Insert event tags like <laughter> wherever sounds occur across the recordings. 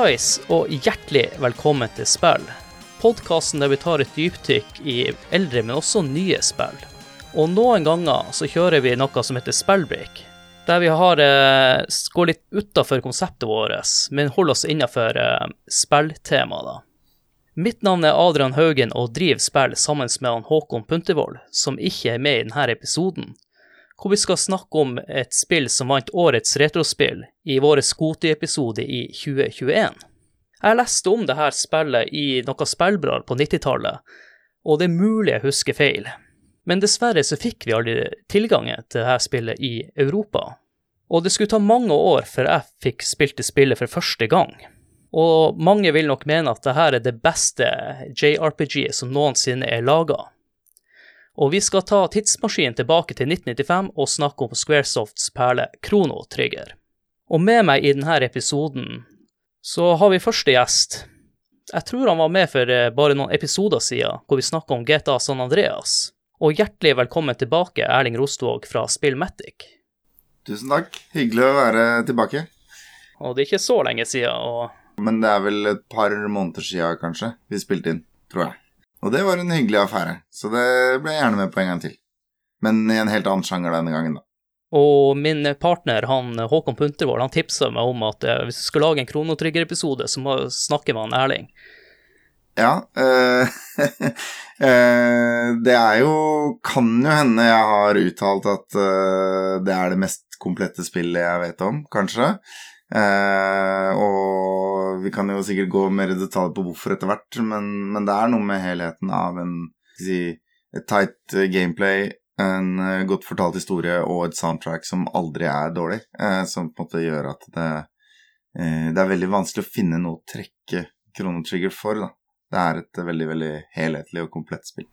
Hallais, og hjertelig velkommen til Spill. Podkasten der vi tar et dypdykk i eldre, men også nye spill. Og noen ganger så kjører vi noe som heter spillbreak. Der vi har eh, går litt utafor konseptet vårt, men holder oss innafor eh, spilltemaet. Mitt navn er Adrian Haugen og driver spill sammen med han Håkon Puntervold, som ikke er med i denne episoden, hvor vi skal snakke om et spill som vant årets retrospill i vår Skoti-episode i 2021. Jeg leste om dette spillet i noen spillblad på 90-tallet, og det er mulig jeg husker feil, men dessverre så fikk vi aldri tilgangen til dette spillet i Europa. Og det skulle ta mange år før jeg fikk spilt det spillet for første gang. Og mange vil nok mene at dette er det beste JRPG som noensinne er laga. Og vi skal ta tidsmaskinen tilbake til 1995 og snakke om Squaresofts perle Krono Trigger. Og med meg i denne episoden så har vi første gjest. Jeg tror han var med for eh, bare noen episoder siden, hvor vi snakka om GTA San Andreas. Og hjertelig velkommen tilbake, Erling Rostvåg fra Spillmatic. Tusen takk. Hyggelig å være tilbake. Og det er ikke så lenge siden, og Men det er vel et par måneder siden, kanskje, vi spilte inn, tror jeg. Og det var en hyggelig affære, så det ble jeg gjerne med på en gang til. Men i en helt annen sjanger denne gangen, da. Og min partner, han Håkon Puntervold, han tipsa meg om at eh, hvis du skal lage en Kronotrygger-episode, så må du snakke med han Erling. Ja Øh, <laughs> Det er jo Kan jo hende jeg har uttalt at øh, det er det mest komplette spillet jeg vet om, kanskje. Eh, og vi kan jo sikkert gå mer i detalj på hvorfor etter hvert, men, men, det er noe med helheten av en si, et tight gameplay, en uh, godt fortalt historie og et soundtrack som aldri er dårlig, eh, som på en måte gjør at det, eh, det er veldig vanskelig å finne noe å trekke Kronotrigger for. Da. Det er et veldig, veldig helhetlig og komplett spill.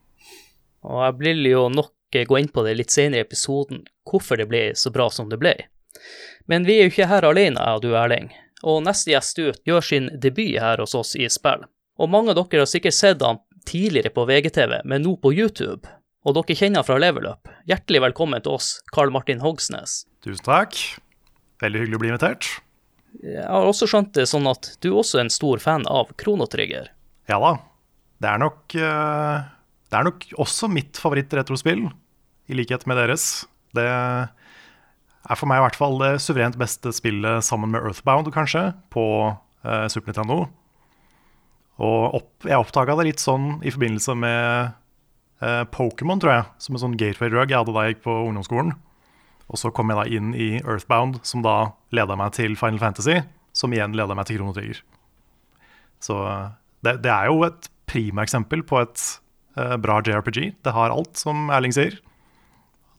Og jeg vil jo nok gå inn på det litt senere i episoden, hvorfor det ble så bra som det ble. Men vi er jo ikke her alene, jeg og du, Erling. Og neste gjest ut gjør sin debut her hos oss i spill. Og mange av dere har sikkert sett han tidligere på VGTV, men nå på YouTube. Og dere kjenner han fra Level Up. Hjertelig velkommen til oss, Karl Martin Hogsnes. Tusen takk. Veldig hyggelig å bli invitert. Jeg har også skjønt det sånn at du også er en stor fan av Kronotrigger. Ja da. Det er nok uh, Det er nok også mitt favoritt-retrospill, i likhet med deres. Det er for meg i hvert fall det suverent beste spillet sammen med Earthbound, kanskje, på eh, Super Nintendo. Og opp, jeg oppdaga det litt sånn i forbindelse med eh, Pokémon, tror jeg. Som en sånn gateway drug jeg hadde da jeg gikk på ungdomsskolen. Og så kom jeg da inn i Earthbound, som da leda meg til Final Fantasy. Som igjen leda meg til Krono Trigger. Så det, det, er jo et primaeksempel på et eh, bra JRPG. Det har alt, som Erling sier.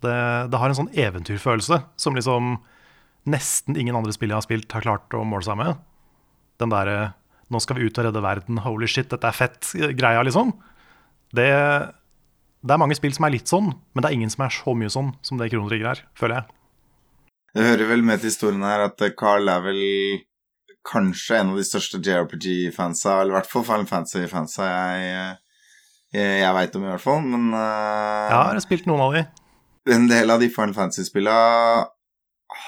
Det, det, har en sånn eventyrfølelse som liksom nesten ingen andre spill jeg har spilt, har klart å måle seg med. Den derre 'nå skal vi ut og redde verden', 'holy shit, dette er fett'-greia, liksom. Det, det, er mange spill som er litt sånn, men det er ingen som er så mye sånn som det Kronerigger er, føler jeg. Det hører vel med til historien her at Carl er vel kanskje en av de største JRPG-fansa, eller i hvert fall Final Fantasy-fansa jeg, jeg, jeg veit om, i hvert fall, men uh... Ja, jeg har spilt noen av de en del av de Final Fantasy-spillene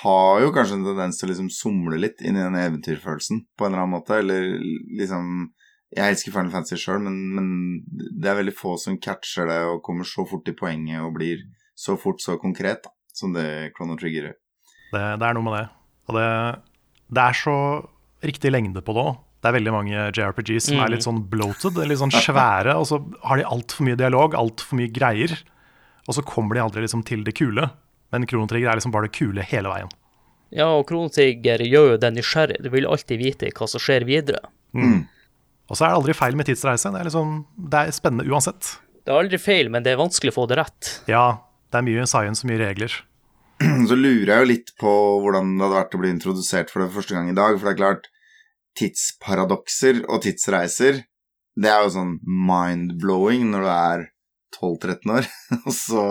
har jo kanskje en tendens til å liksom somle litt inn i den eventyrfølelsen på en eller annen måte, eller liksom Jeg elsker Final Fantasy sjøl, men, men, det er veldig få som catcher det og kommer så fort til poenget og blir så fort så konkret da, som det Chrono Trigger gjør. Det, det, er noe med det. Og det, det er så riktig lengde på det òg. Det er veldig mange JRPGs som mm. er litt sånn bloated, litt sånn svære, og så har de altfor mye dialog, altfor mye greier. Og så kommer de aldri liksom til det kule. Men Kronotrigger er liksom bare det kule hele veien. Ja, og Kronotrigger gjør jo deg nysgjerrig. Du vil alltid vite hva som skjer videre. Mm. Og så er det aldri feil med tidsreise. Det er, liksom, det er spennende uansett. Det er aldri feil, men det er vanskelig å få det rett. Ja, det er mye science og mye regler. <clears throat> Så lurer jeg jo litt på hvordan det hadde vært å bli introdusert for det første gang i dag. For det er klart, tidsparadokser og tidsreiser, det er jo sånn mind-blowing når du er 12-13 år. <laughs> Og så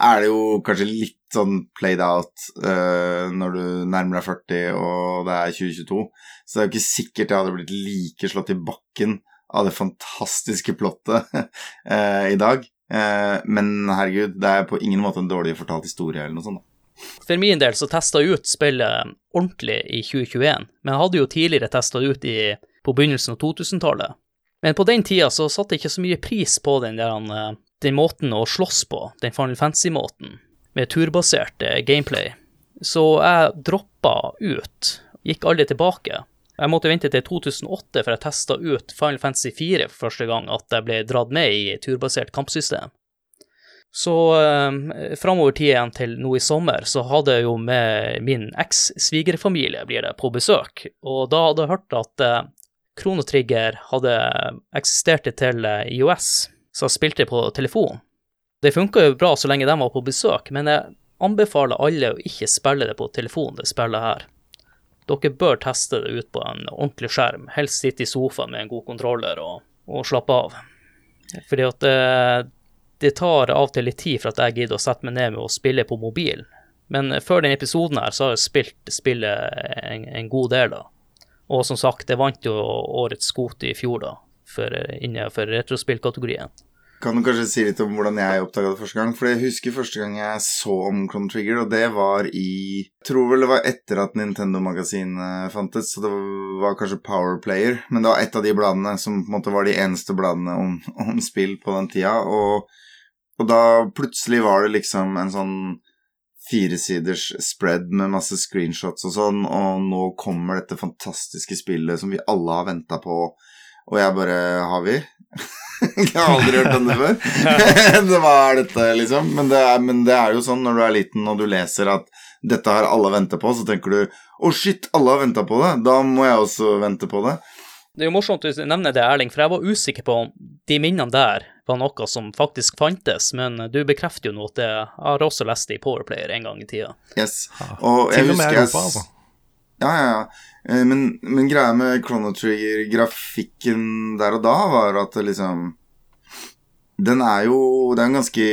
er det jo kanskje litt sånn played out uh, når du nærmer deg 40 og det er 2022. Så det er jo ikke sikkert jeg hadde blitt like slått i bakken av det fantastiske plottet uh, <laughs> i dag. Uh, men herregud, det er på ingen måte en dårlig fortalt historie eller noe sånt. For min del så testa jeg ut spillet ordentlig i 2021, men jeg hadde jo tidligere testa det ut i, på begynnelsen av 2000-tallet. Men på den tida så satte jeg ikke så mye pris på den, der, den måten å slåss på, den Final Fantasy-måten, med turbasert gameplay. Så jeg droppa ut, gikk aldri tilbake. Jeg måtte vente til 2008 for jeg testa ut Final Fantasy 4 for første gang, at jeg ble dratt med i turbasert kampsystem. Så eh, framover tid igjen til nå i sommer, så hadde jeg jo med min eks-svigerfamilie blir det, på besøk, og da hadde jeg hørt at eh, Kronotrigger hadde eksistert til eh, Så jeg spilte på telefon. Det funka jo bra så lenge de var på besøk, men jeg anbefaler alle å ikke spille det på telefon, det spillet her. Dere bør teste det ut på en ordentlig skjerm, helst sitte i sofaen med en god kontroller og, og slappe av. Fordi at det, det tar av og til litt tid for at jeg gidder å sette meg ned med å spille på mobilen. Men før denne episoden her så har jeg spilt spillet en, en god del, da. Og som sagt, jeg vant jo årets skot i fjor, da, for, innenfor retrospillkategorien. Kan du kanskje si litt om hvordan jeg oppdaga det første gang? For jeg husker første gang jeg så om Chrono Trigger, og det var i Jeg tror vel det var etter at Nintendo-magasinet fantes, så det var kanskje Power Player. Men det var et av de bladene som på en måte var de eneste bladene om, om spill på den tida. Og, og da plutselig var det liksom en sånn firesiders spread med masse screenshots og sånn, og nå kommer dette fantastiske spillet som vi alle har venta på, og jeg bare Har vi? <laughs> jeg har aldri hørt denne før. <laughs> det var dette, liksom. Men det, er, men det, er, jo sånn når du er liten og du leser at dette har alle venta på, så tenker du å oh, shit, alle har venta på det, da må jeg også vente på det. Det er jo morsomt du nevner det, Erling, for jeg var usikker på om de minnene der var noe som faktisk fantes, men du bekrefter jo nå at det, jeg har også lest det i Powerplayer en gang i tida. Yes, og jeg Til og med husker Europa, altså. Ja, ja, ja. Eh, Men, men greia med Chrono Trigger-grafikken der og da var at liksom Den er jo Det er en ganske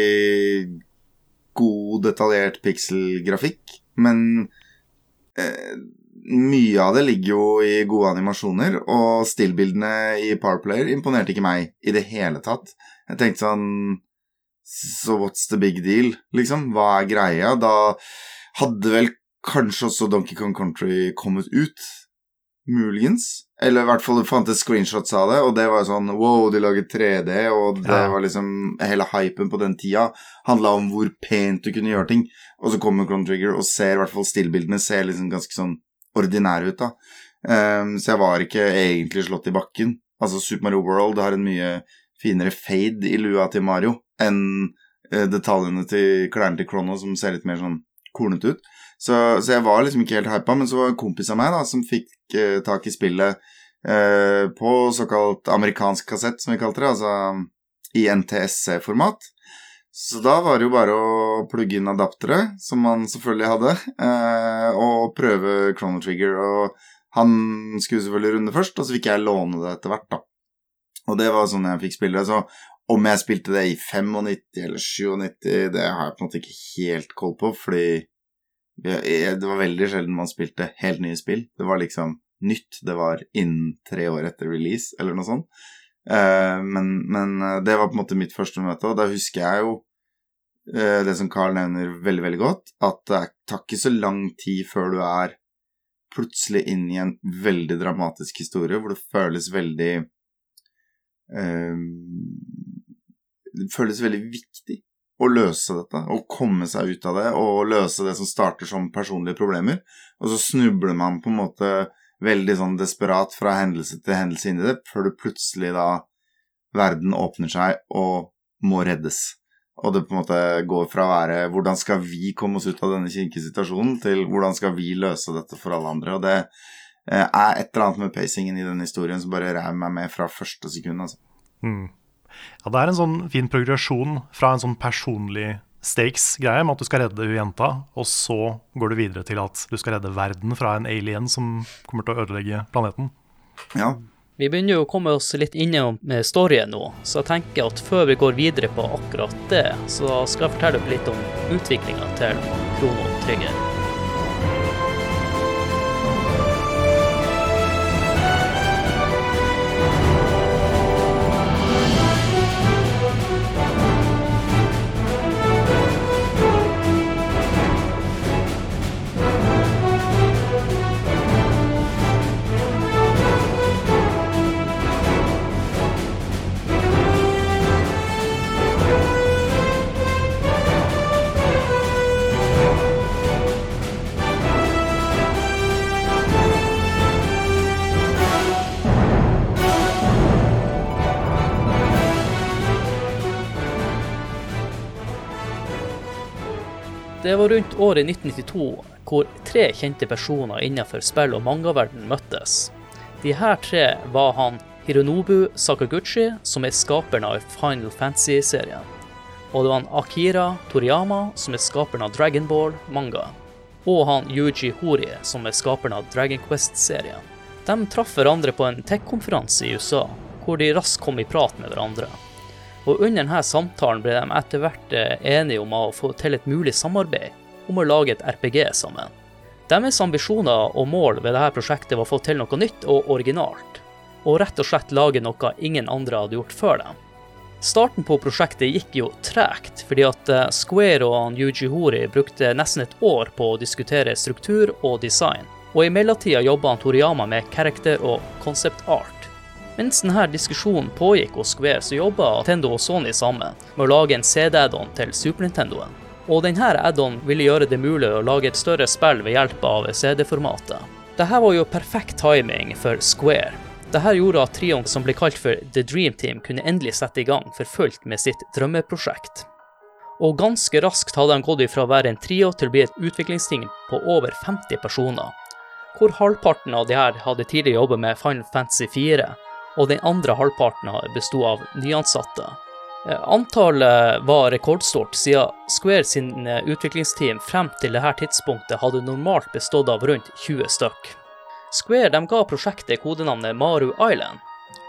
god, detaljert pikselgrafikk, men eh, mye av det ligger jo i gode animasjoner, og stillbildene i Parplayer imponerte ikke meg i det hele tatt. Jeg tenkte sånn So what's the big deal, liksom? Hva er greia? Da hadde vel kanskje også Donkey Kong Country kommet ut. Muligens. Eller i hvert fall det fantes screenshots av det, og det var sånn wow, de laget 3D, og det Ja. var liksom Hele hypen på den tida handla om hvor pent du kunne gjøre ting. Og så kommer Chrono Trigger og ser i hvert fall stillbildene ser liksom ganske sånn ordinære ut, da. Um, så jeg var ikke egentlig slått i bakken. Altså, Super Mario World har en mye finere fade i lua til Mario enn eh, detaljene til klærne til Chrono, som ser litt mer sånn kornete ut. Så, så jeg var liksom ikke helt hypa, men så var en kompis av meg da, som fikk eh, tak i spillet eh, på såkalt amerikansk kassett, som vi kalte det, altså i NTSC-format. Så da var det jo bare å plugge inn adaptere, som man selvfølgelig hadde, eh, og prøve Chrono Trigger. Og han skulle selvfølgelig runde først, og så fikk jeg låne det etter hvert, da. Og det var sånn jeg fikk spille det. Så om jeg spilte det i 95 eller 97, det har jeg på en måte ikke helt koll på, fordi det var veldig sjelden man spilte helt nye spill. Det var liksom nytt. Det var innen tre år etter release, eller noe sånt. Eh, men, men eh, det var på en måte mitt første møte, og da husker jeg jo eh, det som Carl nevner veldig, veldig godt, at det tar ikke så lang tid før du er plutselig inn i en veldig dramatisk historie, hvor det føles veldig eh, Det føles veldig viktig å løse dette, å komme seg ut av det, og løse det som starter som personlige problemer. Og så snubler man på en måte veldig sånn desperat fra hendelse til hendelse inn i det, før det plutselig da verden åpner seg og må reddes. Og det på en måte går fra å være 'hvordan skal vi komme oss ut av denne kinkesituasjonen', til 'hvordan skal vi løse dette for alle andre'. Og det eh, er et eller annet med pacingen i den historien som bare rev meg med fra første sekund. altså. Mm. Ja, det er en sånn fin progresjon fra en sånn personlig stakes-greie med at du skal redde jenta, og så går du videre til at du skal redde verden fra en alien som kommer til å ødelegge planeten. Ja, Vi begynner jo å komme oss litt innom med storyen nå, så jeg tenker at før vi går videre på akkurat det, så skal jeg fortelle dere litt om utviklinga til Krono Trigger. Det var rundt året 1992 hvor tre kjente personer innenfor spill- og mangaverden møttes. De her tre var han Hironobu Sakaguchi, som er skaperen av Final Fantasy-serien. Og det var han Akira Toriyama, som er skaperen av Dragon Ball-manga. Og han Yuji Hori, som er skaperen av Dragon Quest-serien. De traff hverandre på en tech-konferanse i USA, hvor de raskt kom i prat med hverandre. Og under denne samtalen ble de etter hvert eh, enige om å få til et mulig samarbeid om å lage et RPG sammen. Deres ambisjoner og mål ved dette prosjektet var å få til noe nytt og originalt, og rett og slett lage noe ingen andre hadde gjort før dem. Starten på prosjektet gikk jo tregt, fordi at eh, Square og Yuji Hori brukte nesten et år på å diskutere struktur og design, og i mellomtida jobba Toriyama med character og concept art. Mens denne diskusjonen pågikk hos Square, så jobba Nintendo og Sony sammen med å lage en CD-add-on til Super Nintendoen. Og denne add-on ville gjøre det mulig å lage et større spill ved hjelp av CD-formatet. Dette var jo perfekt timing for Square. Dette gjorde at trioen som ble kalt for The Dream Team, kunne endelig sette i gang for fullt med sitt drømmeprosjekt. Og ganske raskt hadde de gått ifra å være en trio til å bli et utviklingsteam på over 50 personer, hvor halvparten av de her hadde tidligere jobbet med Final Fantasy 4, og den andre halvparten besto av nyansatte. Eh, antallet var rekordstort, siden Square sin eh, utviklingsteam frem til dette tidspunktet hadde normalt bestått av rundt 20 stykk. Square de ga prosjektet kodenavnet Maru Island,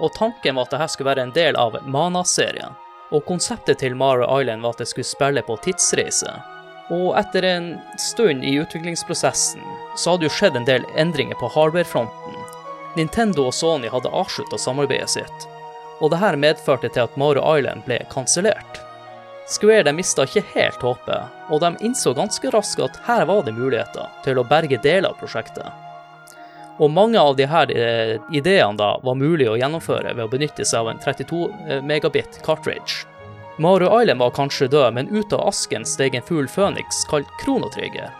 og tanken var at dette skulle være en del av Mana-serien. Og konseptet til Maru Island var at det skulle spille på tidsreise. Og etter en stund i utviklingsprosessen så hadde jo skjedd en del endringer på hardware-fronten, Nintendo og Sony hadde avslutta samarbeidet sitt, og dette medførte til at Mario Island ble kansellert. Square de mista ikke helt håpet, og de innså ganske raskt at her var det muligheter til å berge deler av prosjektet. Og mange av disse eh, ideene da var mulig å gjennomføre ved å benytte seg av en 32 eh, megabit cartridge. Mario Island var kanskje død, men ut av asken steg en fugl Phoenix kalt Kronotrigger,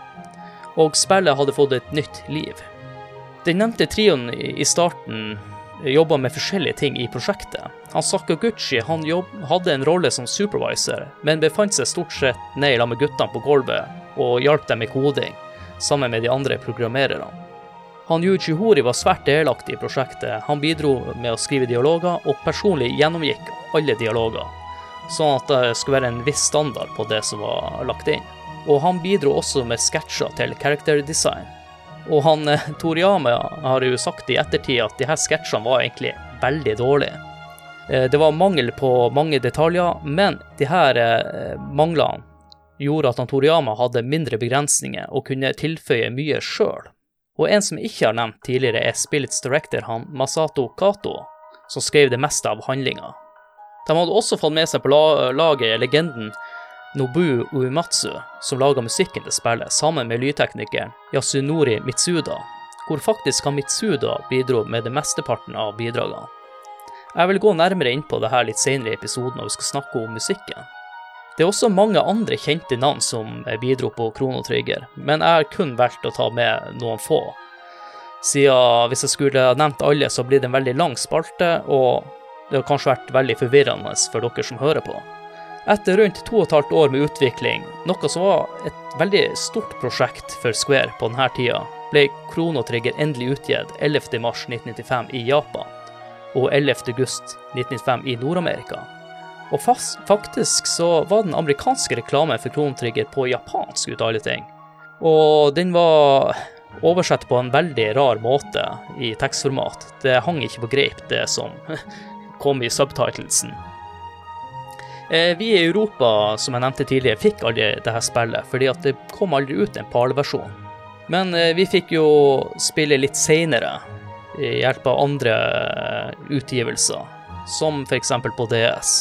og spillet hadde fått et nytt liv. Den nevnte trioen i starten jobba med forskjellige ting i prosjektet. Han Sakaguchi han jobb, hadde en rolle som supervisor, men befant seg stort sett ned sammen med guttene på gulvet og hjalp dem med koding, sammen med de andre programmererne. Han Yuji Hori var svært delaktig i prosjektet. Han bidro med å skrive dialoger, og personlig gjennomgikk alle dialoger, sånn at det skulle være en viss standard på det som var lagt inn. Og han bidro også med sketsjer til character design. Og han eh, Toriyama har jo sagt i ettertid at de her sketsjene var egentlig veldig dårlige. Eh, det var mangel på mange detaljer, men de her eh, manglene gjorde at han Toriyama hadde mindre begrensninger og kunne tilføye mye sjøl. Og en som jeg ikke har nevnt tidligere, er spillets director han Masato Kato, som skrev det meste av handlinga. De hadde også fått med seg på laget legenden Nobu Uematsu, som laga musikken til spillet, sammen med lydteknikeren Yasunori Mitsuda, hvor faktisk han Mitsuda bidro med det mesteparten av bidragene. Jeg vil gå nærmere inn på det her litt senere i episoden når vi skal snakke om musikken. Det er også mange andre kjente navn som bidro på Krono Trigger, men jeg har kun valgt å ta med noen få. Siden hvis jeg skulle nevnt alle, så blir det en veldig lang spalte, og det har kanskje vært veldig forvirrende for dere som hører på. Etter rundt to og et halvt år med utvikling, noe som var et veldig stort prosjekt for Square på denne tida, ble Chrono Trigger endelig utgitt 11.3.1995 i Japan og 11.8.1995 i Nord-Amerika. Og faktisk så var den amerikanske reklamen for Chrono Trigger på japansk ut av alle ting. Og den var oversett på en veldig rar måte i tekstformat. Det hang ikke på greip, det som <laughs> kom i subtitlesen. Eh, vi i Europa, som jeg nevnte tidligere, fikk aldri dette spillet, fordi det kom aldri ut en PAL-versjon. Men eh, vi fikk jo spille litt seinere, i hjelp av andre eh, utgivelser, som f.eks. på DS.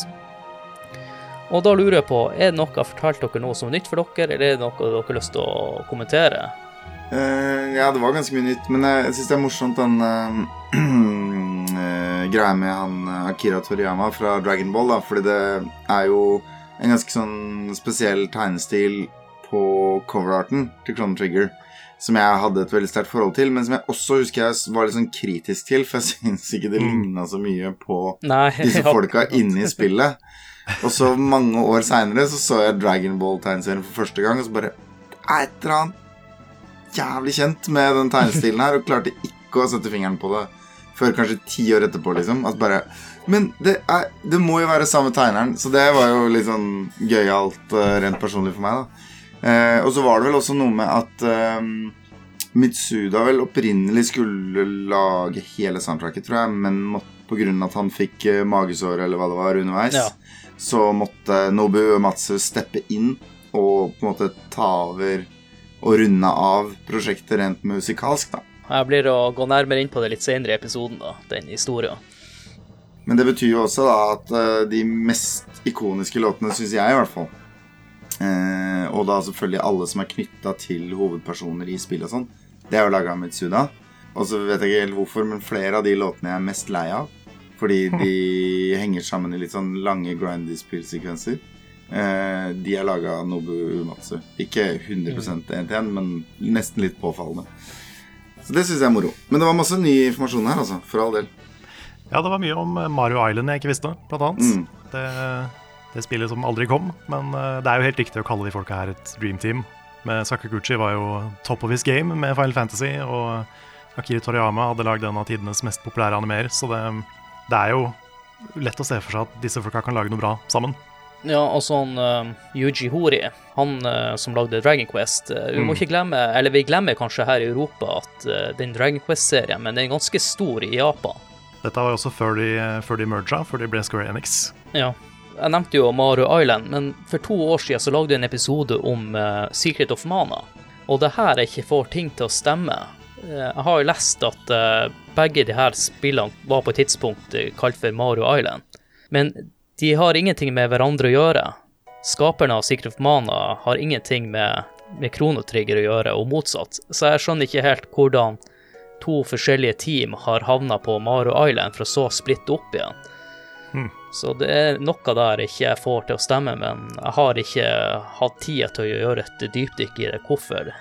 Og da lurer jeg på, er det noe jeg har fortalt dere noe som er nytt for dere, eller er det noe dere har lyst til å kommentere? Uh, ja, det var ganske mye nytt, men jeg syns det er morsomt den uh, <clears throat> greia med han eh, Akira Toriyama fra Dragon Ball, da, fordi det er jo en ganske sånn spesiell tegnestil på coverarten til Clone Trigger som jeg hadde et veldig sterkt forhold til, men som jeg også husker jeg var litt sånn kritisk til, for jeg <laughs> syns ikke det mm. ligna så mye på Nei, <laughs> disse folka inne i spillet. Og så mange år seinere så, så jeg Dragon Ball-tegneserien for første gang, og så bare et eller annet jævlig kjent med den tegnestilen her, og klarte ikke å sette fingeren på det før kanskje ti år etterpå, liksom. At bare Men det, er, det må jo være samme tegneren, så det var jo litt sånn gøyalt uh, rent personlig for meg, da. Eh, og så var det vel også noe med at eh, Mitsuda vel opprinnelig skulle lage hele soundtracket, tror jeg, men av at han fikk magesår eller hva det var underveis, ja. så måtte Nobu Matsu steppe inn og på en måte ta over og runde av prosjektet rent musikalsk, da. Jeg blir å gå nærmere inn på det litt senere i episoden, da, den historien. Men det betyr jo også da at uh, de mest ikoniske låtene, syns jeg i hvert fall eh, Og da selvfølgelig alle som er knytta til hovedpersoner i spill og sånn, det er jo laga av Mitsuda. Og så vet jeg ikke helt hvorfor, men flere av de låtene jeg er mest lei av. Fordi de <laughs> henger sammen i litt sånn lange grindy spillsekvenser. Eh, de er laga av Nobu Umatsu. Ikke 100 én til én, men nesten litt påfallende. Så det syns jeg er moro. Men det var masse ny informasjon her, altså. For all del. Ja, det var mye om Mario Island jeg ikke visste, blant annet. Mm. Det, det, spillet som aldri kom. Men eh, det er jo helt riktig å kalle de folka her et dream team. Med Sakaguchi var jo top of his game med Final Fantasy, og Akiri Toriyama hadde lagd en av tidenes mest populære animer, så det, det er jo lett å se for seg at disse folka kan lage noe bra sammen. Ja, og sånn uh, Yuji Hori, han uh, som lagde Dragon Quest uh, Vi mm. må ikke glemme, eller vi glemmer kanskje her i Europa at den Dragon Quest-serien, men den er ganske stor i Japan. Dette var jo også før de, før de merga, før de ble Square Enix. Ja. Jeg nevnte jo Maru Island, men for to år siden så lagde jeg en episode om Secret of Mana. Og det her jeg ikke får ting til å stemme. Jeg har jo lest at begge de her spillene var på et tidspunkt kalt for Maru Island. Men de har ingenting med hverandre å gjøre. Skaperne av Secret of Mana har ingenting med, med Kronotrigger å gjøre, og motsatt. Så jeg skjønner ikke helt hvordan to forskjellige team har havna på Maro Island for å så splitte opp igjen. Hmm. Så det er noe der jeg ikke får til å stemme, men jeg har ikke hatt tid til å gjøre et dypdykk i det. Hvorfor?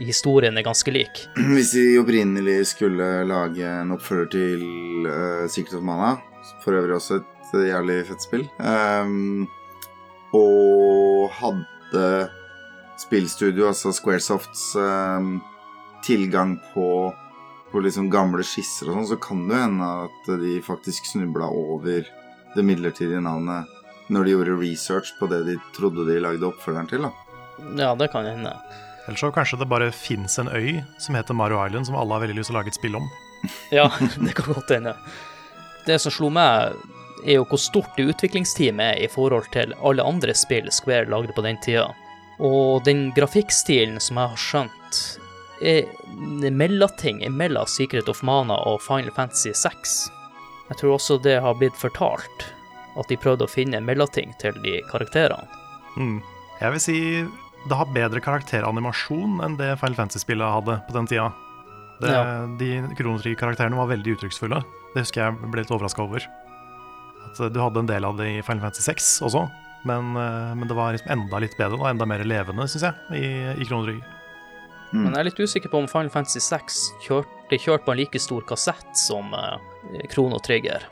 Historien er ganske lik. <clears throat> Hvis vi opprinnelig skulle lage en oppfølger til uh, Secret of Mana, for øvrig også et et jævlig fett spill. Um, og hadde spillstudio, altså Squaresofts, um, tilgang på, på liksom gamle skisser og sånn, så kan det hende at de faktisk snubla over det midlertidige navnet når de gjorde research på det de trodde de lagde oppfølgeren til. da. Ja, det kan hende. Eller så kanskje det bare fins en øy som heter Mario Island, som alle har veldig lyst til å lage et spill om. ja, <laughs> det kan godt hende. Det som slo meg er jo hvor stort det utviklingsteamet er i forhold til alle andre spill Square lagde på den tida. Og den grafikkstilen som jeg har skjønt, er mellomting mellom Secret of Mana og Final Fantasy 6. Jeg tror også det har blitt fortalt, at de prøvde å finne mellomting til de karakterene. Mm. Jeg vil si det har bedre karakteranimasjon enn det Final Fantasy-spillet hadde på den tida. Det, ja. De kronotrige karakterene var veldig uttrykksfulle. Det husker jeg ble litt overraska over. At du hadde en del av det i Final Fantasy 6 også, men, eh, men det var liksom enda litt bedre og enda mer levende, syns jeg, i, i Krono Mm. Men jeg er litt usikker på om Final Fantasy 6 kjørte kjørt på en like stor kassett som uh, Krono Trigger.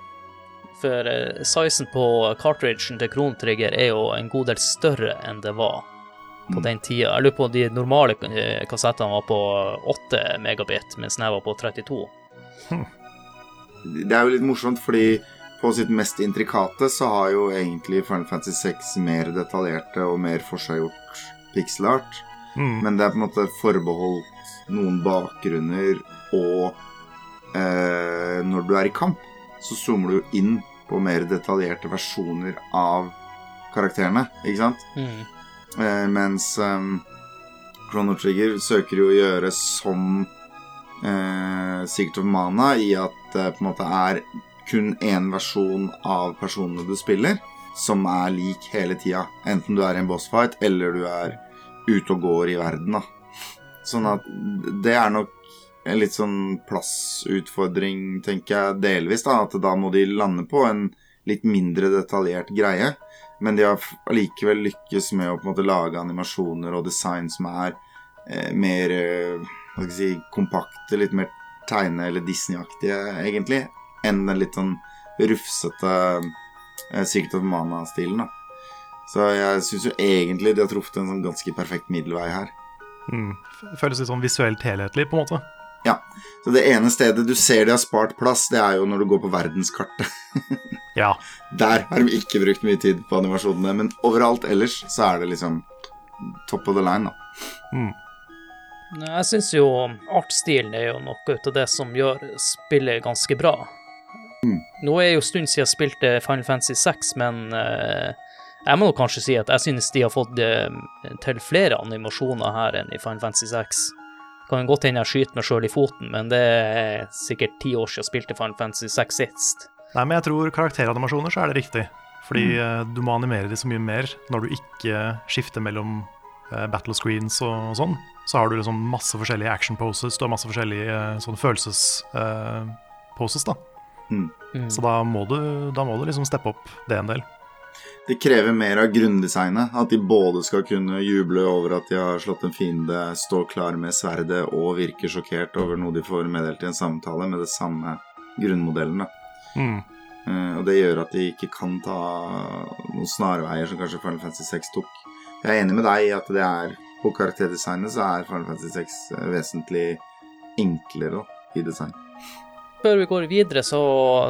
For uh, sizen på cartridgen til Krono Trigger er jo en god del større enn det var på mm. den tida. Jeg lurer på om de normale kassettene var på 8 megabit, mens den var på 32. Hm. Det er jo litt morsomt, fordi på sitt mest intrikate så har jo egentlig Final Fantasy 6 mer detaljerte og mer forseggjort pixel art. Mm. Men det er på en måte forbeholdt noen bakgrunner, og eh, når du er i kamp, så zoomer du inn på mer detaljerte versjoner av karakterene, ikke sant? Mm. Eh, mens eh, Chrono Trigger søker jo å gjøre som eh, Secret of Mana i at det på en måte er kun én versjon av personene du spiller, som er lik hele tida. Enten du er i en bossfight, eller du er ute og går i verden. da. Sånn at det er nok en litt sånn plassutfordring, tenker jeg, delvis. da, At da må de lande på en litt mindre detaljert greie. Men de har allikevel lykkes med å på en måte lage animasjoner og design som er eh, mer eh, hva skal jeg si, kompakte, litt mer tegne- eller Disney-aktige, egentlig, enn den litt sånn rufsete eh, Secret of Mana-stilen. Så jeg syns jo egentlig de har truffet en sånn ganske perfekt middelvei her. Mm. Føles litt sånn visuelt helhetlig, på en måte. Ja. Så det ene stedet du ser de har spart plass, det er jo når du går på verdenskartet. <laughs> Ja. Der har de ikke brukt mye tid på animasjonene, men overalt ellers så er det liksom top of the line, da. Mm. Jeg syns jo artstilen er jo noe ut av det som gjør spillet ganske bra. Mm. Nå er jo en stund siden jeg spilte Final Fantasy 6, men uh, jeg må kanskje si at jeg synes de har fått uh, til flere animasjoner her enn i Final Fantasy 6. Kan godt hende jeg skyter meg sjøl i foten, men det er sikkert ti år siden jeg spilte Final Fantasy 6 sist. Nei, men jeg tror karakteranimasjoner så er det riktig. Fordi eh, du må animere de så mye mer når du ikke skifter mellom battle screens og, sånn. Så har du liksom masse forskjellige action poses, du har masse forskjellige eh, sånn følelses-poses, da. Mm. Mm. Så da må, du, da må du liksom steppe opp det en del. Det krever mer av grunndesignet. At de både skal kunne juble over at de har slått en fiende, stå klar med sverdet og virke sjokkert over noe de får meddelt i en samtale med det samme grunnmodellen. Mm. Uh, og det gjør at de ikke kan ta noen snarveier som kanskje Final Fantasy 6 tok. Jeg er enig med deg i at det er på karakterdesignet så er Final Fantasy 6 eh, vesentlig enklere da, i design. Før vi går videre, så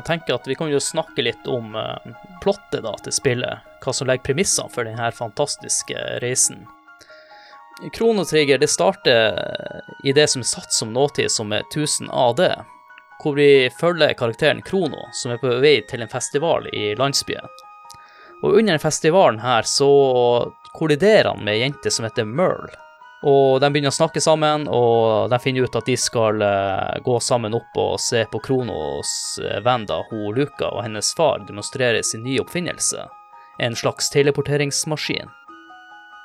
tenker jeg at vi kan jo snakke litt om uh, plottet da, til spillet. Hva som legger premissene for denne fantastiske reisen. Kronotrigger det starter i det som er satt som nåtid, som er 1000 AD. Hvor vi følger karakteren Krono, som er på vei til en festival i landsbyen. Og under festivalen her så kolliderer han med ei jente som heter Merle. Og de begynner å snakke sammen, og de finner ut at de skal eh, gå sammen opp og se på Kronos eh, venn, da, hun Luka og hennes far demonstrerer sin nye oppfinnelse, en slags teleporteringsmaskin.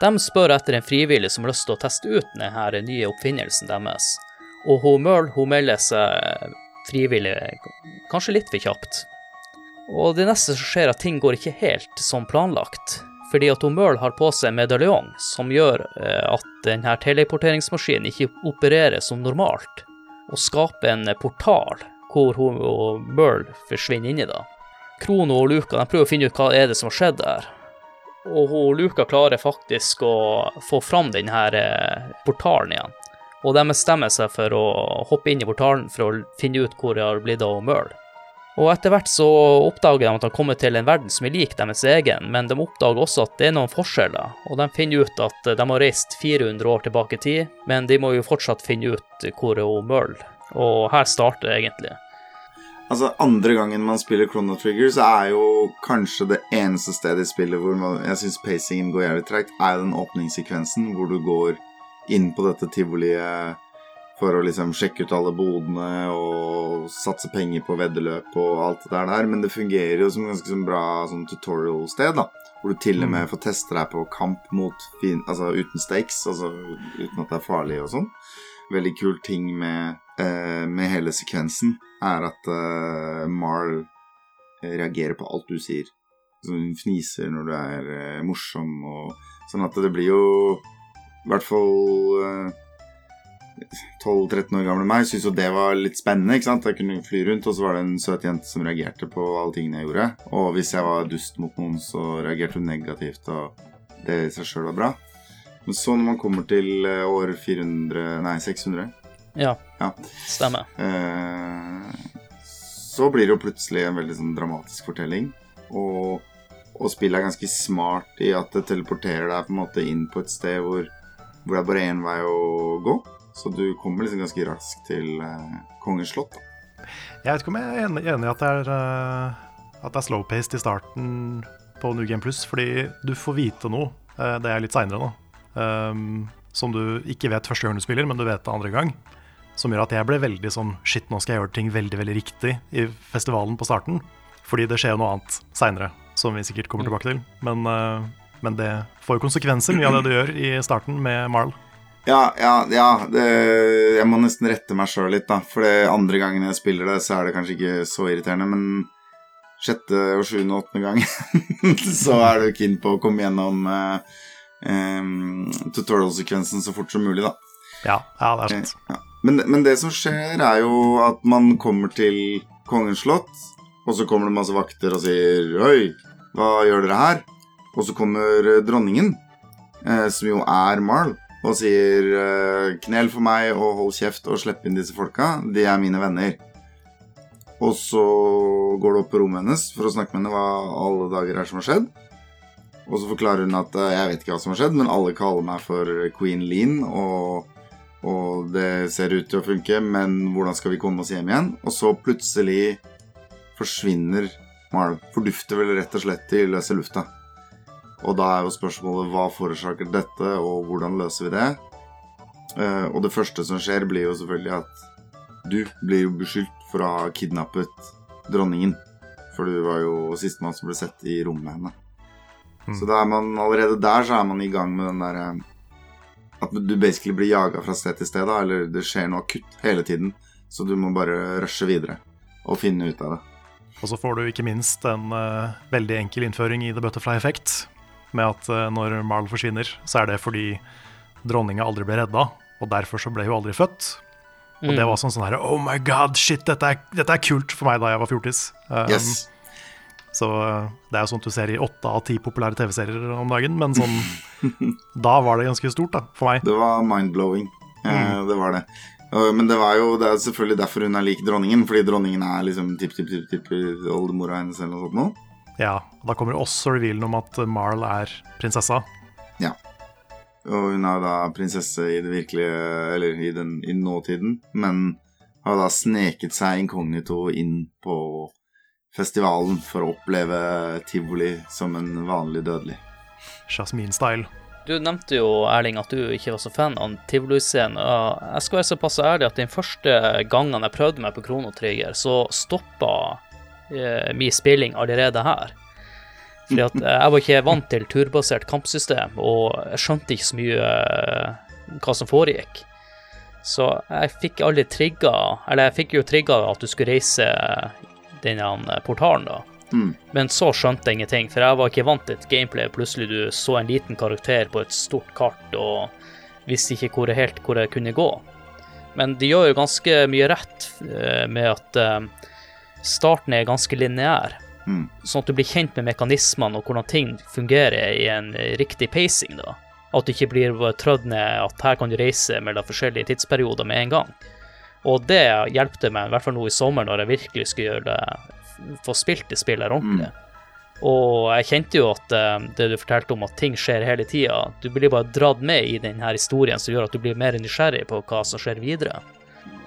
De spør etter en frivillig som har lyst til å teste ut denne nye oppfinnelsen deres, og hun Merle hun melder seg frivillig kanskje litt for kjapt. Og det neste som skjer, er at ting går ikke helt som planlagt fordi at Møhl har på seg medaljong som gjør eh, at denne teleporteringsmaskinen ikke opererer som normalt, og skaper en portal hvor hun og Merle forsvinner inni da. Krono og Luka de prøver å finne ut hva er det som har skjedd der. Og hun, Luka klarer faktisk å få fram denne eh, portalen igjen. Og de bestemmer seg for å hoppe inn i portalen for å finne ut hvor det har blitt av Merle. Og etter hvert så oppdager de at de har kommet til en verden som er lik deres egen, men de oppdager også at det er noen forskjeller, og de finner ut at de har reist 400 år tilbake i tid, men de må jo fortsatt finne ut hvor er hun Merle. Og her starter det egentlig. Altså, Andre gangen man spiller Chrono Trigger, så er jo kanskje det eneste stedet i spillet hvor man, jeg syns pacingen går jævlig tregt, er den åpningssekvensen hvor du går inn på dette tivoliet for å liksom sjekke ut alle bodene og satse penger på veddeløp og alt det der. Men det fungerer jo som ganske sånn bra sånn tutorial-sted, da. Hvor du til og med får teste deg på kamp mot fin, altså uten stakes, altså uten at det er farlig og sånn. Veldig kul ting med, eh, med hele sekvensen er at eh, Marl reagerer på alt du sier. Så hun fniser når du er eh, morsom og Sånn at det blir jo i hvert fall eh, 12-13 år gamle meg syntes jo det var litt spennende. ikke sant? Jeg kunne fly rundt, og så var det en søt jente som reagerte på alle tingene jeg gjorde. Og hvis jeg var dust mot noen, så reagerte hun negativt, og det i seg sjøl var bra. Men så når man kommer til eh, år 400 Nei, 600 Ja, Ja. stemmer. eh, så blir det jo plutselig en veldig sånn dramatisk fortelling. Og, og spillet er ganske smart i at det teleporterer deg på en måte inn på et sted hvor, hvor det er bare én vei å gå. Så du kommer liksom ganske raskt til uh, Kongens slott. Da. Jeg vet ikke om jeg er enig, enig i at det er, uh, at det er slow-paced i starten på New Game Plus, fordi du får vite noe. Uh, det er litt seinere, nå. Um, som du ikke vet første gang du spiller, men du vet det andre gang. Som gjør at jeg ble veldig sånn Shit, nå skal jeg gjøre ting veldig veldig riktig i festivalen på starten. Fordi det skjer jo noe annet seinere, som vi sikkert kommer tilbake til. Men, men det får jo konsekvenser, mye av det du gjør i starten med Marl. Ja, ja, ja det, jeg må nesten rette meg sjøl litt, da. For det andre gangen jeg spiller det, så er det kanskje ikke så irriterende, men sjette og sjuende og åttende gang <laughs> så er du keen på å komme gjennom eh, eh, tutorial-sekvensen så fort som mulig, da. Ja, ja det er sant. Ja. Men, men det som skjer, er jo at man kommer til Kongens slott, og så kommer det masse vakter og sier Oi, hva gjør dere her? Og så kommer eh, dronningen, eh, som jo er Marl. Og sier eh, 'knel for meg og hold kjeft og slipp inn disse folka'. De er mine venner. Og så går du opp på rommet hennes for å snakke med henne hva alle dager er som har skjedd. Og så forklarer hun at eh, jeg vet ikke hva som har skjedd, men alle kaller meg for Queen Lean, og, og det ser ut til å funke, men hvordan skal vi komme oss hjem igjen? Og så plutselig forsvinner Marl. Fordufter vel rett og slett i løse lufta. Og da er jo spørsmålet hva forårsaker dette, og hvordan løser vi det? Eh, og det første som skjer, blir jo selvfølgelig at du blir jo beskyldt for å ha kidnappet dronningen. For du var jo sistemann som ble sett i rommet med henne. Mm. Så er man allerede der så er man i gang med den derre At du basically blir jaga fra sted til sted, da, eller det skjer noe akutt hele tiden. Så du må bare rushe videre og finne ut av det. Og så får du ikke minst en uh, veldig enkel innføring i The Butterfly Effect. Med at eh, når Marl forsvinner, så er det fordi dronninga aldri ble redda. Og derfor så ble hun aldri født. Og det var sånn sånn her Oh my god, shit, dette er, dette er kult for meg da jeg var fjortis. Um, Yes. Så uh, det er jo sånt du ser i åtte av ti populære TV-serier om dagen, men sånn <laughs> Da var det ganske stort, da, for meg. Det var mind-blowing. Eh, det var det. Men det var jo det er selvfølgelig derfor hun er lik dronningen, fordi dronningen er liksom tipp-tipp-tipp-oldemora hennes eller noe sånt noe. Ja, og Da kommer også revealen om at Marl er prinsessa. Ja. Og hun er da prinsesse i det virkelige Eller i, den, i nåtiden, men har da sneket seg inkognito inn på festivalen for å oppleve tivoli som en vanlig dødelig. Jasmin-style. Du nevnte jo, Erling, at du ikke var så fan av Tivoli-scenen. Jeg skal være såpass ærlig at den første gangen jeg prøvde meg på Krono-trigger, så stoppa eh, min spilling allerede her. Fordi at jeg var ikke vant til turbasert kampsystem, og jeg skjønte ikke så mye uh, hva som foregikk. Så jeg fikk aldri trigga Eller jeg fikk jo trigga at du skulle reise denne eh, portalen, da. Mm. Men så skjønte jeg ingenting, for jeg var ikke vant til et gameplay. Plutselig du så en liten karakter på et stort kart og visste ikke hvor, helt hvor jeg kunne gå. Men de gjør jo ganske mye rett med at starten er ganske lineær. Mm. Sånn at du blir kjent med mekanismene og hvordan ting fungerer i en riktig pacing. da. At du ikke blir trødd ned at her kan du reise mellom forskjellige tidsperioder med en gang. Og det hjelpte meg, i hvert fall nå i sommer, når jeg virkelig skulle gjøre det, få spilt det spillet ordentlig. ordentlig. Og jeg kjente jo at eh, det du fortalte om at ting skjer hele tida, du blir bare dratt med i denne historien som gjør at du blir mer nysgjerrig på hva som skjer videre.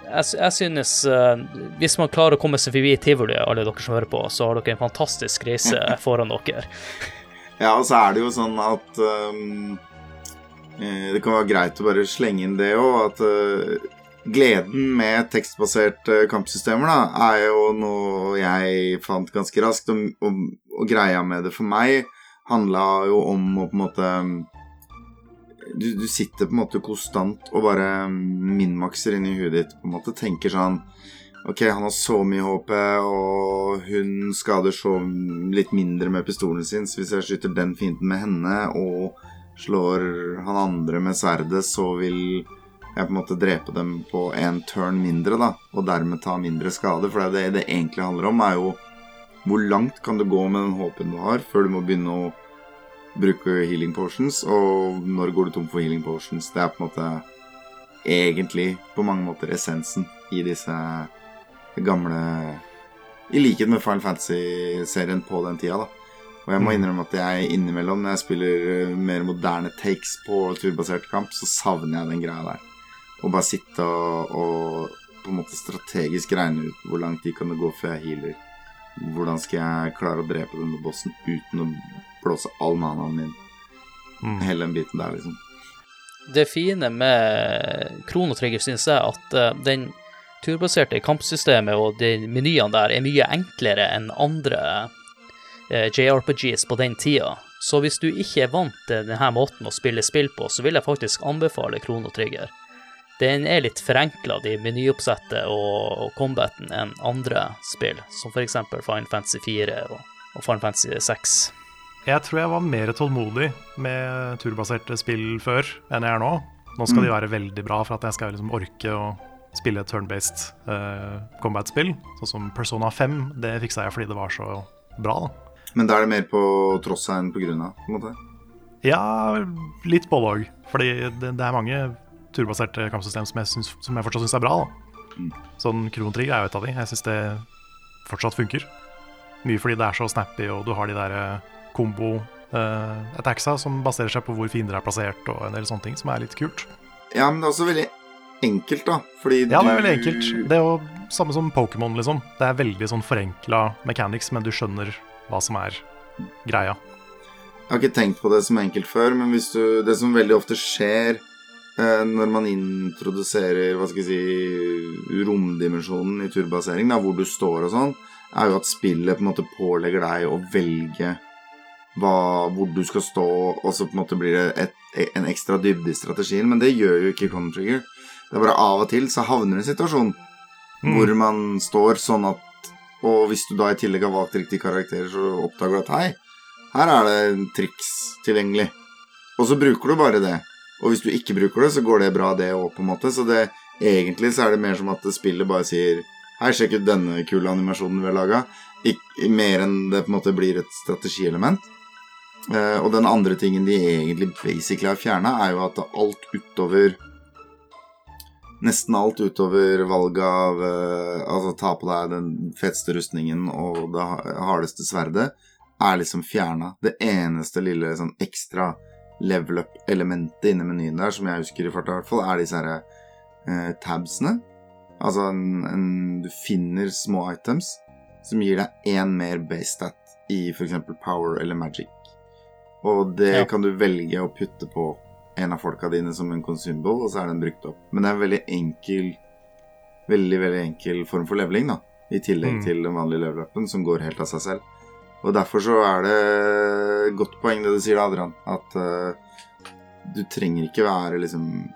Jeg, jeg synes uh, Hvis man klarer å komme seg forbi tivoli, alle dere som hører på, så har dere en fantastisk reise <laughs> foran dere. Ja, og så er det jo sånn at um, Det kan være greit å bare slenge inn det òg, at uh, gleden med tekstbaserte kampsystemer da, er jo noe jeg fant ganske raskt. Og, og, og greia med det for meg handla jo om å på en måte du, du sitter på en måte konstant og bare minmakser inni huet ditt. på en måte Tenker sånn Ok, han har så mye HP, og hun skader så litt mindre med pistolen sin, så hvis jeg skyter den fienden med henne og slår han andre med sverdet, så vil jeg på en måte drepe dem på en turn mindre, da, og dermed ta mindre skade. For det det egentlig handler om, er jo hvor langt kan du gå med den HP-en du har, før du må begynne å bruke healing potions, og når går du tom for healing potions? Det er på en måte egentlig på mange måter essensen i disse gamle I likhet med Final Fantasy-serien på den tida, da. Og jeg må Mm. innrømme at jeg innimellom, når jeg spiller eh, mer moderne takes på turbasert kamp, så savner jeg den greia der. Å bare sitte og, og på en måte strategisk regne ut hvor lang tid kan det gå før jeg healer. Hvordan skal jeg klare å drepe denne bossen uten å blåse all nanaen min? Mm. Hele den biten der, liksom. Det fine med Kronotrigger Trigger synes jeg at eh, den turbaserte kampsystemet og de menyene der er mye enklere enn andre eh, JRPGs på den tida. Så hvis du ikke er vant til denne måten å spille spill på, så vil jeg faktisk anbefale Krono Trigger. Den er litt forenkla, de menyoppsettet og, og combaten, enn andre spill, som f.eks. Final Fantasy 4 og, og Final Fantasy 6. Jeg tror jeg var mer tålmodig med turbaserte spill før enn jeg er nå. Nå skal de være veldig bra for at jeg skal liksom orke å spille et turn-based uh, combat-spill. Sånn som Persona 5. Det fiksa jeg fordi det var så bra. da. Men da er det mer på tross av enn på grunn av, på en måte. Ja, litt både òg. Fordi det, det er mange turbaserte kampsystem som jeg, syns, som jeg fortsatt syns er bra. Da. Mm. Sånn Chrono Trigger er jo et av de. Jeg syns det fortsatt funker. Mye fordi det er så snappy, og du har de der eh, kombo uh, attacksa som baserer seg på hvor fiender er plassert, og en del sånne ting som er litt kult. Ja, men det er også veldig enkelt, da. Fordi Ja, det er veldig enkelt. Det er jo samme som Pokémon, liksom. Det er veldig sånn forenkla mechanics, men du skjønner hva som er greia. Jeg har ikke tenkt på det som enkelt før, men hvis du, det som veldig ofte skjer eh, når man introduserer hva skal jeg si, romdimensjonen i turbasering, da, hvor du står og sånn, er jo at spillet på en måte pålegger deg å velge hva, hvor du skal stå, og så på en måte blir det et, en ekstra dybde i strategien. Men det gjør jo ikke Chrono Trigger. Det er bare av og til så havner du i en situasjon Mm. hvor man står sånn at Og hvis du da i tillegg har valgt riktige karakterer, så oppdager du at hei, her er det triks tilgjengelig. Og så bruker du bare det. Og hvis du ikke bruker det, så går det bra, det òg, på en måte. Så det, egentlig så er det mer som at spillet bare sier Hei, sjekk ut denne kule animasjonen vi har laga. Mer enn det på en måte blir et strategielement. Eh, og den andre tingen de egentlig basically har fjerna, er jo at alt utover Nesten alt utover valget av eh, Altså ta på deg den feteste rustningen og det hardeste sverdet, er liksom fjerna. Det eneste lille sånn ekstra level up-elementet inni menyen der, som jeg husker i farta i hvert fall, er disse her eh, tabsene. Altså en, en, du finner små items som gir deg én mer base stat i f.eks. power eller magic. Og det Ja. kan du velge å putte på en av folka dine som en consumable, og så er den brukt opp. Men det er en veldig enkel Veldig, veldig enkel form for leveling, da. I tillegg Mm. til den vanlige level-upen, som går helt av seg selv. Og derfor så er det godt poeng det du sier, Adrian. At uh, du trenger ikke være liksom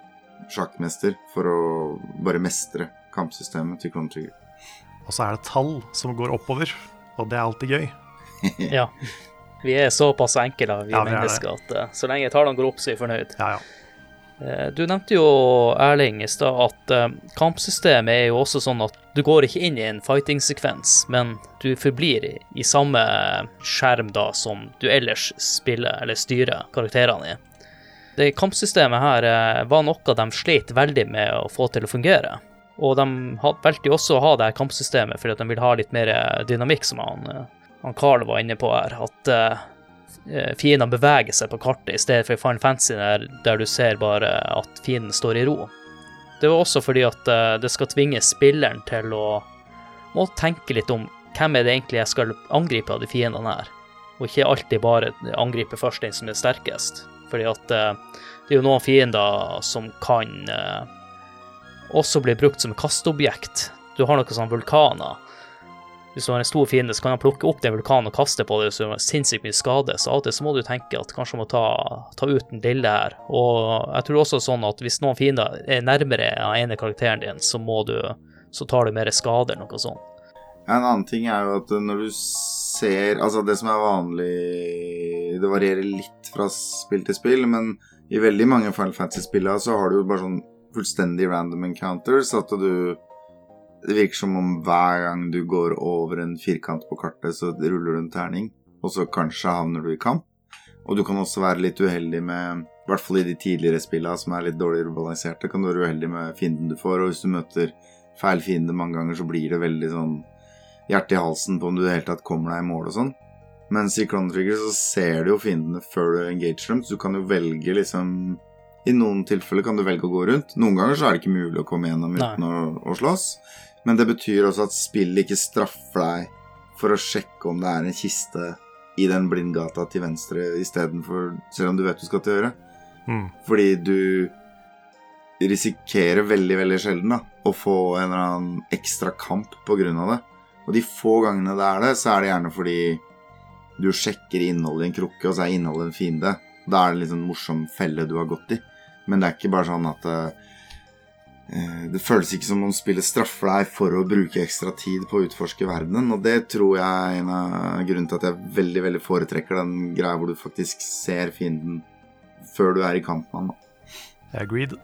sjakkmester for å bare mestre kampsystemet til Chrono Trigger. Og så er det tall som går oppover, og det er alltid gøy. <laughs> Ja. Vi er såpass enkle, vi Ja, vi er mennesker, at eh, så lenge tallene går opp, så er vi fornøyd. Ja, ja. Eh, Du nevnte jo, Erling, i stad at eh, kampsystemet er jo også sånn at du går ikke inn i en fighting-sekvens, men du forblir i, i samme skjerm da som du ellers spiller eller styrer karakterene i. Det kampsystemet her var noe de slet veldig med å få til å fungere. Og de valgte jo også å ha det her kampsystemet fordi at de ville ha litt mer dynamikk, som han, han Carl var inne på her. At eh, eh, fiendene beveger seg på kartet, i stedet for i Final Fantasy der, der du ser bare at fienden står i ro. Det var også fordi at uh, det skal tvinge spilleren til å må tenke litt om hvem er det egentlig jeg skal angripe av de fiendene her, og ikke alltid bare angripe først den som er sterkest. Fordi at uh, det er jo noen fiender som kan også bli brukt som kasteobjekt. Du har noen sånne vulkaner. Hvis du har en stor fiende, så kan han plukke opp den vulkanen og kaste på det, så gjør sinnssykt mye skade. Så av og til så må du tenke at kanskje du må ta, ta ut den lille her. Og jeg tror også sånn at hvis noen fiender er nærmere den ene karakteren din, så må du så tar du mer skade eller noe sånt. En annen ting er jo at når du ser Altså, det som er vanlig Det varierer litt fra spill til spill, men i veldig mange Final Fantasy-spillene så har du bare sånn fullstendig random encounters. At du Det virker som om hver gang du går over en firkant på kartet, så ruller du en terning, og så kanskje havner du i kamp. Og du kan også være litt uheldig med I hvert fall i de tidligere spillene som er litt dårligere balanserte, kan du være uheldig med fienden du får, og hvis du møter feil fiende mange ganger, så blir det veldig sånn hjerte i halsen på om du i det hele tatt kommer deg i mål og sånn. Mens i Chrono Trigger så ser du jo fiendene før du engager dem, så du kan jo velge liksom I noen tilfeller kan du velge å gå rundt. Noen ganger så er det ikke mulig å komme gjennom uten å, å slåss. Men det betyr også at spillet ikke straffer deg for å sjekke om det er en kiste i den blindgata til venstre istedenfor Selv om du vet du skal til høyre. Mm. Fordi du risikerer veldig, veldig sjelden da, å få en eller annen ekstra kamp av det. Og de få gangene det er det, så er det gjerne fordi du sjekker innholdet i en krukke, og så er innholdet en fiende. Da er det liksom en morsom felle du har gått i. Men det er ikke bare sånn at eh, Det føles ikke som om spillet straffer deg for å bruke ekstra tid på å utforske verdenen, og det tror jeg er en av grunnene til at jeg veldig, veldig foretrekker den greia hvor du faktisk ser fienden før du er i kamp med han. Agreed.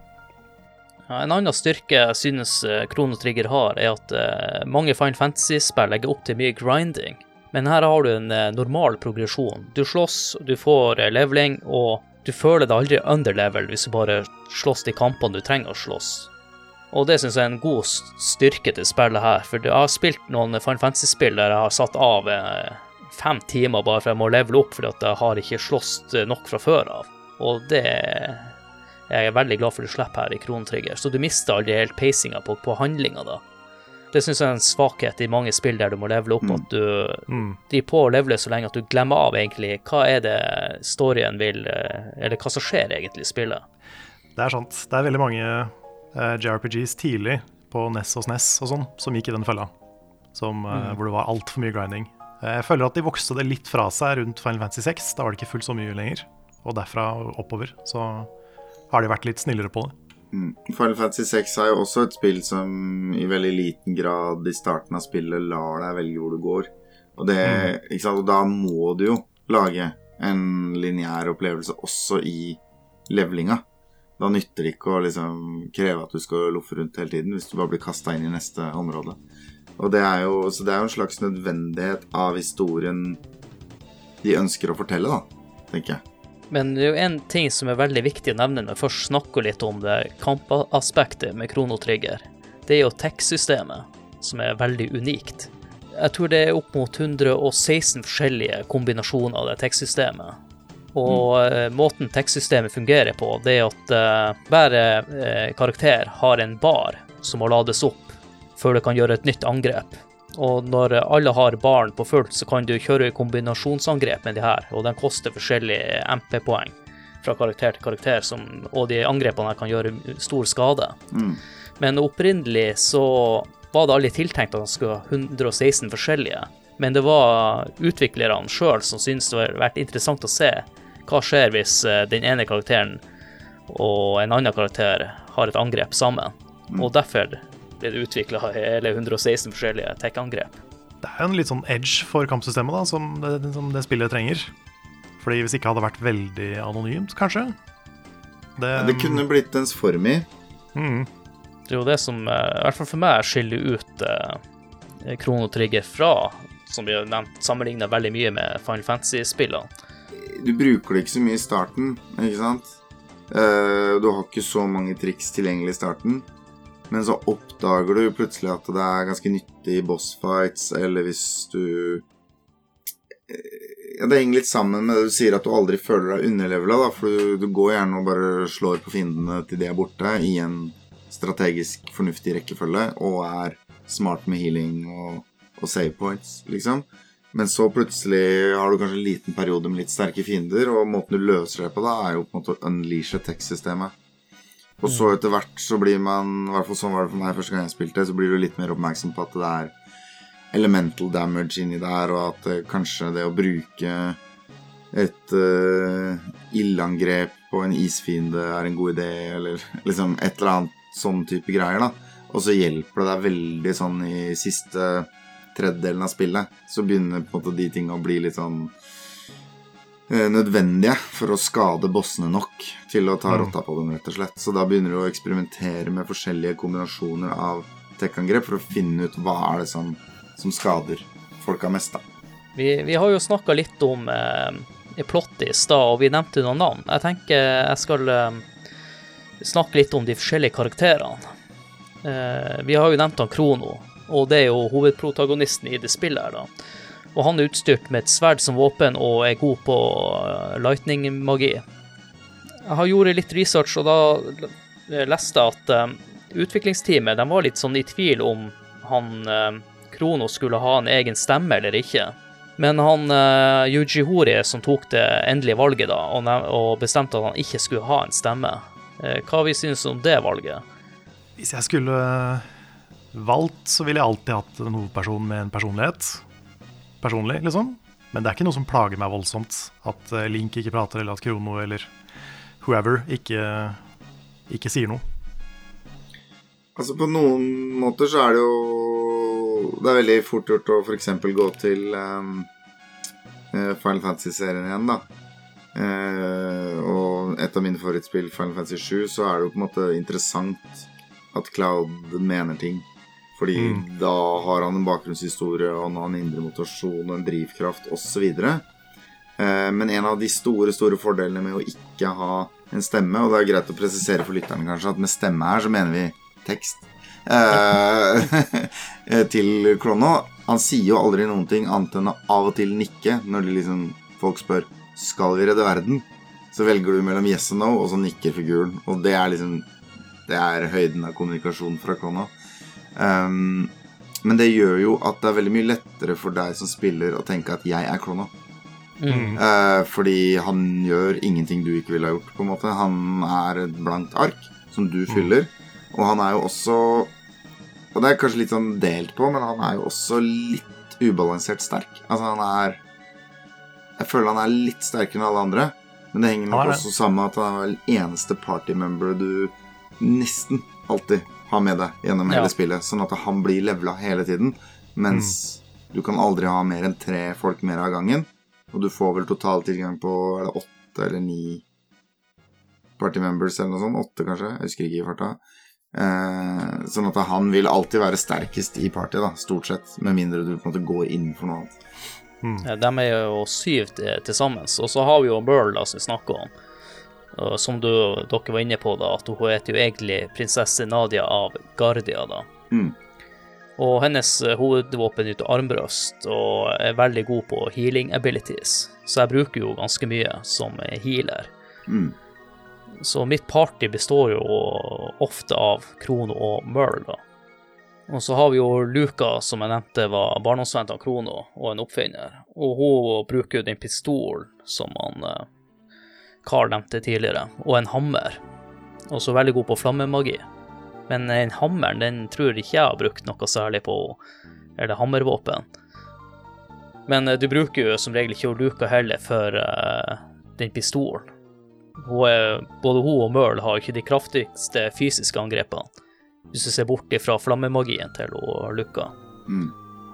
En annen styrke jeg synes Krono Trigger har, er at eh, mange Final Fantasy-spill legger opp til mye grinding. Men her har du en eh, normal progresjon. Du slåss, du får eh, leveling, og du føler deg aldri underlevel hvis du bare slåss de kampene du trenger å slåss. Og det syns jeg er en god styrke til spillet her, for jeg har spilt noen Final Fantasy-spill der jeg har satt av eh, fem timer bare for jeg må levele opp fordi at jeg har ikke slåss nok fra før av. Og det jeg er veldig glad for du slipper her i Krontrigger, så du mister aldri helt pacinga på, på handlinga da. Det syns jeg er en svakhet i mange spill der du må levele opp, Mm. at du Mm. driver på å levele så lenge at du glemmer av egentlig hva er det storyen vil, eh, eller hva som skjer egentlig i spillet. Det er sant. Det er veldig mange eh, JRPGs tidlig på NES og SNES og sånn som gikk i den fella. Som, eh, Hvor det var altfor mye grinding. Eh, jeg føler at de vokste det litt fra seg rundt Final Fantasy 6. Da var det ikke fullt så mye lenger. Og derfra oppover så har de vært litt snillere på det. Mm. Final Fantasy 6 er jo også et spill som i veldig liten grad i starten av spillet lar deg velge hvor du går. Og, det, sant? og da må du jo lage en lineær opplevelse også i levelinga. Da nytter det ikke å liksom kreve at du skal loffe rundt hele tiden hvis du bare blir kasta inn i neste område. Og det er jo, så det er jo en slags nødvendighet av historien de ønsker å fortelle, da, tenker jeg. Men det er jo en ting som er veldig viktig å nevne når vi først snakker litt om det kampaspektet med kronotrigger. Det er jo tech-systemet, som er veldig unikt. Jeg tror det er opp mot 116 forskjellige kombinasjoner av det tech-systemet. Og mm. måten tech-systemet fungerer på, det er at uh, hver uh, karakter har en bar som må lades opp før du kan gjøre et nytt angrep. Og når alle har barn på fullt, så kan du kjøre kombinasjonsangrep med de her, og den koster forskjellige MP-poeng fra karakter til karakter, som, og de angrepene her kan gjøre stor skade. Mm. Men opprinnelig så var det aldri tiltenkt at han skulle ha 116 forskjellige. Men det var utviklerne sjøl som syntes det hadde vært interessant å se hva skjer hvis eh, den ene karakteren og en annen karakter har et angrep sammen. Og derfor ble det utvikla hele 116 forskjellige tech-angrep. Det er jo en litt sånn edge for kampsystemet da, som det, som det spillet trenger. Fordi hvis ikke hadde vært veldig anonymt, kanskje. Det, Ja, det kunne blitt dens form i. mm, Det er jo det som, eh, i hvert fall for meg, skiller ut eh, Chrono Trigger fra, som vi har nevnt, sammenligna veldig mye med Final Fantasy-spillene. Du bruker det ikke så mye i starten, ikke sant? Uh, du har ikke så mange triks tilgjengelig i starten. Men så oppdager du plutselig at det er ganske nyttig i bossfights, eller hvis du Eh, Ja, Det henger litt sammen med det du sier at du aldri føler deg underlevela, da. For du, du går gjerne og bare slår på fiendene til de er borte, i en strategisk fornuftig rekkefølge, og er smart med healing og, og save points, liksom. Men så plutselig har du kanskje en liten periode med litt sterke fiender, og måten du løser det på da, er jo på en måte å unleashe tech-systemet. Og så etter hvert så blir man, i hvert fall sånn var det for meg første gang jeg spilte, så blir du litt mer oppmerksom på at det er elemental damage inni der, og at eh, kanskje det å bruke et uh, ildangrep på en isfiende er en god idé, eller <laughs> liksom et eller annet sånn type greier, da. Og så hjelper det deg veldig sånn i siste tredjedelen av spillet. Så begynner på en måte de tinga å bli litt sånn eh, nødvendige for å skade bossene nok til å ta Mm. rotta på dem, rett og slett. Så da begynner du å eksperimentere med forskjellige kombinasjoner av tech-angrep for å finne ut hva er det som, som skader folka mest, da. Vi, vi har jo snakka litt om eh, plott i stad, og vi nevnte noen navn. Jeg tenker jeg skal eh, snakke litt om de forskjellige karakterene. Eh, vi har jo nevnt han Krono, og det er jo hovedprotagonisten i det spillet her, da. Og han er utstyrt med et sverd som våpen og er god på eh, lightning-magi. Jeg har gjort litt research, og da leste jeg at eh, utviklingsteamet de var litt sånn i tvil om han Kronos Krono skulle ha en egen stemme eller ikke. Men han uh, Yuji Hori som tok det endelige valget da, og, bestemte at han ikke skulle ha en stemme. Eh, hva vi synes om det valget? Hvis jeg skulle valgt, så ville jeg alltid hatt en hovedperson med en personlighet. Personlig, liksom. Men det er ikke noe som plager meg voldsomt. At eh, Link ikke prater, eller at Krono eller whoever ikke, ikke sier noe. Altså På noen måter så er det jo Det er veldig fort gjort å f.eks. gå til um, Final Fantasy-serien igjen, da. Uh, og et av mine favorittspill, Final Fantasy 7, så er det jo på en måte interessant at Cloud mener ting. Fordi Mm. da har han en bakgrunnshistorie, han har en indre motivasjon og en drivkraft osv. Eh, men en av de store store fordelene med å ikke ha en stemme, og det er greit å presisere for lytterne kanskje at med stemme her så mener vi tekst, eh, <laughs> til Krono Han sier jo aldri noen ting annet enn å av og til nikke når de liksom, folk spør skal vi redde verden. Så velger du mellom yes og no, og så nikker figuren. Og det er liksom Det er høyden av kommunikasjon fra Krono. Um, men det gjør jo at det er veldig mye lettere for deg som spiller å tenke at jeg er Krono. Mm. Uh, fordi han gjør ingenting du ikke ville ha gjort, på en måte. Han er et blankt ark som du fyller. Og han er jo også Og det er kanskje litt sånn delt på, men han er jo også litt ubalansert sterk. Altså, han er Jeg føler han er litt sterkere enn alle andre. Men det henger nok også sammen med at han er vel eneste partymember du nesten alltid har med deg gjennom hele Ja. spillet. Sånn at han blir levela hele tiden. Mens du kan aldri ha mer enn tre folk mer av gangen. Og du får vel totaltilgang på er det åtte eller ni party members eller noe sånt. Åtte, kanskje. Jeg husker ikke i farta. Eh, sånn at han vil alltid være sterkest i partyet, da, stort sett. Med mindre du på en måte går inn for noe annet. Mm. De er jo syv til sammen. Og så har vi jo Burl, da, som vi snakker om. Og som du, dere var inne på, da, at hun heter jo egentlig prinsesse Nadia av Gardia. da. Mm. Og hennes eh, hovedvåpen er armbrøst og er veldig god på healing abilities. Så jeg bruker jo ganske mye som healer. Mm. Så mitt party består jo ofte av Krono og Merle, da. Og så har vi jo Luca, som jeg nevnte var barndomsvenn av Krono og en oppfinner. Og hun bruker jo den pistolen som han eh, Carl nevnte tidligere, og en hammer. Også veldig god på flammemagi. Men den hammeren den tror ikke jeg har brukt noe særlig på, eller hammervåpen. Men eh, du bruker jo som regel ikke luka heller for uh, den pistolen. Hun er, både hun og Merle har ikke de kraftigste fysiske angrepene, hvis du ser bort ifra flammemagien til Luca. Mm.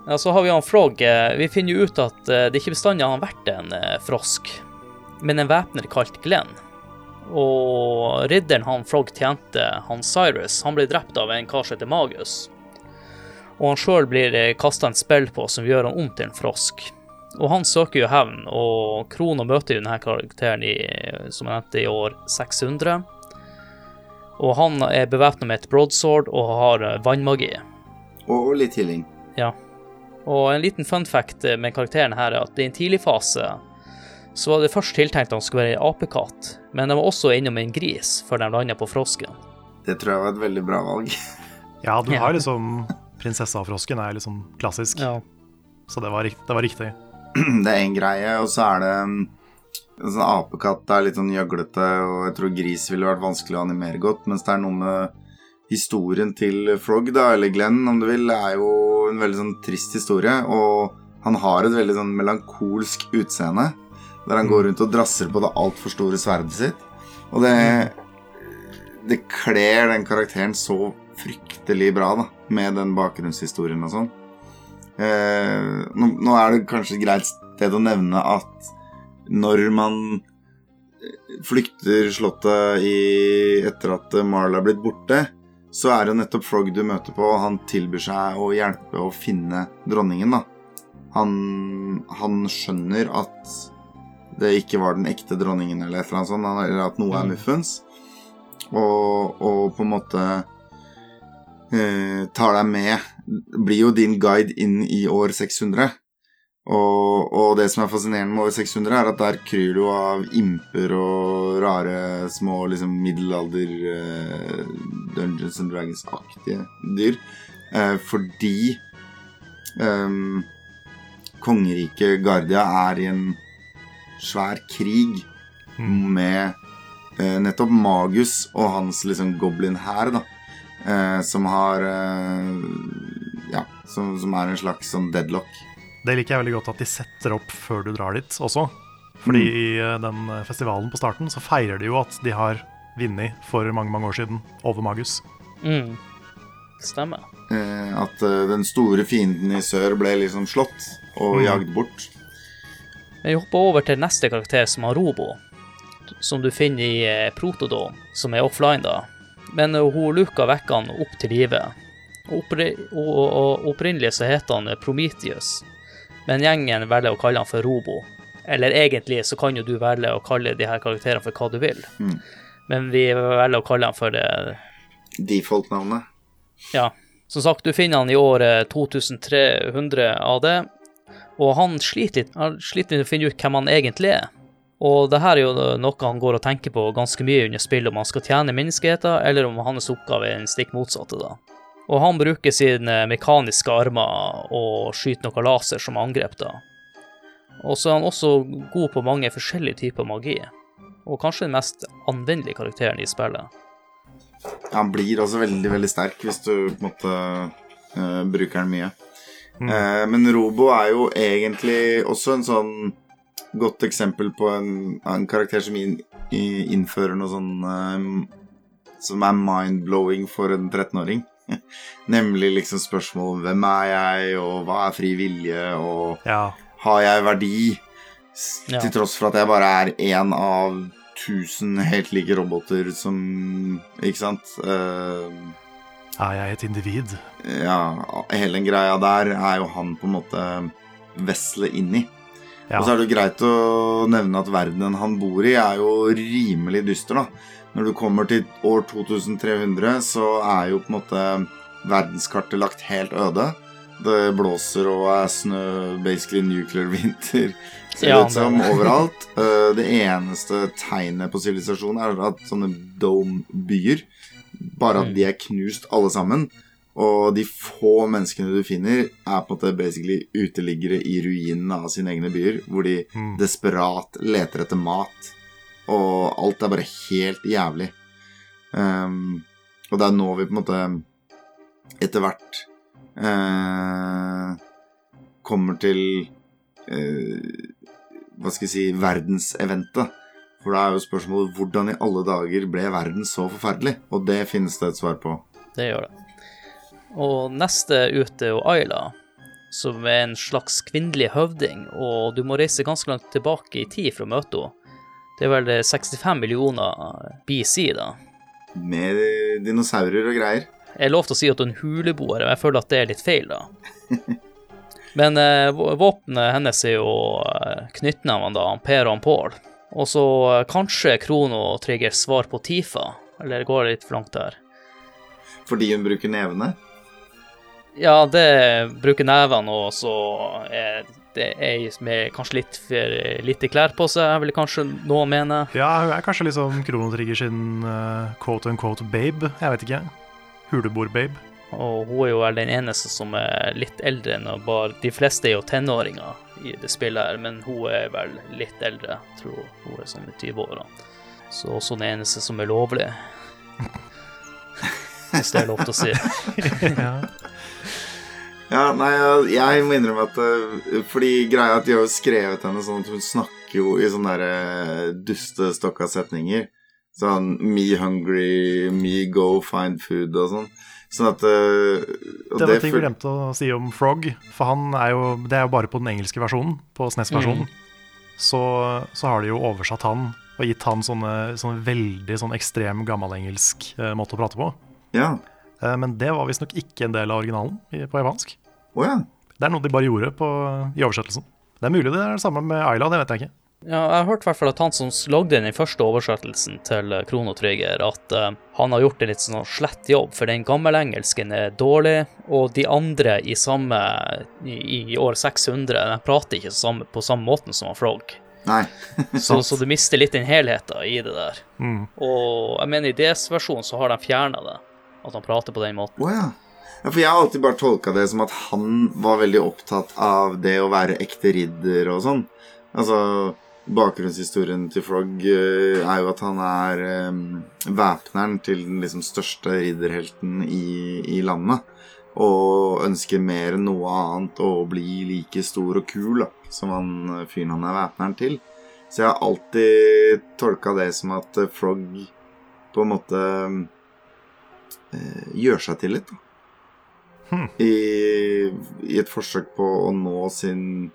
Ja, så har vi han Frog. Eh, Vi finner jo ut at det ikke bestandig har vært en frosk, men en væpner kalt Glenn. Og ridderen han Frog tjente, han Cyrus, han ble drept av en kar som heter Magus. Og han sjøl blir kasta en spill på som gjør han om til en frosk. Og han søker jo hevn, og Krono møter jo denne karakteren i, som jeg nevnte, i år 600. Og han er bevæpna med et broadsword og har eh, vannmagi. Og litt healing. Ja. Og en liten fun fact med karakteren her er at i en tidlig fase så var det først tiltenkt han skulle være ei apekatt, men de var også innom en gris før de landa på frosken. Det tror jeg var et veldig bra valg. <laughs> Ja, du har liksom Prinsessa og frosken er liksom klassisk, Ja. så det var, det var riktig. <clears throat> Det er én greie, og så er det um, en sånn apekatt er litt sånn gjøglete, og jeg tror gris ville vært vanskelig å animere godt, mens det er noe med historien til Frog, da, eller Glenn, om du vil, er jo en veldig sånn trist historie, og han har et veldig sånn melankolsk utseende, der han går rundt og drasser på det altfor store sverdet sitt, og det det kler den karakteren så fryktelig bra, da, med den bakgrunnshistorien og sånn. Eh, nå, nå er det kanskje et greit sted å nevne at når man flykter slottet i, etter at Marla er blitt borte, så er det nettopp Frog du møter på, og han tilbyr seg å hjelpe å finne dronningen, da. Han, han skjønner at det ikke var den ekte dronningen, eller et eller annet sånt, eller at noe er Mm. muffens, og, og på en måte eh, tar deg med blir jo din guide inn i år 600. Og, og det som er fascinerende med år 600, er at der kryr du av imper og rare små liksom middelalder eh, Dungeons and Dragons-aktige dyr. Eh, fordi eh, kongeriket Gardia er i en svær krig Mm. med eh, nettopp Magus og hans liksom goblin-hær, da. Eh, som har eh, Ja, som, som er en slags sånn deadlock. Det liker jeg veldig godt at de setter opp før du drar dit også. Fordi i eh, den festivalen på starten så feirer de jo at de har vunnet for mange mange år siden over Magus. Mm. Stemmer. Eh, at eh, den store fienden i sør ble liksom slått og Mm. jagd bort. Men vi hopper over til neste karakter, som har Robo. Som du finner i Protodon, Protodome, som er offline, da. Men eh, hun Luca vekker han opp til live. Oppri- Opprinnelig så heter han eh, Prometheus, men gjengen velger å kalle han for Robo. Eller egentlig så kan jo du velge å kalle de her karakterene for hva du vil. Mm. Men vi velger å kalle han for det Default-navnet. Ja. Som sagt, du finner han i året 2300 AD, og han sliter litt, han sliter med å finne ut hvem han egentlig er. Og det her er jo noe han går og tenker på ganske mye under spillet, om han skal tjene menneskeheten, eller om hans oppgave er den stikk motsatte, da. Og han bruker sine mekaniske armer og skyter noe laser som angrep, da. Og så er han også god på mange forskjellige typer magi. Og kanskje den mest anvendelige karakteren i spillet. Han blir altså veldig, veldig sterk hvis du på en måte uh, bruker den mye. Eh, men Robo er jo egentlig også en sånn godt eksempel på en, en karakter som inn, i- innfører noe sånn eh, som er mind-blowing for en 13-åring. <laughs> Nemlig liksom spørsmål hvem er jeg, og hva er fri vilje, og Ja. har jeg verdi? Ja. Til tross for at jeg bare er én av tusen helt like roboter som Ikke sant? Eh, Er jeg et individ? ja, hele den greia der er jo han på en måte veslet inn i. Ja. Og så er det jo greit å nevne at verdenen han bor i, er jo rimelig dyster, da. Når du kommer til år 2300, så er jo på en måte verdenskartet lagt helt øde. Det blåser og er snø, basically nuclear vinter, ser det Ja, ut som, <laughs> overalt. Eh, Det eneste tegnet på sivilisasjon er at sånne dome-byer, bare at Mm. de er knust alle sammen. Og de få menneskene du finner, er på en måte basically uteliggere i ruinene av sine egne byer, hvor de Mm. desperat leter etter mat. Og alt er bare helt jævlig. Um, og det er nå vi på en måte etter hvert uh, kommer til uh, Hva skal jeg si verdenseventet. For da er jo spørsmålet hvordan i alle dager ble verden så forferdelig? Og det finnes det et svar på. Det gjør det. Og neste ut er jo Ayla, som er en slags kvinnelig høvding, og du må reise ganske langt tilbake i tid for å møte henne. Det er vel 65 millioner BC, da. Med dinosaurer og greier. Jeg er lov til å si at hun er huleboer, men jeg føler at det er litt feil, da. <laughs> Men eh, våpenet hennes er jo eh, knyttnevene, da, Per og Pål. Og så eh, kanskje Krono trigger svar på Tifa, eller går det litt for langt der? Fordi hun bruker nevene. Ja, det bruker nevene, og så er det ei med kanskje litt for lite klær på seg, vil kanskje noen mene. Ja, hun er kanskje liksom Kronotrigger sin uh, quote unquote babe. Jeg vet ikke. Huleboer-babe. Og hun er jo vel den eneste som er litt eldre enn og bare De fleste er jo tenåringer i det spillet her, men hun er vel litt eldre. Jeg tror hun er sånn i 20-åra. Så også den eneste som er lovlig. Hvis det er lov til å si. <laughs> ja. Ja, nei, jeg- må innrømme at eh, Fordi greia er at de har jo skrevet henne sånn at hun snakker jo i sånne der eh, dustestokka setninger. Sånn me hungry, me go find food og sånn. Sånn at uh, Det var ting vi glemte å si om Frog. For han er jo, det er jo bare på den engelske versjonen, på SNES-versjonen. Så, så har de jo oversatt han og gitt han sånne, sånne veldig sånn ekstrem gammelengelsk uh, måte å prate på. Ja. Uh, men det var visstnok ikke en del av originalen i, på japansk. Oh, ja. Det er noe de bare gjorde på, i oversettelsen. Det er mulig det er det samme med Ayla, det vet jeg ikke. Ja, jeg har hørt i hvert fall at han som lagde den første oversettelsen til Krono Chrono Trigger, at uh, han har gjort en litt sånn slett jobb, for den gammelengelsken er dårlig, og de andre i samme i, i år 600 de prater ikke samme, på samme måten som han Frog. Nei. <laughs> Så, så du mister litt den helheten i det der. Mm. Og jeg mener i DS-versjonen så har de fjerna det, at han prater på den måten. Oh, ja. ja. For jeg har alltid bare tolka det som at han var veldig opptatt av det å være ekte ridder og sånn. Altså Bakgrunnshistorien til Frog eh, er jo at han er eh, væpneren til den liksom største ridderhelten i, i landet. Og ønsker mer enn noe annet å bli like stor og kul da, som han eh, fyren han er væpneren til. Så jeg har alltid tolka det som at Frog på en måte eh, gjør seg til litt. Da. Hmm. I, I et forsøk på å nå sin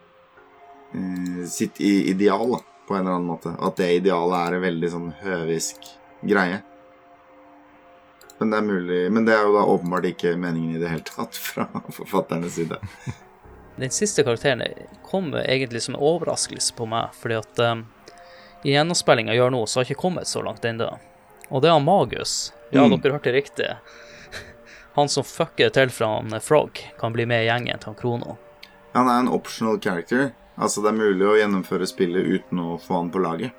sitt i, ideal, da, på en eller annen måte. At det idealet er en veldig sånn høvisk greie. Men det er mulig Men det er jo da åpenbart ikke meningen i det hele tatt fra forfatternes side. <laughs> Den siste karakteren kom egentlig som en overraskelse på meg, fordi at um, i gjennomspillinga jeg gjør nå, så har jeg ikke kommet så langt ennå. Og det er han Magus. Ja, Mm. dere hørte riktig. <laughs> Han som fucker til fra han Frog, kan bli med i gjengen til han Krono. Han er en optional character. Altså, det er mulig å gjennomføre spillet uten å få han på laget.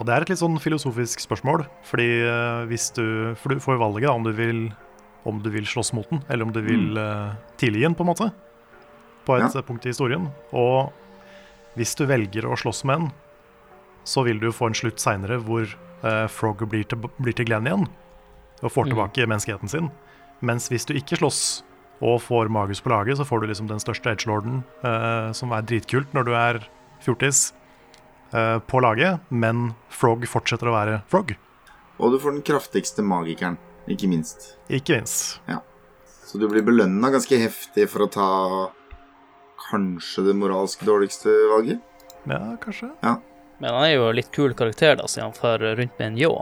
Og det er et litt sånn filosofisk spørsmål, fordi eh, hvis du For du får valget da, om du vil om du vil slåss mot den, eller om du vil uh, tilgi den, på en måte. På et Ja. eh, punkt i historien. Og hvis du velger å slåss med den, så vil du få en slutt seinere hvor uh, Frog blir til, blir til Glenn igjen og får mm. tilbake menneskeheten sin. Mens hvis du ikke slåss og får Magus på laget, så får du liksom den største edgelorden, uh, som er dritkult når du er fjortis, uh, på laget, men Frog fortsetter å være Frog. Og du får den kraftigste magikeren, ikke minst. Ikke minst. Så du blir belønna ganske heftig for å ta kanskje det moralsk dårligste valget. Ja, kanskje. Men han er jo litt kul karakter, da, siden han får rundt med en ljå.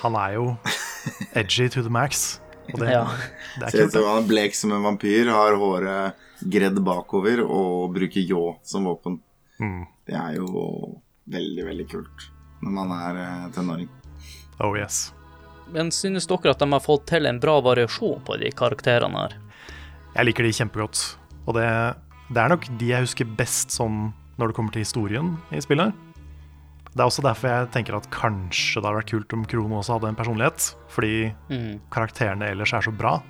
Han er jo <laughs> edgy to the max. Og det, Ja. det er Ser ut som han er blek som en vampyr, har håret gredd bakover og bruker ljå som våpen. Mm. Det er jo veldig, veldig kult når man er eh, tenåring. Oh yes. Men synes dere at de har fått til en bra variasjon på de karakterene her? Jeg liker de kjempegodt. Og det, det er nok de jeg husker best sånn når det kommer til historien i spillet. Det er også derfor jeg tenker at kanskje det hadde vært kult om Krono også hadde en personlighet. Fordi Mm. karakterene ellers er så bra.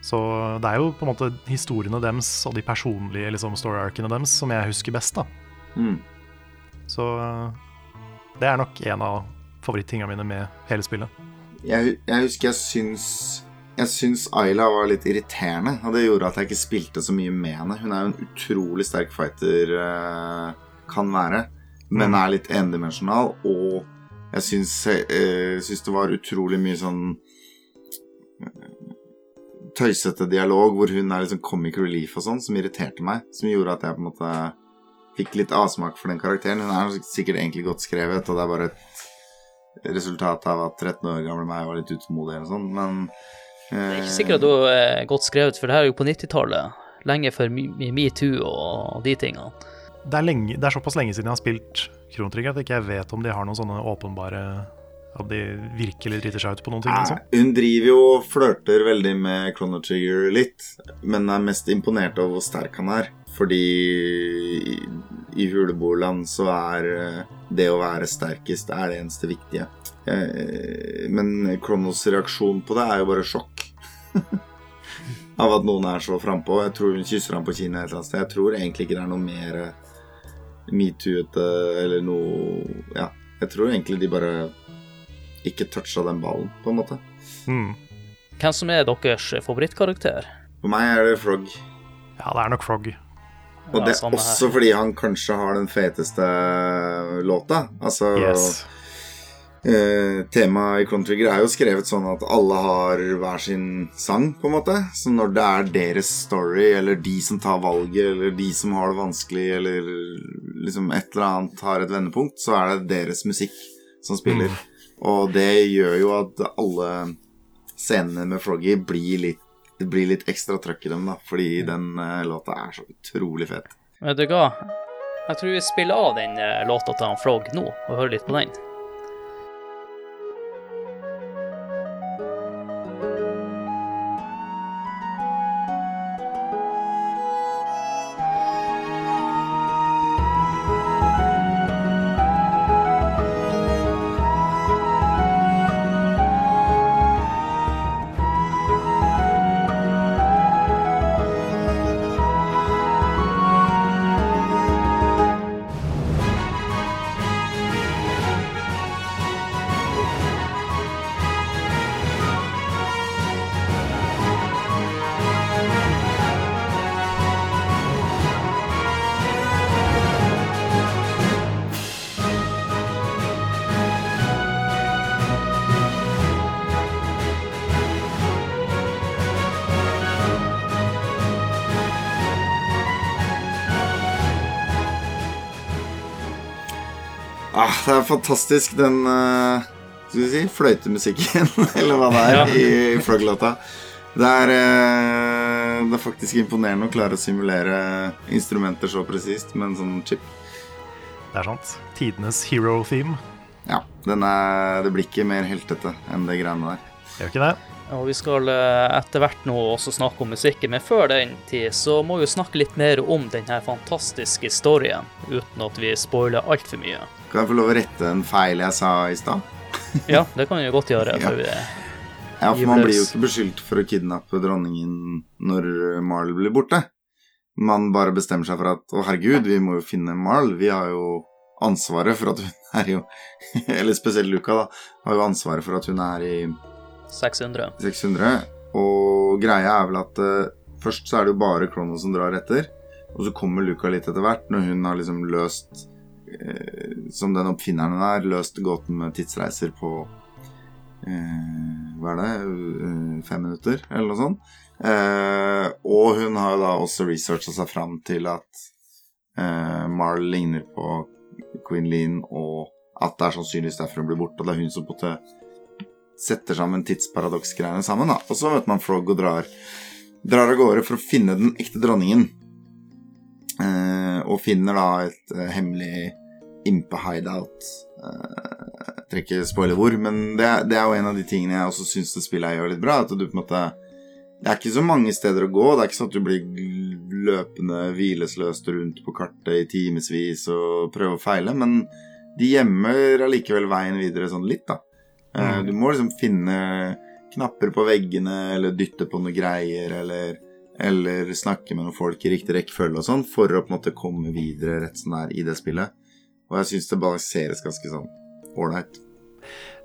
Så det er jo på en måte historiene deres og de personlige liksom, story-arkene deres som jeg husker best. da. Mm. Så det er nok en av favorittingene mine med hele spillet. Jeg, jeg husker jeg syns Jeg syns Ayla var litt irriterende, og det gjorde at jeg ikke spilte så mye med henne. Hun er jo en utrolig sterk fighter, eh, kan være, men er litt endimensjonal. Og jeg syns, eh, syns det var utrolig mye sånn eh, tøysete dialog hvor hun er liksom comic relief og sånn, som irriterte meg. Som gjorde at jeg på en måte fikk litt avsmak for den karakteren. Hun er sikkert egentlig godt skrevet, og det er bare et resultat av at 13 år gamle meg var litt utålmodig eller sånn, men Det er ikke sikkert at hun er godt skrevet, for det her er jo på 90-tallet. Lenge før metoo og de tingene. Det er, lenge, det er såpass lenge siden jeg har spilt Chrono Trigger at jeg ikke vet om de har noen sånne åpenbare At de virkelig driter seg ut på noen ting. Liksom. Hun driver jo og flørter veldig med Chrono Trigger litt, men er mest imponert over hvor sterk han er. Fordi i, i Huleboerland så er eh, det å være sterkest er det eneste viktige. Eh, Men Kronos reaksjon på det er jo bare sjokk. <laughs> Av at noen er så frampå. Jeg tror hun kysser ham på kinnet et eller annet sted. Jeg tror egentlig ikke det er noe mer eh, metoo-ete eller noe Ja. Jeg tror egentlig de bare ikke toucha den ballen, på en måte. Mm. Hvem som er deres favorittkarakter? For meg er det Frog. Ja, det er nok Frog. Og det er også fordi han kanskje har den feteste låta. Altså Yes. Eh, Temaet i Clone Trigger er jo skrevet sånn at alle har hver sin sang, på en måte. Så når det er deres story, eller de som tar valget, eller de som har det vanskelig, eller liksom et eller annet har et vendepunkt, så er det deres musikk som spiller. Og det gjør jo at alle scenene med Froggy blir litt det blir litt ekstra trøkk i dem, da, fordi den uh, låta er så utrolig fet. Vet du hva? Jeg tror vi spiller av den uh, låta til han Frog nå, og hører litt på den. Er fantastisk, den uh, Skal vi si fløytemusikken, <laughs> eller hva det er, Ja. i Frog-låta. Det er eh, det er faktisk imponerende å klare å simulere instrumenter så presist med en sånn chip. Det er sant. Tidenes hero theme. Ja, den er, det blir ikke mer heltete enn det greiene der. Det Gjør ikke det? Og vi skal eh, etter hvert nå også snakke om musikken, men før den tid så må vi jo snakke litt mer om denne fantastiske historien, uten at vi spoiler altfor mye. Kan jeg få lov å rette en feil jeg sa i stad? <laughs> Ja, det kan vi godt gjøre. Ja. Vi, Ja, for man blir jo ikke beskyldt for å kidnappe dronningen når Marl blir borte. Man bare bestemmer seg for at å herregud, vi må jo finne Marl. Vi har jo ansvaret for at hun er jo <laughs> Eller spesielt Luca, da. Har jo ansvaret for at hun er i 600. 600. Og greia er vel at uh, først så er det jo bare Krono som drar etter. Og så kommer Luca litt etter hvert, når hun har liksom løst uh, Som den oppfinneren hun er, løst gåten med tidsreiser på uh, Hva er det? fem minutter, eller noe sånt. Og hun har jo da også researcha seg fram til at Marl ligner på Queen Lean, og at det er sannsynligvis derfor hun blir borte. Og det er hun som på måte setter sammen tidsparadoksgreiene sammen. da. Og så møter man Frog og drar, drar av gårde for å finne den ekte dronningen. Eh, og finner da et eh, hemmelig impe-hideout. Eh, jeg trenger ikke spoile hvor, men det, det er jo en av de tingene jeg også syns det spillet jeg gjør litt bra. At du på en måte Det er ikke så mange steder å gå. Det er ikke sånn at du blir løpende hvilesløst rundt på kartet i timevis og prøver å feile, men de gjemmer allikevel veien videre sånn litt, da. Eh, Mm. Du må liksom finne knapper på veggene, eller dytte på noen greier, eller, eller snakke med noen folk i riktig rekkefølge og sånn, for å på en måte komme videre rett som det er i det spillet. Og jeg syns det balanseres ganske sånn ålreit.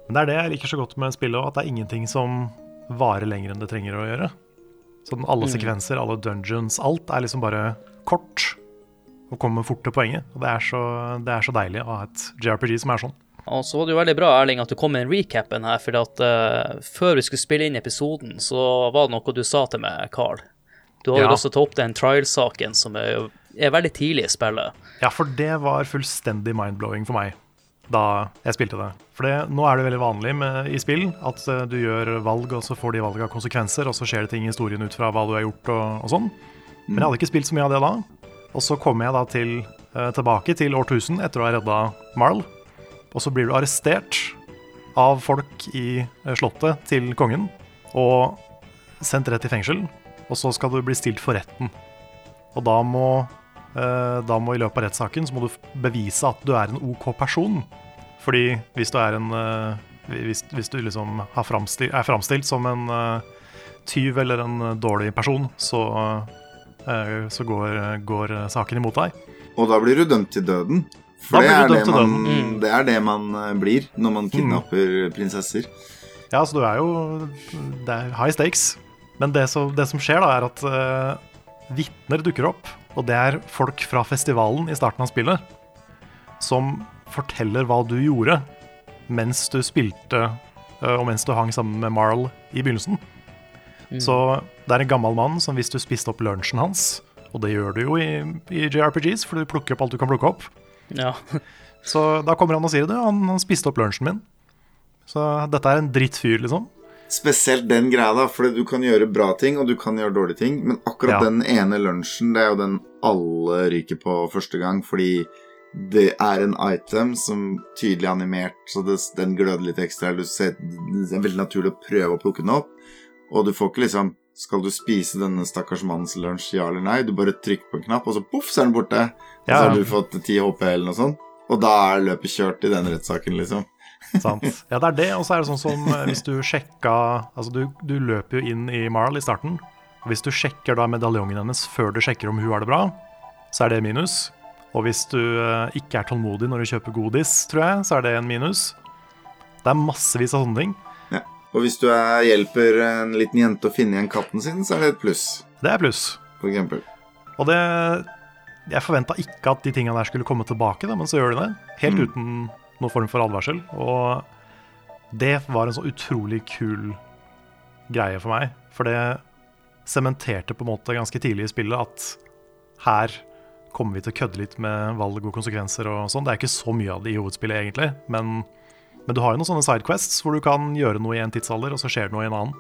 Men det er det jeg liker så godt med spillet, at det er ingenting som varer lenger enn det trenger å gjøre. Sånn alle Mm. sekvenser, alle dungeons, alt er liksom bare kort og kommer fort til poenget. Og det er så, det er så deilig å ha et JRPG som er sånn. Og så var det jo veldig bra, Erling, at du kom med en recapen her, for at uh, før vi skulle spille inn episoden, så var det noe du sa til meg, Carl. Du hadde Ja. også til å opp den trial-saken som er, er veldig tidlig i spillet. Ja, for det var fullstendig mind-blowing for meg da jeg spilte det. For det, nå er det veldig vanlig med, i spill at eh, du gjør valg, og så får de valgene konsekvenser, og så skjer det ting i historien ut fra hva du har gjort og, og sånn. Men jeg hadde ikke spilt så mye av det da. Og så kommer jeg da til, eh, tilbake til årtusen etter å ha redda Marl. Og så blir du arrestert av folk i eh, slottet til kongen og sendt rett i fengsel. Og så skal du bli stilt for retten. Og da må, eh, da må i løpet av rettssaken så må du bevise at du er en OK person. Fordi hvis du er en eh, Hvis, hvis du liksom framstilt, er framstilt som en tyv eller en dårlig person, så, så går, går saken imot deg. Og da blir du dømt til døden. For det er det, man. Mm. det er det man eh, blir når man kidnapper prinsesser. Ja, så du er jo Det er high stakes. Men det, så, det som skjer, da, er at uh, vitner dukker opp. Og det er folk fra festivalen i starten av spillet som forteller hva du gjorde mens du spilte uh, og mens du hang sammen med Marl i begynnelsen. Så det er en gammel mann som hvis du spiste opp lunsjen hans, og det gjør du jo i, i JRPGs, for du plukker opp alt du kan plukke opp, Ja. <laughs> så da kommer han og sier det, han, han spiste opp lunsjen min. Så dette er en drittfyr, liksom. Spesielt den greia, da, for du kan gjøre bra ting, og du kan gjøre dårlige ting. Men akkurat Ja. den ene lunsjen, det er jo den alle ryker på første gang, fordi det er en item som tydelig er animert, så det, den gløder litt ekstra. Du ser, det er veldig naturlig å prøve å plukke den opp, og du får ikke liksom Skal du spise denne stakkars mannens lunsj, ja eller nei? Du bare trykker på en knapp, og så poff, så er den borte. Og så har du fått 10 HP eller noe sånt. Og da er løpet kjørt i den rettssaken, liksom. <laughs> Sant. Ja, det er det. Og så er det sånn som eh, hvis du sjekka Altså, du, du løper jo inn i Marl i starten. Og hvis du sjekker da medaljongen hennes før du sjekker om hun har det bra, så er det minus. Og hvis du eh, ikke er tålmodig når du kjøper godis, tror jeg, så er det en minus. Det er massevis av sånne ting. Ja. Og hvis du er, hjelper en liten jente å finne igjen katten sin, så er det et pluss, Det er pluss. for eksempel. Og det Jeg forventa ikke at de tingene der skulle komme tilbake, da, men så gjør de det. Helt Mm. uten noen form for advarsel. Og det var en så utrolig kul greie for meg. For det sementerte på en måte ganske tidlig i spillet at her kommer vi til å kødde litt med valg og konsekvenser og sånn. Det er ikke så mye av det i hovedspillet, egentlig. Men, men du har jo noen sånne sidequests hvor du kan gjøre noe i en tidsalder, og så skjer det noe i en annen.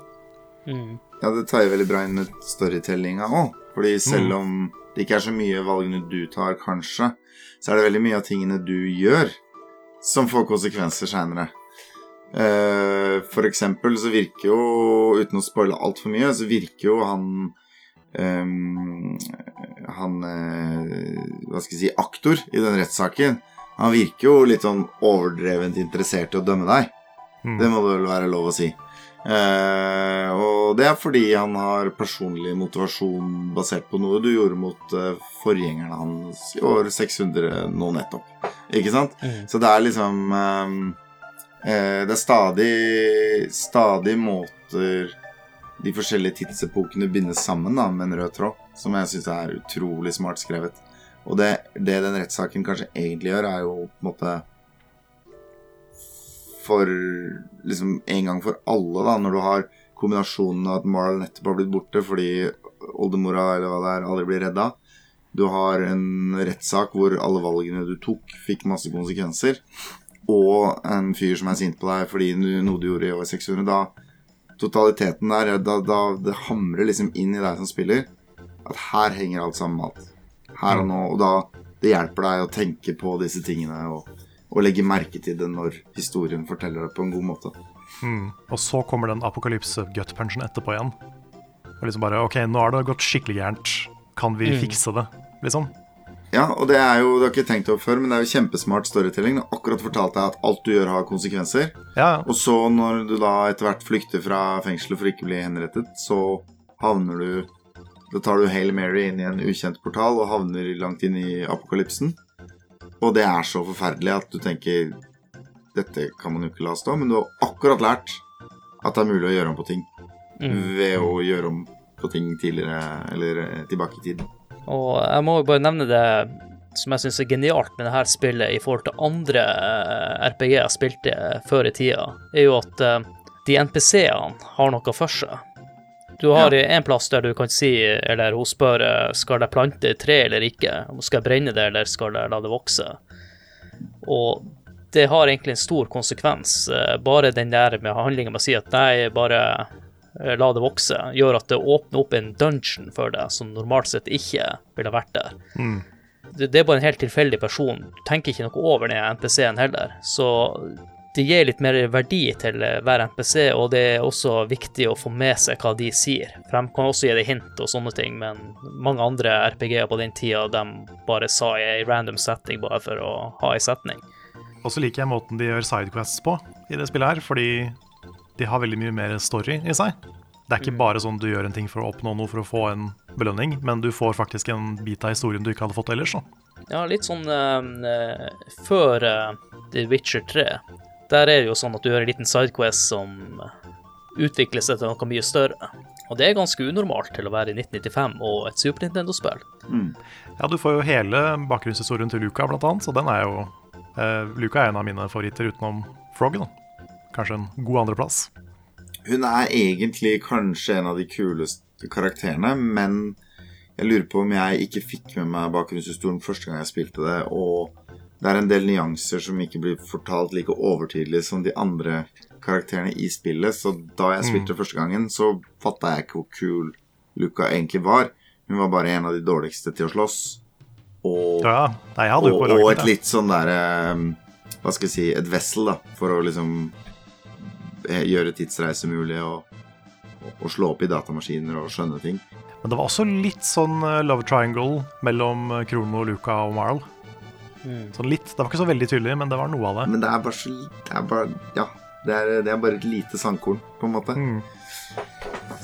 Mm. Ja, det tar jo veldig bra inn med storytellinga òg. Fordi selv om det ikke er så mye valgene du tar, kanskje, så er det veldig mye av tingene du gjør, som får konsekvenser seinere. Uh, for eksempel så virker jo, uten å spoile altfor mye, så virker jo han um, Han uh, Hva skal jeg si Aktor i den rettssaken. Han virker jo litt sånn overdrevent interessert i å dømme deg. Mm. Det må det vel være lov å si. Eh, og det er fordi han har personlig motivasjon basert på noe du gjorde mot eh, forgjengerne hans i år 600 nå nettopp. Ikke sant? Mm. Så det er liksom eh, eh, Det er stadig Stadig måter de forskjellige tidsepokene bindes sammen da, med en rød tråd, som jeg syns er utrolig smart skrevet. Og det, det den rettssaken kanskje egentlig gjør, er jo på en måte for liksom en gang for alle, da, når du har kombinasjonen av at Marl nettopp har blitt borte fordi oldemora eller hva det er, aldri blir redda. Du har en rettssak hvor alle valgene du tok, fikk masse konsekvenser. Og en fyr som er sint på deg fordi noe du gjorde i over 600. Da totaliteten der, da, da det hamrer liksom inn i deg som spiller at her henger alt sammen med alt. Her og nå. Og da det hjelper deg å tenke på disse tingene og og legge merke til det når historien forteller det på en god måte. Mm. Og så kommer den apokalypse-gut-punchen etterpå igjen. Og liksom bare OK, nå har det gått skikkelig gærent. Kan vi Mm. fikse det? Liksom. Ja, og det er jo, du har ikke tenkt over før, men det er jo kjempesmart storytelling. Du har akkurat fortalt deg at alt du gjør, har konsekvenser. Ja, Og så, når du da etter hvert flykter fra fengselet for ikke å bli henrettet, så havner du Da tar du Hail Mary inn i en ukjent portal og havner langt inn i apokalypsen. Og det er så forferdelig at du tenker Dette kan man jo ikke la stå, men du har akkurat lært at det er mulig å gjøre om på ting Mm. ved å gjøre om på ting tidligere eller eh, tilbake i tid. Og jeg må jo bare nevne det som jeg syns er genialt med dette spillet i forhold til andre eh, RPG jeg spilte før i tida, er jo at eh, de NPC-ene har noe for seg. Du har Ja. en plass der du kan si, eller hun spør eh, skal jeg plante et tre eller ikke, skal jeg brenne det eller skal jeg la det vokse. Og det har egentlig en stor konsekvens. eh, Bare den der med handlinga med å si at nei, bare eh, la det vokse, gjør at det åpner opp en dungeon for deg som normalt sett ikke ville vært der. Mm. Det, det er bare en helt tilfeldig person. Tenker ikke noe over den NPC-en heller. Så det gir litt mer verdi til eh, hver NPC, og det er også viktig å få med seg hva de sier. For de kan også gi deg hint og sånne ting, men mange andre RPG-er på den tida, de bare sa i ei random setting bare for å ha ei setning. Og så liker jeg måten de gjør sidequests på i det spillet her, fordi de har veldig mye mer story i seg. Det er ikke bare sånn du gjør en ting for å oppnå noe for å få en belønning, men du får faktisk en bit av historien du ikke hadde fått ellers. Så. Ja, litt sånn uh, før uh, The Witcher 3. Der er det jo sånn at du gjør en liten sidequest som utvikler seg til noe mye større. Og det er ganske unormalt til å være i 1995 og et Super Nintendo-spill. Mm. Ja, du får jo hele bakgrunnshistorien til Luca, blant annet, så den er jo eh, Luca er en av mine favoritter utenom Frog. Da. Kanskje en god andreplass. Hun er egentlig kanskje en av de kuleste karakterene, men jeg lurer på om jeg ikke fikk med meg bakgrunnshistorien første gang jeg spilte det, og det er en del nyanser som ikke blir fortalt like overtydelig som de andre karakterene i spillet, så da jeg spilte første gangen, så fatta jeg ikke hvor kul Luca egentlig var. Hun var bare en av de dårligste til å slåss. Og, Ja, nei, og, på og et litt sånn derre Hva skal jeg si Et vessel, da, for å liksom eh, gjøre tidsreise mulig og, og, og slå opp i datamaskiner og skjønne ting. Men det var også litt sånn eh, love triangle mellom eh, Krono, Luca og Marl. Sånn litt, Det var ikke så veldig tydelig, men det var noe av det. Men det er bare så Det er bare Ja. Det er, det er bare et lite sandkorn, på en måte. Mm.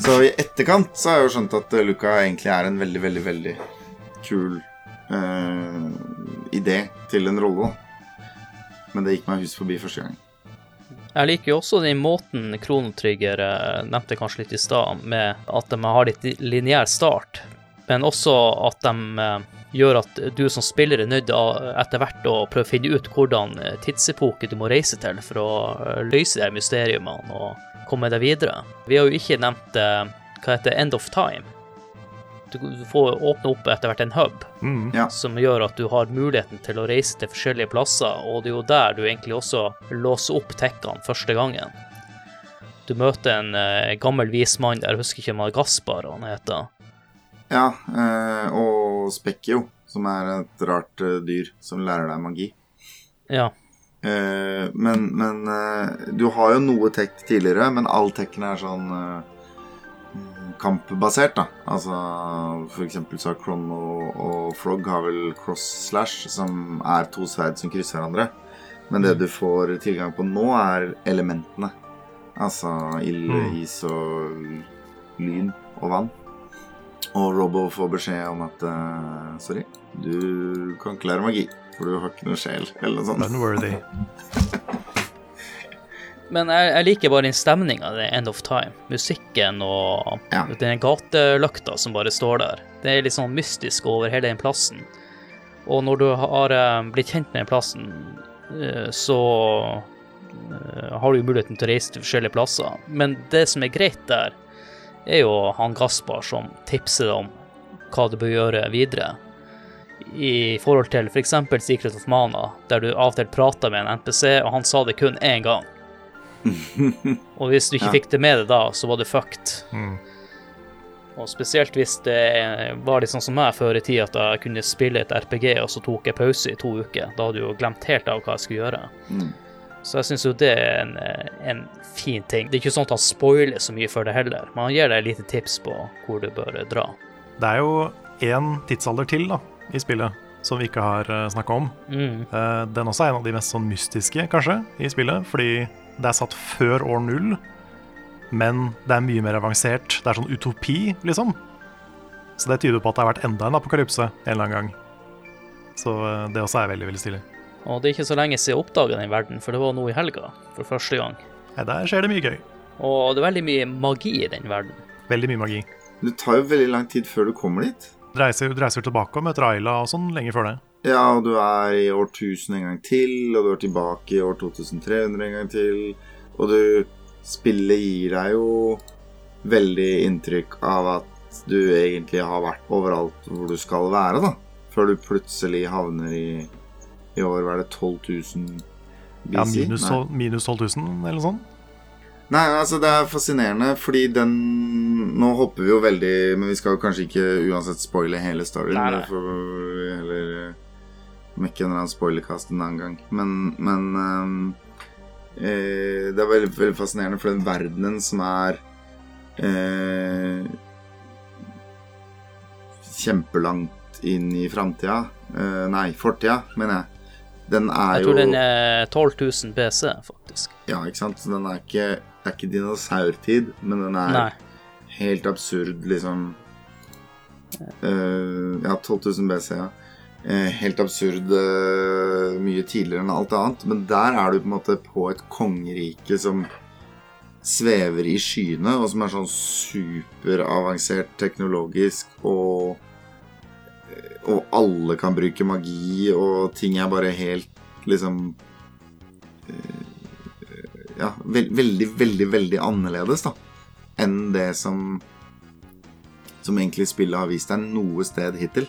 Så i etterkant så har jeg jo skjønt at eh, Luca egentlig er en veldig, veldig, veldig kul uh, idé til en rolle. Men det gikk meg hus forbi første gang. Jeg liker jo også den måten Chrono Trigger eh, nevnte kanskje litt i stad, med at de har litt lineær start, men også at de gjør at du som spiller er nødt til etter hvert å prøve å finne ut hvordan eh, tidsepoke du må reise til for å eh, løse de mysteriumene og komme deg videre. Vi har jo ikke nevnt eh, hva heter End of Time. Du får åpne opp etter hvert en hub Mm. Ja. som gjør at du har muligheten til å reise til forskjellige plasser, og det er jo der du egentlig også låser opp tekkene første gangen. Du møter en eh, gammel vis mann der, jeg husker ikke om han Gaspar han heter. Ja, eh, og Spekkio, som er et rart eh, dyr som lærer deg magi. Ja. Eh, men men eh, du har jo noe tech tidligere, men all techen er sånn eh, kampbasert, da. Altså for eksempel så har Chrono og Frog har vel cross slash, som er to sverd som krysser hverandre. Men det du får tilgang på nå, er elementene. Altså ild, Mm. is og lyn og vann. Og Robbo får beskjed om at uh, Sorry, du kan ikke lære magi, for du har ikke noe sjel, eller noe sånt. Unworthy. <laughs> Men jeg, jeg liker bare den stemninga, det End of Time. Musikken og Ja. den gatelykta som bare står der. Det er litt sånn mystisk over hele den plassen. Og når du har eh, blitt kjent med den plassen, eh, så har du jo muligheten til å reise til forskjellige plasser. Men det som er greit der, er jo han Gaspar som tipser deg om hva du bør gjøre videre. I forhold til f.eks. Secret of Mana, der du av og til prater med en NPC, og han sa det kun én gang. <laughs> Og hvis du ikke Ja. fikk det med deg da, så var du fucked. Mm. Og spesielt hvis det var litt sånn som meg før i tid, at jeg kunne spille et RPG, og så tok jeg pause i to uker. Da hadde du jo glemt helt av hva jeg skulle gjøre. Mm. Så jeg syns jo det er en, en fin ting. Det er ikke sånn at han spoiler så mye for det heller, men han gir deg et lite tips på hvor du bør dra. Det er jo én tidsalder til da, i spillet som vi ikke har snakka om. Mm. Eh, Den også er en av de mest sånn mystiske, kanskje, i spillet. Fordi det er satt før år null, men det er mye mer avansert. Det er sånn utopi, liksom. Så det tyder på at det har vært enda en apokalypse en eller annen gang. Så eh, det også er veldig, veldig stilig. Og det er ikke så lenge siden jeg oppdaga den verden, for det var nå i helga for første gang. Ja, der skjer det mye gøy. Og det er veldig mye magi i den verden. Veldig mye magi. Det tar jo veldig lang tid før du kommer dit. Du reiser, du reiser tilbake og møter Ayla og sånn lenge før det. Ja, og du er i år 1000 en gang til, og du er tilbake i år 2300 en gang til. Og du Spillet gir deg jo veldig inntrykk av at du egentlig har vært overalt hvor du skal være, da. Før du plutselig havner i I år var det 12 000 BC? Ja, minus, minus 12 000 eller noe sånt. Nei, altså det er fascinerende, fordi den Nå hopper vi jo veldig Men vi skal jo kanskje ikke uansett spoile hele storyen. Nei, nei. Vi heller eh, mekke en eller annen spoilerkast en annen gang. Men, men um, eh, Det er veldig, veldig fascinerende, for den verdenen som er eh, Kjempelangt inn i framtida eh, Nei, fortida, mener jeg. Den er Jeg jo tror den er 12 000 BC, faktisk. Ja, ikke sant? Så den er ikke, det er ikke dinosaurtid, men den er Nei. helt absurd, liksom Uh, Ja, 12 000 BC, ja. Eh, helt absurd eh, mye tidligere enn alt annet. Men der er du på en måte på et kongerike som svever i skyene, og som er sånn superavansert teknologisk, og Og alle kan bruke magi, og ting er bare helt liksom ja, veldig, veldig, veldig annerledes da enn det som som egentlig spillet har vist deg noe sted hittil.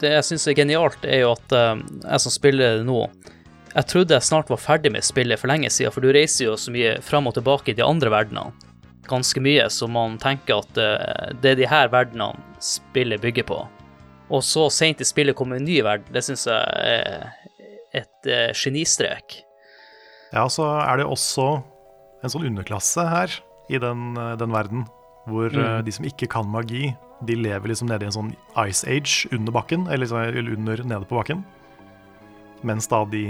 Det jeg syns er genialt, er jo at uh, jeg som spiller nå Jeg trodde jeg snart var ferdig med spillet for lenge siden, for du reiser jo så mye fram og tilbake i de andre verdenene. Ganske mye, så man tenker at uh, det er de her verdenene spillet bygger på. Og så seint i spillet kommer en ny verden. Det syns jeg er et eh, genistrek. Ja, så er det også en sånn underklasse her i den, eh, den verden, hvor mm. de som ikke kan magi, de lever liksom nede i en sånn ice age under bakken, eller, liksom under nede på bakken. Mens da de,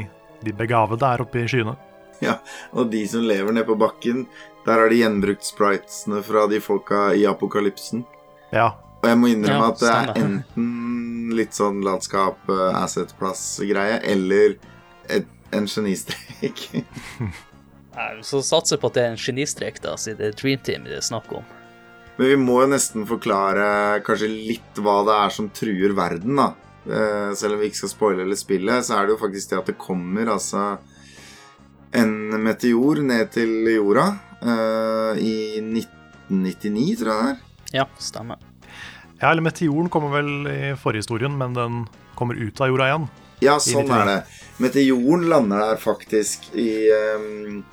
de begavede er oppe i skyene. Ja, og de som lever nede på bakken, der har de gjenbrukt spritesene fra de folka i apokalypsen. Ja, Og jeg må innrømme Ja, at det er enten litt sånn landskap, eh, asset-plass-greie, eller et, en genistrek. <laughs> Nei, Så satser på at det er en genistrek, da, siden det er Dream Team det er snakk om. Men vi må jo nesten forklare kanskje litt hva det er som truer verden, da. Eh, selv om vi ikke skal spoile eller spille, så er det jo faktisk det at det kommer altså en meteor ned til jorda eh, i 1999, tror jeg det er. Ja, stemmer. Ja eller meteoren kommer vel i forhistorien, men den kommer ut av jorda igjen. Ja, sånn er det. Meteoren lander der faktisk i um,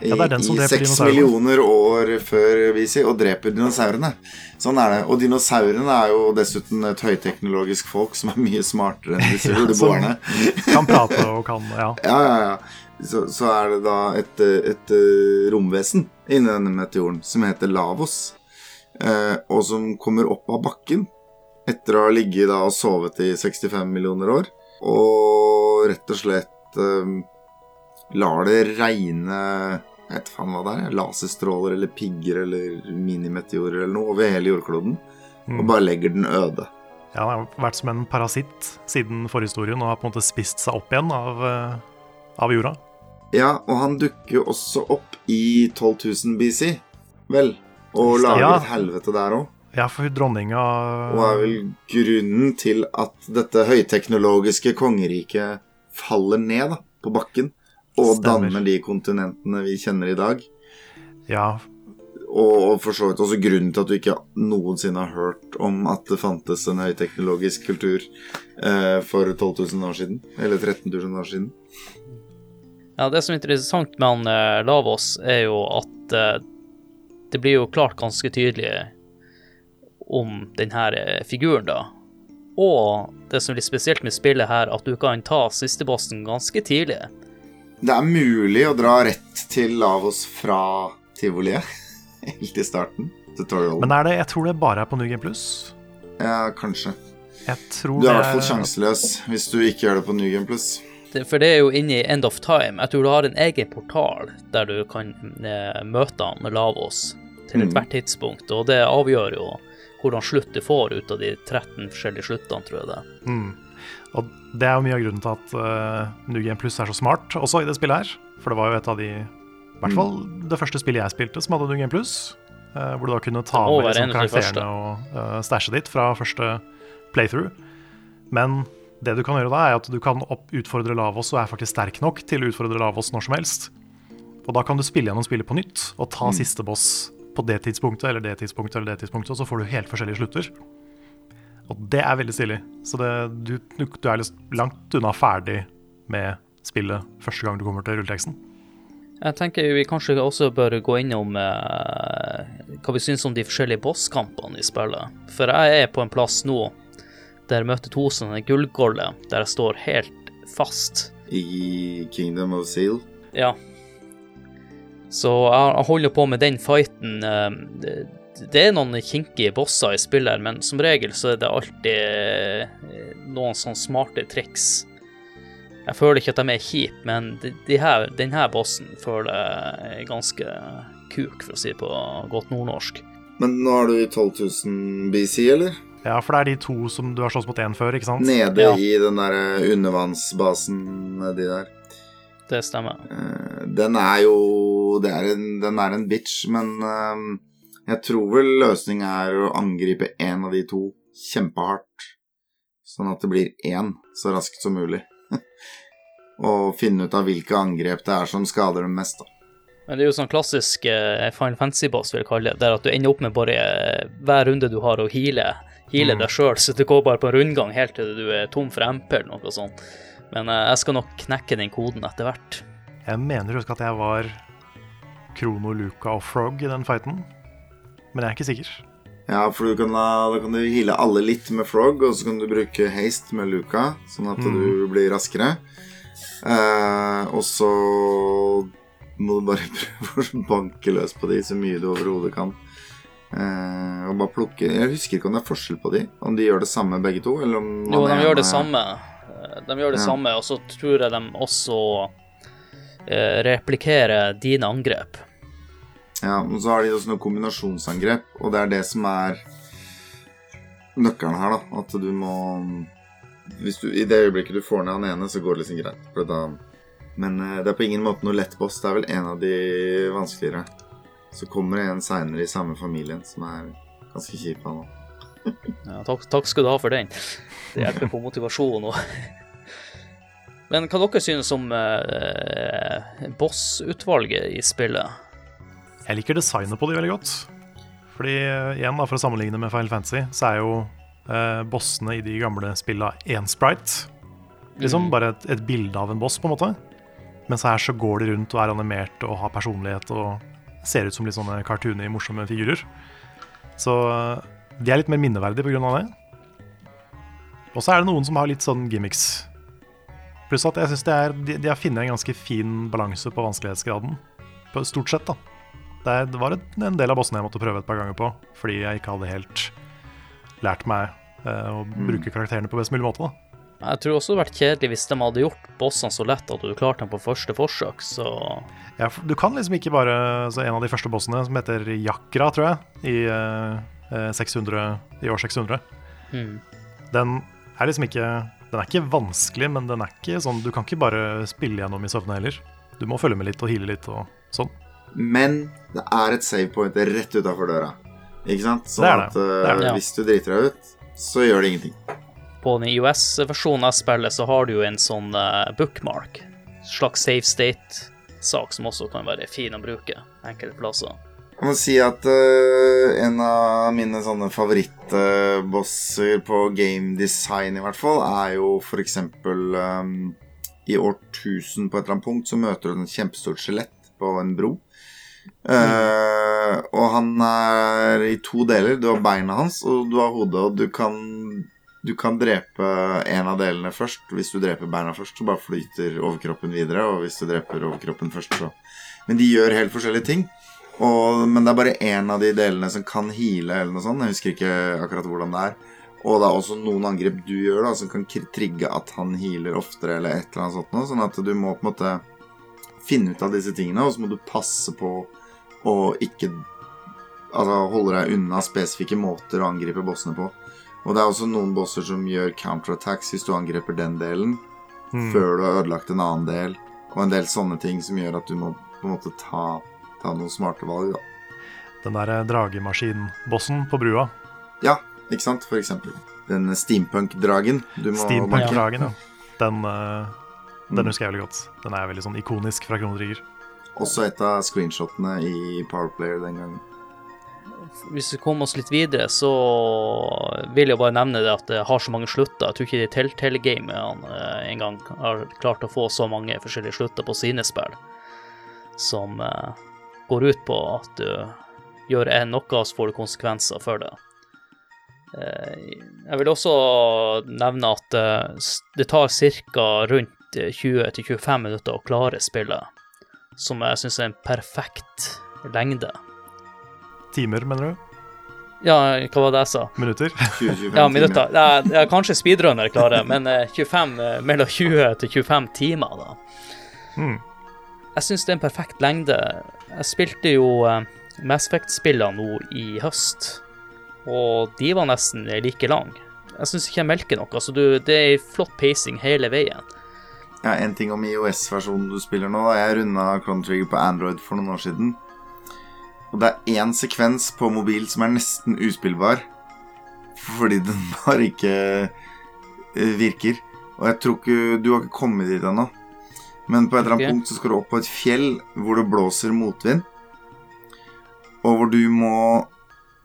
i, Ja, seks millioner år før vi sier, og dreper dinosaurene. Sånn er det. Og dinosaurene er jo dessuten et høyteknologisk folk som er mye smartere enn disse <laughs> Ja, huleboerne. Kan prate og kan Ja. <laughs> Ja, ja, ja. Så, så er det da et, et, et eh, romvesen inni denne meteoren som heter Lavos, og som kommer opp av bakken etter å ha ligget da og sovet i 65 millioner år, og rett og slett eh, lar det regne jeg vet faen hva det er, laserstråler eller pigger eller minimeteorer eller noe over hele jordkloden, og bare legger den øde. Ja, Han har vært som en parasitt siden forhistorien og har på en måte spist seg opp igjen av, eh, av jorda. Ja, og han dukker jo også opp i 12 000 BC, vel, og lager Ja. et helvete der òg. Ja, for dronninga Og er vel grunnen til at dette høyteknologiske kongeriket faller ned da, på bakken og Stemmer. danner de kontinentene vi kjenner i dag. Ja, Og, og for så vidt også grunnen til at du ikke noensinne har hørt om at det fantes en høyteknologisk kultur eh, for 12 000 år siden. Eller 13 000 år siden. Ja, Det som er interessant med han eh, Lavos, er jo at eh, det blir jo klart ganske tydelig om denne eh, figuren, da. Og det som er litt spesielt med spillet her, at du kan ta sistebossen ganske tidlig. Det er mulig å dra rett til Lavos fra tivoliet. <laughs> Helt i starten. Tutorial. Men er det, jeg tror det bare er på New Game Plus. Ja, kanskje. Jeg tror Du er i hvert fall sjanseløs hvis du ikke gjør det på New Game Plus. For det er jo inne i End of Time. Jeg tror du har en egen portal der du kan eh, møte han med Lavos til ethvert mm. tidspunkt, og det avgjør jo hvordan slutt du får ut av de 13 forskjellige sluttene, tror jeg det. Mm. Og det er jo mye av grunnen til at uh, New Game Plus er så smart også i det spillet her. For det var jo et av de I hvert fall det første spillet jeg spilte som hadde New Game Plus. Uh, hvor du da kunne ta med liksom, karakterene og uh, stæsjet ditt fra første playthrough. Men det du kan gjøre da, er at du kan utfordre Lavos og er faktisk sterk nok til å utfordre Lavos når som helst. Og da kan du spille gjennom spillet på nytt og ta siste boss på det tidspunktet eller det tidspunktet, eller det tidspunktet, og så får du helt forskjellige slutter. Og det er veldig stilig. Så det, du, du, du er litt langt unna ferdig med spillet første gang du kommer til rulleteksten. Jeg tenker vi kanskje også bør gå innom eh, hva vi syns om de forskjellige bosskampene i spillet. For jeg er på en plass nå der møter Tosen en gullgolle der jeg står helt fast. I Kingdom of Seal. Ja. Så jeg holder på med den fighten. eh, Det, er noen kinky bosser i spillet, her, men som regel så er det alltid eh, noen sånne smarte triks. Jeg føler ikke at de er kjipe, men de, de her, denne bossen føler jeg er ganske kuk, for å si det på godt nordnorsk. Men nå er du i 12 000 BC, eller? Ja, for det er de to som du har slåss mot én før, ikke sant? Nede Ja. i den der eh, undervannsbasen nedi der. Det stemmer. Eh, Den er jo det er en, Den er en bitch, men eh, jeg tror vel løsningen er å angripe én av de to kjempehardt. Sånn at det blir én så raskt som mulig. <laughs> Og finne ut av hvilke angrep det er som skader dem mest. da. Men det er jo sånn klassisk uh, Final Fantasy-boss, vil jeg kalle det, der at du ender opp med bare uh, hver runde du har å heale, heale Mm. deg sjøl, så du går bare på en rundgang helt til du er tom for MP eller noe sånt. Men eh, jeg skal nok knekke den koden etter hvert. Jeg mener å huske at jeg var Krono, Luca og Frog i den fighten. Men jeg er ikke sikker. Ja, for du kan da, da kan du heale alle litt med Frog, og så kan du bruke haste med Luca, sånn at Mm. du blir raskere. Eh, og så må du bare <laughs> prøve å banke løs på de så mye du overhodet kan. Eh, og bare plukke Jeg husker ikke om det er forskjell på de, om de gjør det samme begge to, eller om Jo, de gjør det er... samme. Eh, De gjør det Ja. samme, og så tror jeg de også eh, replikerer dine angrep. Ja, og så har de også noen kombinasjonsangrep, og det er det som er nøkkelen her, da. At du må hvis du, I det øyeblikket du får ned han ene, så går det liksom greit. Da, men eh, det er på ingen måte noe lett boss. Det er vel en av de vanskeligere. Så kommer det en seinere i samme familien som er ganske kjip, han òg. Ja, takk, takk skal du ha for den. Det hjelper på motivasjonen òg. Men hva dere synes om eh, bossutvalget i spillet? Jeg liker designet på de veldig godt. Fordi eh, igjen, da, for å sammenligne med Final Fantasy, så er jo eh, bossene i de gamle spilla én sprite. Liksom Mm. bare et, et bilde av en boss, på en måte. Mens her så går de rundt og er animert og har personlighet og ser ut som litt sånne cartoony, morsomme figurer. Så eh, de er litt mer minneverdige pga. det. Og så er det noen som har litt sånn gimmicks. Pluss at jeg synes de, de har funnet en ganske fin balanse på vanskelighetsgraden. På stort sett, da. Det, var en del av bossene jeg måtte prøve et par ganger på, fordi jeg ikke hadde helt lært meg eh, å bruke karakterene på best mulig måte. da. Jeg tror også det hadde vært kjedelig hvis de hadde gjort bossene så lett at du klarte dem på første forsøk, så Ja, du kan liksom ikke bare så En av de første bossene, som heter Jakra, tror jeg, i, eh, 600, i år 600, mm. den er liksom ikke Den er ikke vanskelig, men den er ikke sånn Du kan ikke bare spille gjennom i søvne heller. Du må følge med litt og hile litt og sånn. Men det er et save point rett utafor døra. Ikke sant? Sånn Det er det. at eh, Det er det. hvis du driter deg ut, så gjør det ingenting. På den IOS-versjonen av spillet så har du jo en sånn eh, bookmark, slags save state-sak som også kan være fin å bruke enkelte plasser. Jeg må si at uh, en av mine sånne favorittbosser på game design, i hvert fall, er jo for eksempel um, I årtusen på et eller annet punkt så møter du et kjempestort skjelett på en bro. Eh, og han er i to deler. Du har beina hans, og du har hodet, og du kan du kan drepe en av delene først. Hvis du dreper beina først, så bare flyter overkroppen videre. Og hvis du dreper overkroppen først, så Men de gjør helt forskjellige ting. Og, men det er bare én av de delene som kan heale, eller noe sånt. Jeg husker ikke akkurat hvordan det er. Og det er også noen angrep du gjør da som kan trigge at han healer oftere, eller et eller annet sånt noe. Sånn at du må på en måte finne ut av disse tingene, og så må du passe på å ikke Altså holde deg unna spesifikke måter å angripe bossene på. Og det er også noen bosser som gjør counterattacks hvis du angriper den delen Mm. før du har ødelagt en annen del, og en del sånne ting som gjør at du må på en måte ta, ta noen smarte valg, da. Den der eh, dragemaskinbossen på brua. Ja, ikke sant? For eksempel. Den steampunk-dragen du må. Steampunk-dragen, ja. Den, uh, den Mm. husker jeg veldig godt. Den er veldig sånn ikonisk fra Krono Trigger. Også et av screenshotene i Powerplayer den gangen. Hvis vi kommer oss litt videre, så vil jeg bare nevne det at det har så mange slutter. Jeg tror ikke de Telltale-gamerne eh, engang har klart å få så mange forskjellige slutter på sine spill, som eh, går ut på at du gjør en noe, så får du konsekvenser for det. Eh, jeg vil også nevne at det tar ca. rundt eh, 20-25 minutter å klare spillet, som jeg syns er en perfekt lengde. Timer, mener du? Ja, hva var det jeg sa? Minutter? <laughs> 20-25 Ja, minutter. Er, er kanskje speedrunner klarer, men eh, 25, eh, mellom 20 til 25 timer, da. Mm. Jeg syns det er en perfekt lengde. Jeg spilte jo eh, Mass Effect-spillene nå i høst, og de var nesten like lang. Jeg syns ikke jeg melker noe. Altså, du, det er flott pacing hele veien. Ja, En ting om IOS-versjonen du spiller nå. Jeg runda Chrono Trigger på Android for noen år siden. Og det er én sekvens på mobil som er nesten uspillbar. Fordi den <laughs> bare ikke eh, virker. Og jeg tror ikke Du har ikke kommet dit ennå. Men på et eller annet punkt så skal du opp på et fjell hvor det blåser motvind. Og hvor du må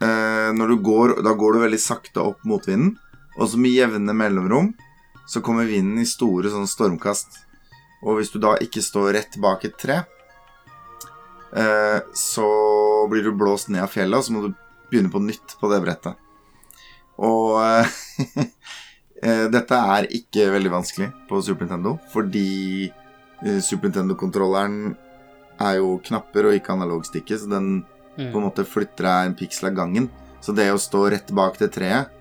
eh, Når du går Da går du veldig sakte opp motvinden. Og så med jevne mellomrom så kommer vinden i store sånn stormkast. Og hvis du da ikke står rett bak et tre, så blir du blåst ned av fjellet, og så må du begynne på nytt på det brettet. Og eh, <laughs> eh, dette er ikke veldig vanskelig på Super Nintendo, fordi eh, Super Nintendo-kontrolleren er jo knapper og ikke analogstikke, så den på en Mm. måte flytter deg en piksel av gangen. Så det å stå rett bak det treet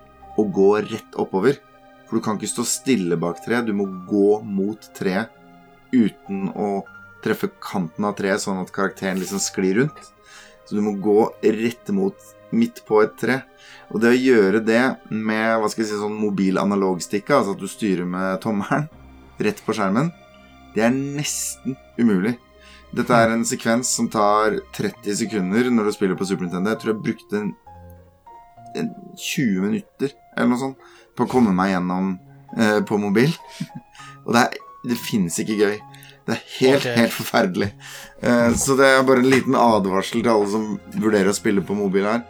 og gå rett oppover For du kan ikke stå stille bak treet, du må gå mot treet uten å treffe kanten av treet, sånn at karakteren liksom sklir rundt. Så du må gå rett mot midt på et tre. Og det å gjøre det med hva skal jeg si, sånn mobil analogstikke, altså at du styrer med tommelen rett på skjermen, det er nesten umulig. Dette er en sekvens som tar 30 sekunder når du spiller på Super Nintendo. Jeg tror jeg brukte en, en 20 minutter eller noe sånt på å komme meg gjennom eh, på mobil. <laughs> Og det, er, det finnes ikke gøy. Det er helt, okay. helt forferdelig. Uh, så det er bare en liten advarsel til alle som vurderer å spille på mobil her.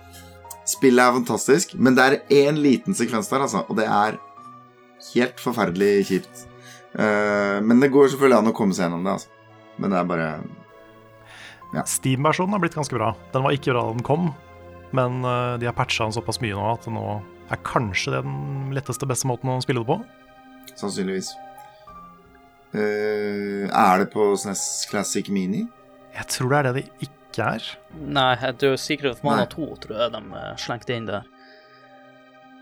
Spillet er fantastisk, men det er én liten sekvens der, altså, og det er helt forferdelig kjipt. Uh, men det går selvfølgelig an å komme seg gjennom det, altså. Men det er bare Ja. Steam-versjonen har blitt ganske bra. Den var ikke bra da den kom, men uh, de har patcha den såpass mye nå at nå er kanskje det den letteste, beste måten å spille det på. sannsynligvis. Eh, er det på SNES Classic Mini? Jeg tror det er det det ikke er. Nei, jeg tror Secret of Mana Nei. 2 tror jeg de eh, slengte inn der.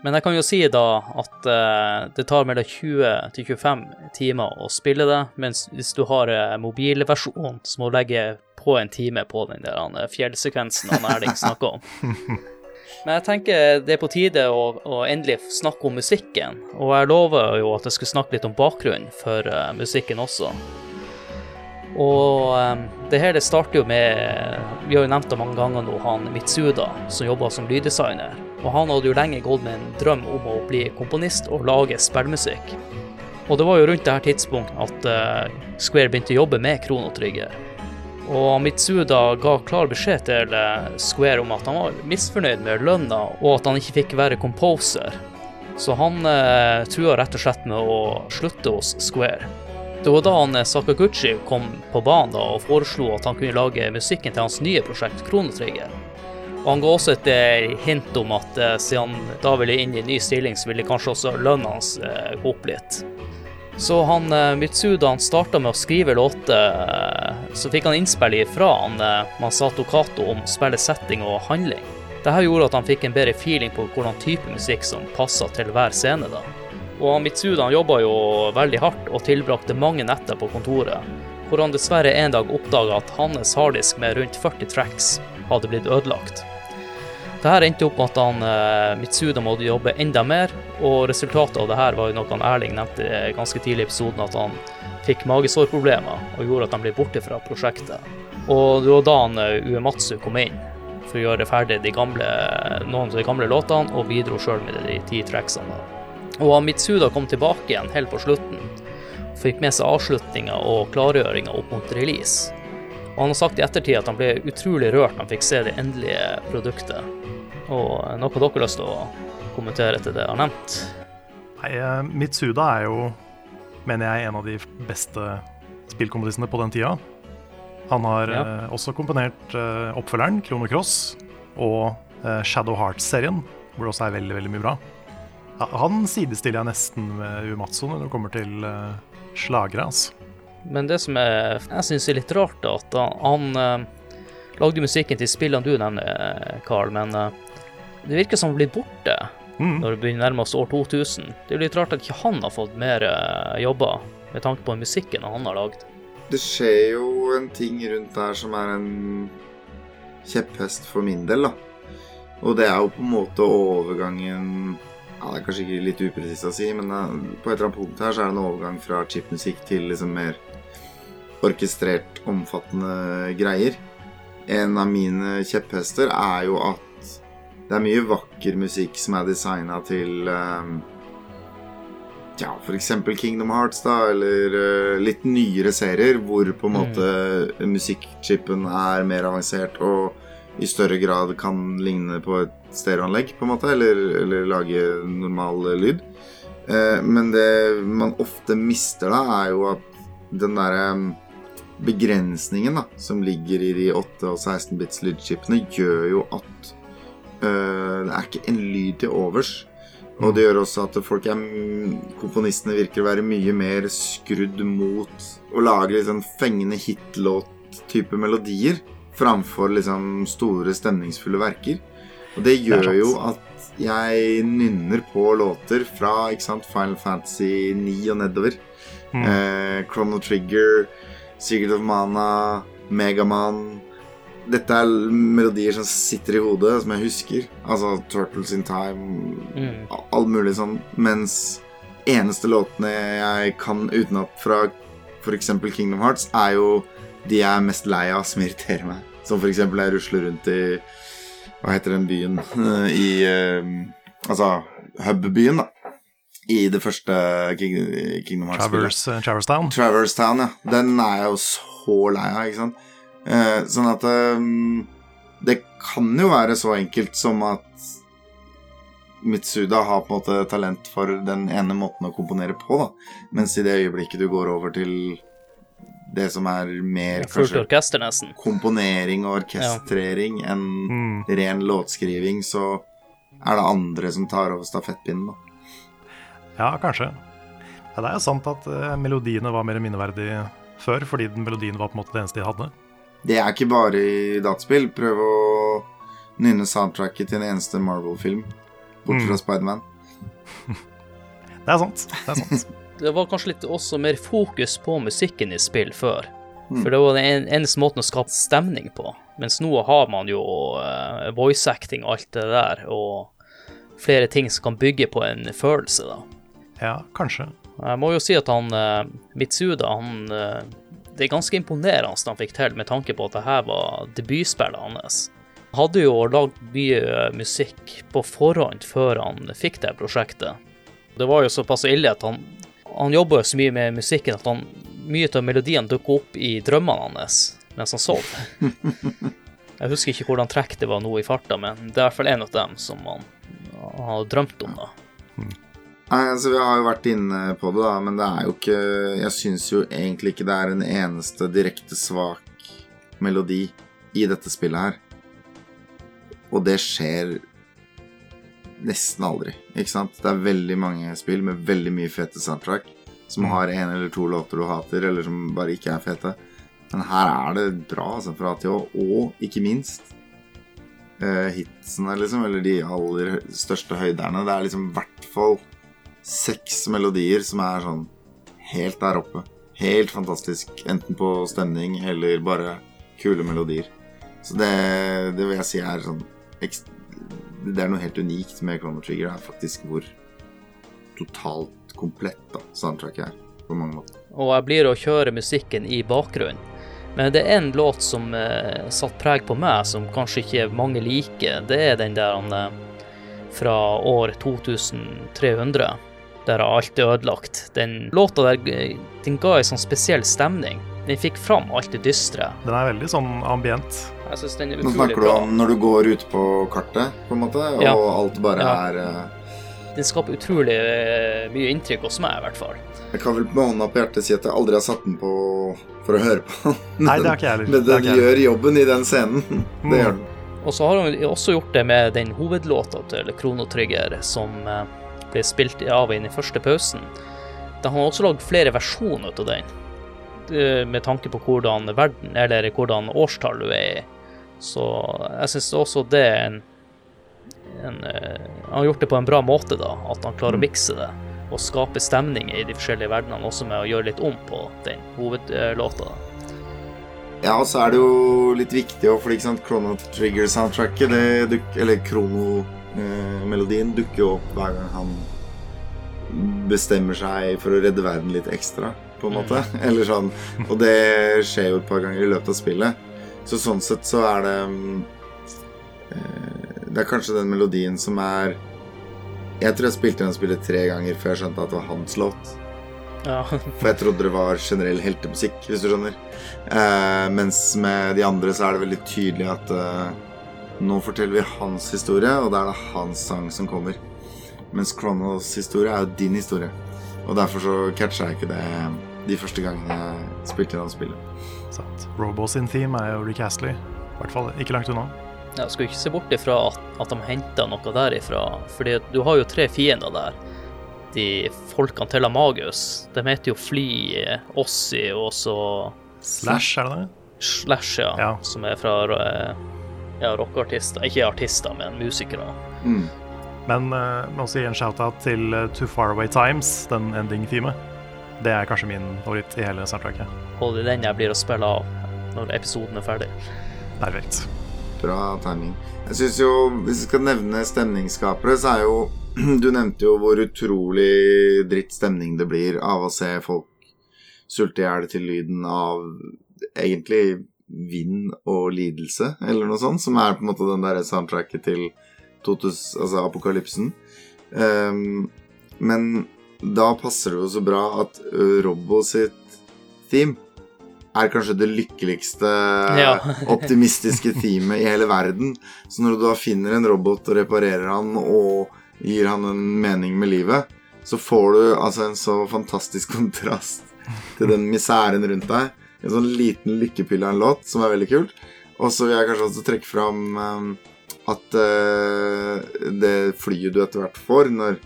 Men jeg kan jo si da at uh, det tar mellom 20 til 25 timer å spille det, mens hvis du har uh, mobilversjonen, så må du legge på en time på den der fjellsekvensen han Erling snakka om. <laughs> Men jeg tenker det er på tide å, å endelig snakke om musikken, og jeg lover jo at jeg skulle snakke litt om bakgrunnen for uh, musikken også. Og um, det her det starter jo med Vi har jo nevnt det mange ganger nå, han Mitsuda, som jobba som lyddesigner. Og han hadde jo lenge gått med en drøm om å bli komponist og lage spillmusikk. Og det var jo rundt dette tidspunktet at uh, Square begynte å jobbe med Krono Trigger. Og Mitsuda ga klar beskjed til eh, Square om at han var misfornøyd med lønna, og at han ikke fikk være composer. Så han eh, trua rett og slett med å slutte hos Square. Det var da han eh, Sakaguchi kom på banen da, og foreslo at han kunne lage musikken til hans nye prosjekt, Kronetrigger. Og han ga også et eh, hint om at eh, siden han da ville inn i en ny stilling, så ville kanskje også lønna hans gå opp litt. Så han eh, Mitsuda han starta med å skrive låter, eh, så fikk han innspill fra han eh, Masato Kato om spillets setting og handling. Dette gjorde at han fikk en bedre feeling på hvordan type musikk som passa til hver scene. da. Og Mitsuda han jobba jo veldig hardt og tilbrakte mange netter på kontoret, hvor han dessverre en dag oppdaga at hans harddisk med rundt 40 tracks hadde blitt ødelagt. Dette endte opp med at han, eh, Mitsuda måtte jobbe enda mer, og resultatet av det her var jo noe han Erling nevnte ganske tidlig i episoden, at han fikk magesårproblemer og gjorde at han ble borte fra prosjektet. Og det var da han eh, Uematsu kom inn for å gjøre ferdig de gamle, noen av de gamle låtene, og bidro sjøl med de ti tracksene. Og Mitsuda kom tilbake igjen helt på slutten, fikk med seg avslutninga og klargjøringa opp mot release. Og han har sagt i ettertid at han ble utrolig rørt når han fikk se det endelige produktet. Og noe dere har lyst til å kommentere etter det jeg har nevnt? Nei, eh, Mitsuda er jo, mener jeg, en av de beste spillkomponistene på den tida. Han har Ja. eh, også komponert eh, oppfølgeren, Krono Cross, og eh, Shadow Heart-serien, hvor det også er veldig, veldig mye bra. Han sidestiller jeg nesten med Uematsu når det kommer til uh, slagere. Altså. Men det som er, jeg syns er litt rart, er at han, han eh, lagde musikken til spillene du nevner, eh, Carl, men eh, det virker som han blir borte Mm. når det begynner nærmest år 2000. Det er litt rart at ikke han har fått mer eh, jobber, med tanke på musikken han har lagd. Det skjer jo en ting rundt der som er en kjepphest for min del, da. Og det er jo på en måte overgangen ja, Det er kanskje ikke litt upresist å si, men eh, på et eller annet punkt her så er det en overgang fra chipmusikk til liksom mer orkestrert, omfattende greier. En av mine kjepphester er jo at det er mye vakker musikk som er designa til um, ja, f.eks. Kingdom Hearts, da, eller uh, litt nyere serier hvor på en Mm. måte musikkchipen er mer avansert og i større grad kan ligne på et stereoanlegg, på en måte, eller, eller lage normal lyd. Uh, men det man ofte mister da, er jo at den derre mm, begrensningen da, som ligger i de 8- og 16-bits lydchipene, gjør jo at øh, det er ikke en lyd til overs. Og det gjør også at folk er, komponistene virker å være mye mer skrudd mot å lage sånn fengende hitlåt-type melodier framfor liksom store, stemningsfulle verker. Og det gjør jo at jeg nynner på låter fra sant, Final Fantasy 9 og nedover. Mm. Eh, Chrono Trigger, Secret of Mana, Megaman Dette er melodier som sitter i hodet, som jeg husker. Altså Turtles in Time, Mm. all mulig sånn. Mens eneste låtene jeg kan utenat fra f.eks. Kingdom Hearts, er jo de jeg er mest lei av som irriterer meg. Som f.eks. jeg rusler rundt i Hva heter den byen? <laughs> I eh, Altså hubbyen, da. I det første King, Kingdom Hearts-spillet. Travers, uh, Traverstown. Traverse Town, ja. Den er jeg jo så lei av, ikke sant. Eh, sånn at um, Det kan jo være så enkelt som at Mitsuda har på en måte talent for den ene måten å komponere på, da. Mens i det øyeblikket du går over til det som er mer Fullt kanskje orkester, nesten. komponering og orkestrering enn Mm. ren låtskriving, så er det andre som tar over stafettpinnen, da. Ja, kanskje. Ja, det er jo sant at eh, melodiene var mer minneverdige før, fordi den melodien var på en måte det eneste de hadde. Det er ikke bare i dataspill. Prøv å nynne soundtracket til en eneste Marvel-film, bort Mm. fra Spiderman. <laughs> Det er sant. Det er sant. <laughs> Det var kanskje litt også mer fokus på musikken i spill før. Mm. For det var den eneste måten å skape stemning på. Mens nå har man jo eh, voice acting og alt det der, og flere ting som kan bygge på en følelse, da. Ja, kanskje. Jeg må jo si at han eh, Mitsuda, han eh, Det er ganske imponerende han fikk til, med tanke på at det her var debutspillet hans. Han hadde jo lagd mye musikk på forhånd før han fikk det prosjektet. Det var jo såpass ille at han, han jobba jo så mye med musikken at han, mye av melodien dukka opp i drømmene hans mens han sov. <laughs> Jeg husker ikke hvordan trekk det var nå i farta, men det er i hvert fall en av dem som han, han har drømt om. da. Nei, altså Vi har jo vært inne på det, da, men det er jo ikke Jeg syns jo egentlig ikke det er en eneste direkte svak melodi i dette spillet her. Og det skjer nesten aldri, ikke sant? Det er veldig mange spill med veldig mye fete soundtrack som har en eller to låter du hater, eller som bare ikke er fete. Men her er det bra, altså, fra A til Å, og ikke minst uh, hitsene, liksom, eller de aller største høyderne. Det er liksom i hvert fall seks melodier som er sånn helt der oppe. Helt fantastisk. Enten på stemning eller bare kule melodier. Så det, det vil jeg si er sånn Det er noe helt unikt med Chrono Trigger. Det er faktisk hvor totalt komplett da, soundtracket er. På mange måter. og jeg blir å kjøre musikken i bakgrunnen. Men det er en låt som eh, satt preg på meg, som kanskje ikke mange liker. Det er den der eh, fra år 2300, der er alt ødelagt. Den låta der eh, den ga en sånn spesiell stemning. Den fikk fram alt det dystre. Den er veldig sånn ambient. Jeg synes den er Nå snakker du om når du går ut på kartet, på en måte, og Ja. alt bare Ja. er eh, Den skaper utrolig eh, mye inntrykk hos meg, i hvert fall. Jeg kan vel med hånda på hjertet si at jeg aldri har satt den på for å høre på. Nei, det har ikke jeg heller. <laughs> Men den gjør jobben i den scenen. Mm. <laughs> Det gjør den. Og så har han også gjort det med den hovedlåta til Kronotrygger, som eh, ble spilt av inn i første pausen. Da har også lagd flere versjoner av den, eh, med tanke på hvordan verden, eller hvordan årstall du er i. Så jeg syns også det er en, en eh, Han har gjort det på en bra måte, da. At han klarer å mikse det og skape stemning i de forskjellige verdenene, også med å gjøre litt om på den hovedlåta. Ja, og så er det jo litt viktig òg, fordi ikke sant, Chrono Trigger-soundtracket, eller duk, eller Krono-melodien, dukker jo opp hver gang han bestemmer seg for å redde verden litt ekstra, på en måte. <laughs> Eller sånn. Og det skjer jo et par ganger i løpet av spillet. Så sånn sett så er det mm, eh, Det er kanskje den melodien som er Jeg tror jeg spilte den spillet tre ganger før jeg skjønte at det var hans låt. Ja. For jeg trodde det var generell heltemusikk, hvis du skjønner. Eh, mens med de andre så er det veldig tydelig at eh, nå forteller vi hans historie, og da er det hans sang som kommer. Mens Kronos historie er jo din historie. Og derfor så catcha jeg ikke det de første gangene jeg spilte gjennom spillet. Sant. Robo sin theme er jo Rick Astley. I hvert fall ikke langt unna. Jeg skal ikke se bort ifra at, at de henta noe derifra, fordi du har jo tre fiender der. De folkene til Amagus. De heter jo Fly, Ossi og så Slash, er det det? Slash, ja, Ja. som er fra eh, ja, rockeartister. Ikke artister, men musikere. Mm. Men uh, må også gi en shout-out til uh, Too Far Away Times, den ending-teamet. Det er kanskje min favoritt i hele soundtracket. Og det er den jeg blir å spille av når episoden er ferdig. Perfekt. Bra timing. Jeg synes jo, Hvis vi skal nevne stemningsskapere, så er jo <clears throat> Du nevnte jo hvor utrolig dritt stemning det blir av å se folk sulte i hjel til lyden av egentlig vind og lidelse, eller noe sånt, som er på en måte den derre soundtracket til 2000, altså apokalypsen. Um, men da passer det jo så bra at Robbo sitt theme er kanskje det lykkeligste, Ja. <laughs> optimistiske teamet i hele verden. Så når du da finner en robot og reparerer han og gir han en mening med livet, så får du altså en så fantastisk <laughs> kontrast til den misæren rundt deg. En sånn liten lykkepille av en låt som er veldig kult. Og så vil jeg kanskje også trekke fram um, at uh, det flyet du etter hvert får når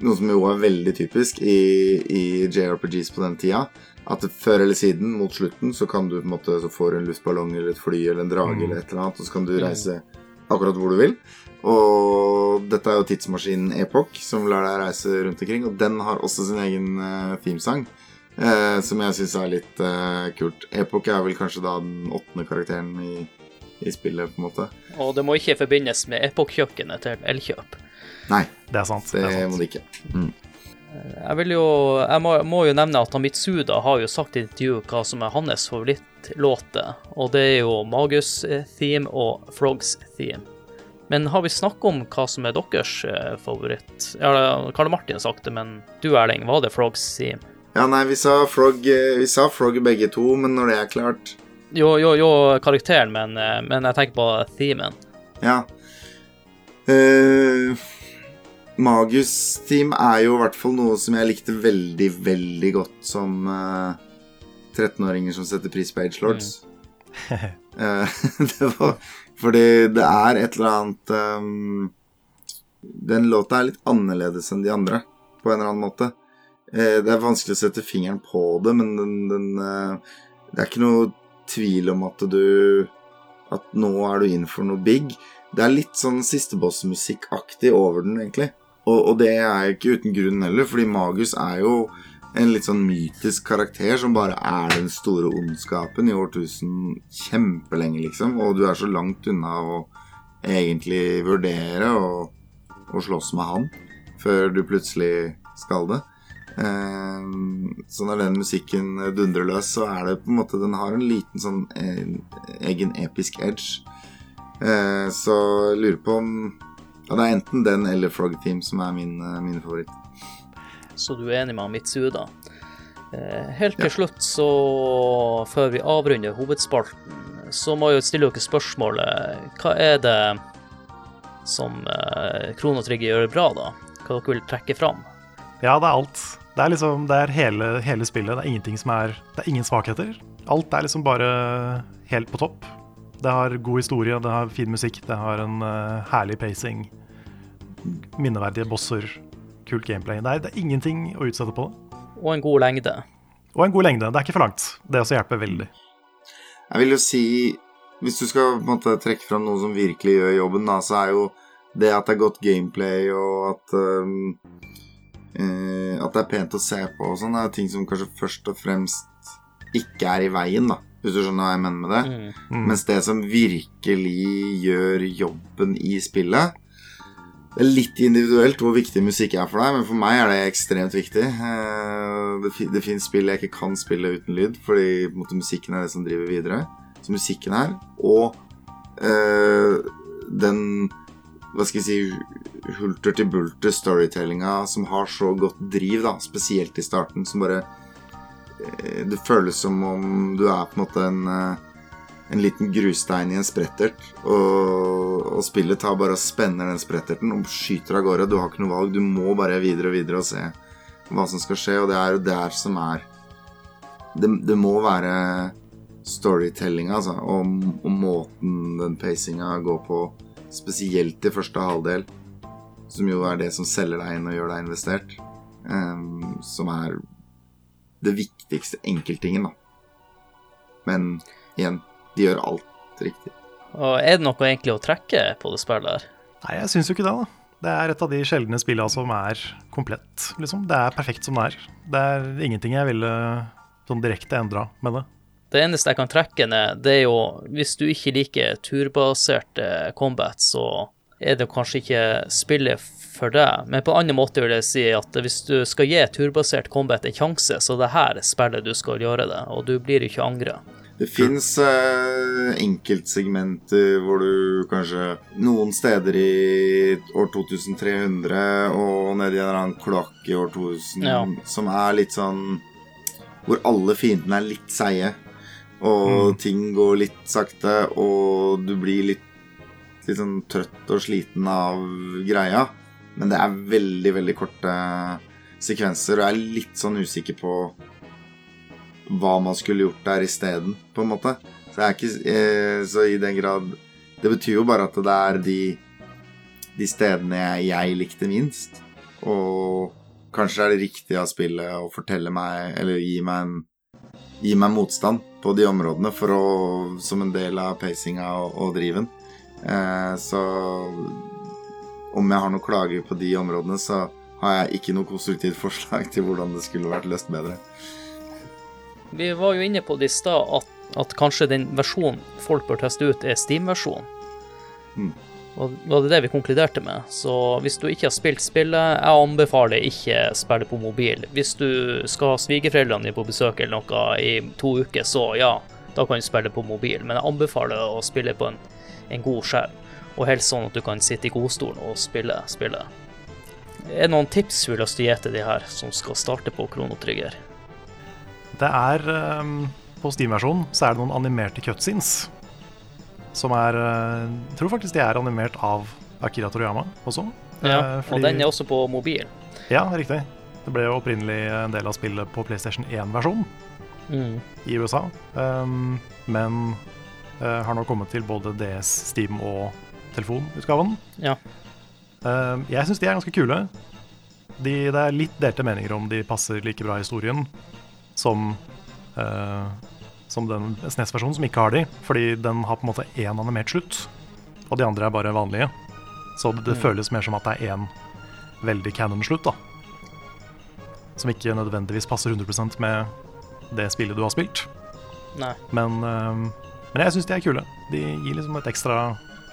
Noe som jo er veldig typisk i, i JRPGs på den tida. At før eller siden, mot slutten, så kan du på en måte Så får du en luftballong eller et fly eller en drage Mm. eller et eller annet, og så kan du reise akkurat hvor du vil. Og dette er jo tidsmaskinen Epoch, som lar deg reise rundt omkring. Og den har også sin egen uh, themesang, eh, som jeg syns er litt eh, kult. Epoch er vel kanskje da den åttende karakteren i, i spillet, på en måte. Og det må ikke forbindes med Epoch-kjøkkenet til Elkjøp. Nei, Det er sant. det, Det er må det ikke. Jeg vil jo Jeg må, må jo nevne at Mitsuda har jo sagt i intervju hva som er hans favorittlåter, og det er jo Magus-theme og Frogs-theme. Men har vi snakket om hva som er deres eh, favoritt? Ja, Karl Martin har sagt det, men du Erling, var det Frogs-theme? Ja, nei, vi sa Frog, eh, vi sa Frog begge to, men når det er klart Jo, jo, jo, karakteren, men, eh, men jeg tenker på themen. Ja. Uh, Magus Team er jo i hvert fall noe som jeg likte veldig, veldig godt som uh, 13-åringer som setter pris på Agelords. <laughs> Eh, <laughs> det var Fordi det er et eller annet um, Den låta er litt annerledes enn de andre, på en eller annen måte. Eh, det er vanskelig å sette fingeren på det, men den, den eh, Det er ikke noe tvil om at du At nå er du inn for noe big. Det er litt sånn sistebossmusikkaktig over den, egentlig. Og, og det er ikke uten grunn heller, fordi Magus er jo en litt sånn mytisk karakter som bare er den store ondskapen i årtusen kjempelenge, liksom. Og du er så langt unna å egentlig vurdere å, slåss med han før du plutselig skal det. Eh, så når den musikken dundrer løs, så er det på en måte Den har en liten sånn eh, egen episk edge. Eh, så jeg lurer på om ja, det er enten den eller Frog Team som er min, eh, min favoritt. Så du er enig med Mitsu, da? Eh, helt til Ja. slutt, så før vi avrunder hovedspalten, så må jeg stille dere spørsmålet Hva er det som Krono Trigger gjør bra, da? Hva dere vil trekke fram? Ja, det er alt. Det er liksom, det er hele, hele spillet. Det er ingenting som er Det er ingen svakheter. Alt er liksom bare helt på topp. Det har god historie, det har fin musikk, det har en uh, herlig pacing. Minneverdige bosser, kult gameplay. Det er, det er ingenting å utsette på det. Og en god lengde. Og en god lengde. Det er ikke for langt. Det også hjelper veldig. Jeg vil jo si Hvis du skal på en måte trekke fram noe som virkelig gjør jobben, da, så er jo det at det er godt gameplay, og at um, eh, At det er pent å se på og sånn, er ting som kanskje først og fremst ikke er i veien, da. Hvis du skjønner hva jeg mener med det. Mm. Mm. Mens det som virkelig gjør jobben i spillet Det er litt individuelt hvor viktig musikk er for deg, men for meg er det ekstremt viktig. Eh, Det, det finnes spill jeg ikke kan spille uten lyd, fordi på en måte, musikken er det som driver videre. Så musikken her, og eh, den Hva skal jeg si hulter til bulter storytellinga som har så godt driv, da, spesielt i starten, som bare eh, Det føles som om du er på en måte en eh, en liten grusstein i en sprettert, og, og spillet tar bare og spenner den spretterten og skyter av gårde. Du har ikke noe valg, du må bare videre og videre og se hva som skal skje, og det er jo der som er. Det, det må være storytellinga, altså, og, og måten den pacinga går på, spesielt i første halvdel, som jo er det som selger deg inn og gjør deg investert, um, som er det viktigste enkelttingen, da. Men igjen, de gjør alt riktig. Og er det noe egentlig å trekke på det spillet her? Nei, jeg syns jo ikke det, da. Det er et av de sjeldne spillene som er komplett, liksom. Det er perfekt som det er. Det er ingenting jeg ville sånn direkte endra med det. Det eneste jeg kan trekke ned, det er jo hvis du ikke liker turbaserte combat, så er det kanskje ikke spillet for deg. Men på en annen måte vil jeg si at hvis du skal gi turbasert combat en sjanse, så det er her spillet du skal gjøre det, og du blir ikke angra. Det fins eh, enkeltsegmenter hvor du kanskje Noen steder i år 2300 og nedi en eller annen kloakk i år 2000 Ja. som er litt sånn Hvor alle fiendene er litt seige, og ting går litt sakte, og du blir litt, litt sånn trøtt og sliten av greia. Men det er veldig, veldig korte sekvenser, og jeg er litt sånn usikker på hva man skulle gjort der isteden, på en måte. Så, jeg er ikke, eh, så i den grad Det betyr jo bare at det er de, de stedene jeg, jeg likte minst. Og kanskje er det riktig av spillet å fortelle meg, eller gi meg en Gi meg motstand på de områdene for å, som en del av pacinga og, og driven. Eh, så om jeg har noen klager på de områdene, så har jeg ikke noe konstruktivt forslag til hvordan det skulle vært løst bedre. Vi var jo inne på det i stad at, at, kanskje den versjonen folk bør teste ut, er Steam-versjonen. Mm. Og det var det vi konkluderte med. Så hvis du ikke har spilt spillet, jeg anbefaler ikke spille på mobil. Hvis du skal ha svigerforeldrene dine på besøk eller noe i to uker, så ja, da kan du spille på mobil. Men jeg anbefaler å spille på en, en god skjerm. Og helst sånn at du kan sitte i godstolen og spille spillet. Er det noen tips du vil du gi til de her som skal starte på Kronotrigger? Det er um, På Steam-versjonen så er det noen animerte cutscenes. Som er Jeg uh, tror faktisk de er animert av Akira Toriyama også. Ja, uh, fordi, og den er også på mobil. Ja, riktig. Det ble jo opprinnelig en del av spillet på PlayStation 1-versjonen mm. i USA. Um, men uh, har nå kommet til både DS, Steam og telefonutgaven. Ja. jeg syns de er ganske kule. De, det er litt delte meninger om de passer like bra i historien som, uh, som den SNES-versjonen som ikke har de. Fordi den har på en måte én animert slutt, og de andre er bare vanlige. Så det, det mm. føles mer som at det er én veldig canon-slutt, da. Som ikke nødvendigvis passer 100% med det spillet du har spilt. Nei. Men, uh, men jeg syns de er kule. De gir liksom et ekstra,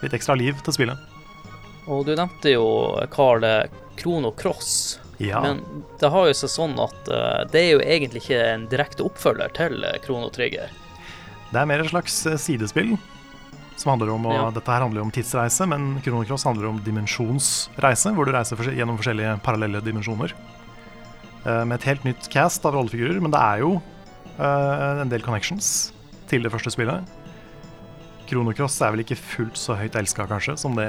litt ekstra liv til spillet. Og du nevnte jo Carl Krono Cross. Ja. Men det har jo seg sånn at uh, det er jo egentlig ikke en direkte oppfølger til Krono Trigger. Det er mer et slags eh, sidespill. Som handler om, ja. Dette her handler om tidsreise, men Krono Cross handler om dimensjonsreise, hvor du reiser gjennom forskjellige parallelle dimensjoner. Med et helt nytt cast av rollefigurer, men det er jo en del connections til det første spillet. Krono Cross er vel ikke fullt så høyt elska, kanskje, som det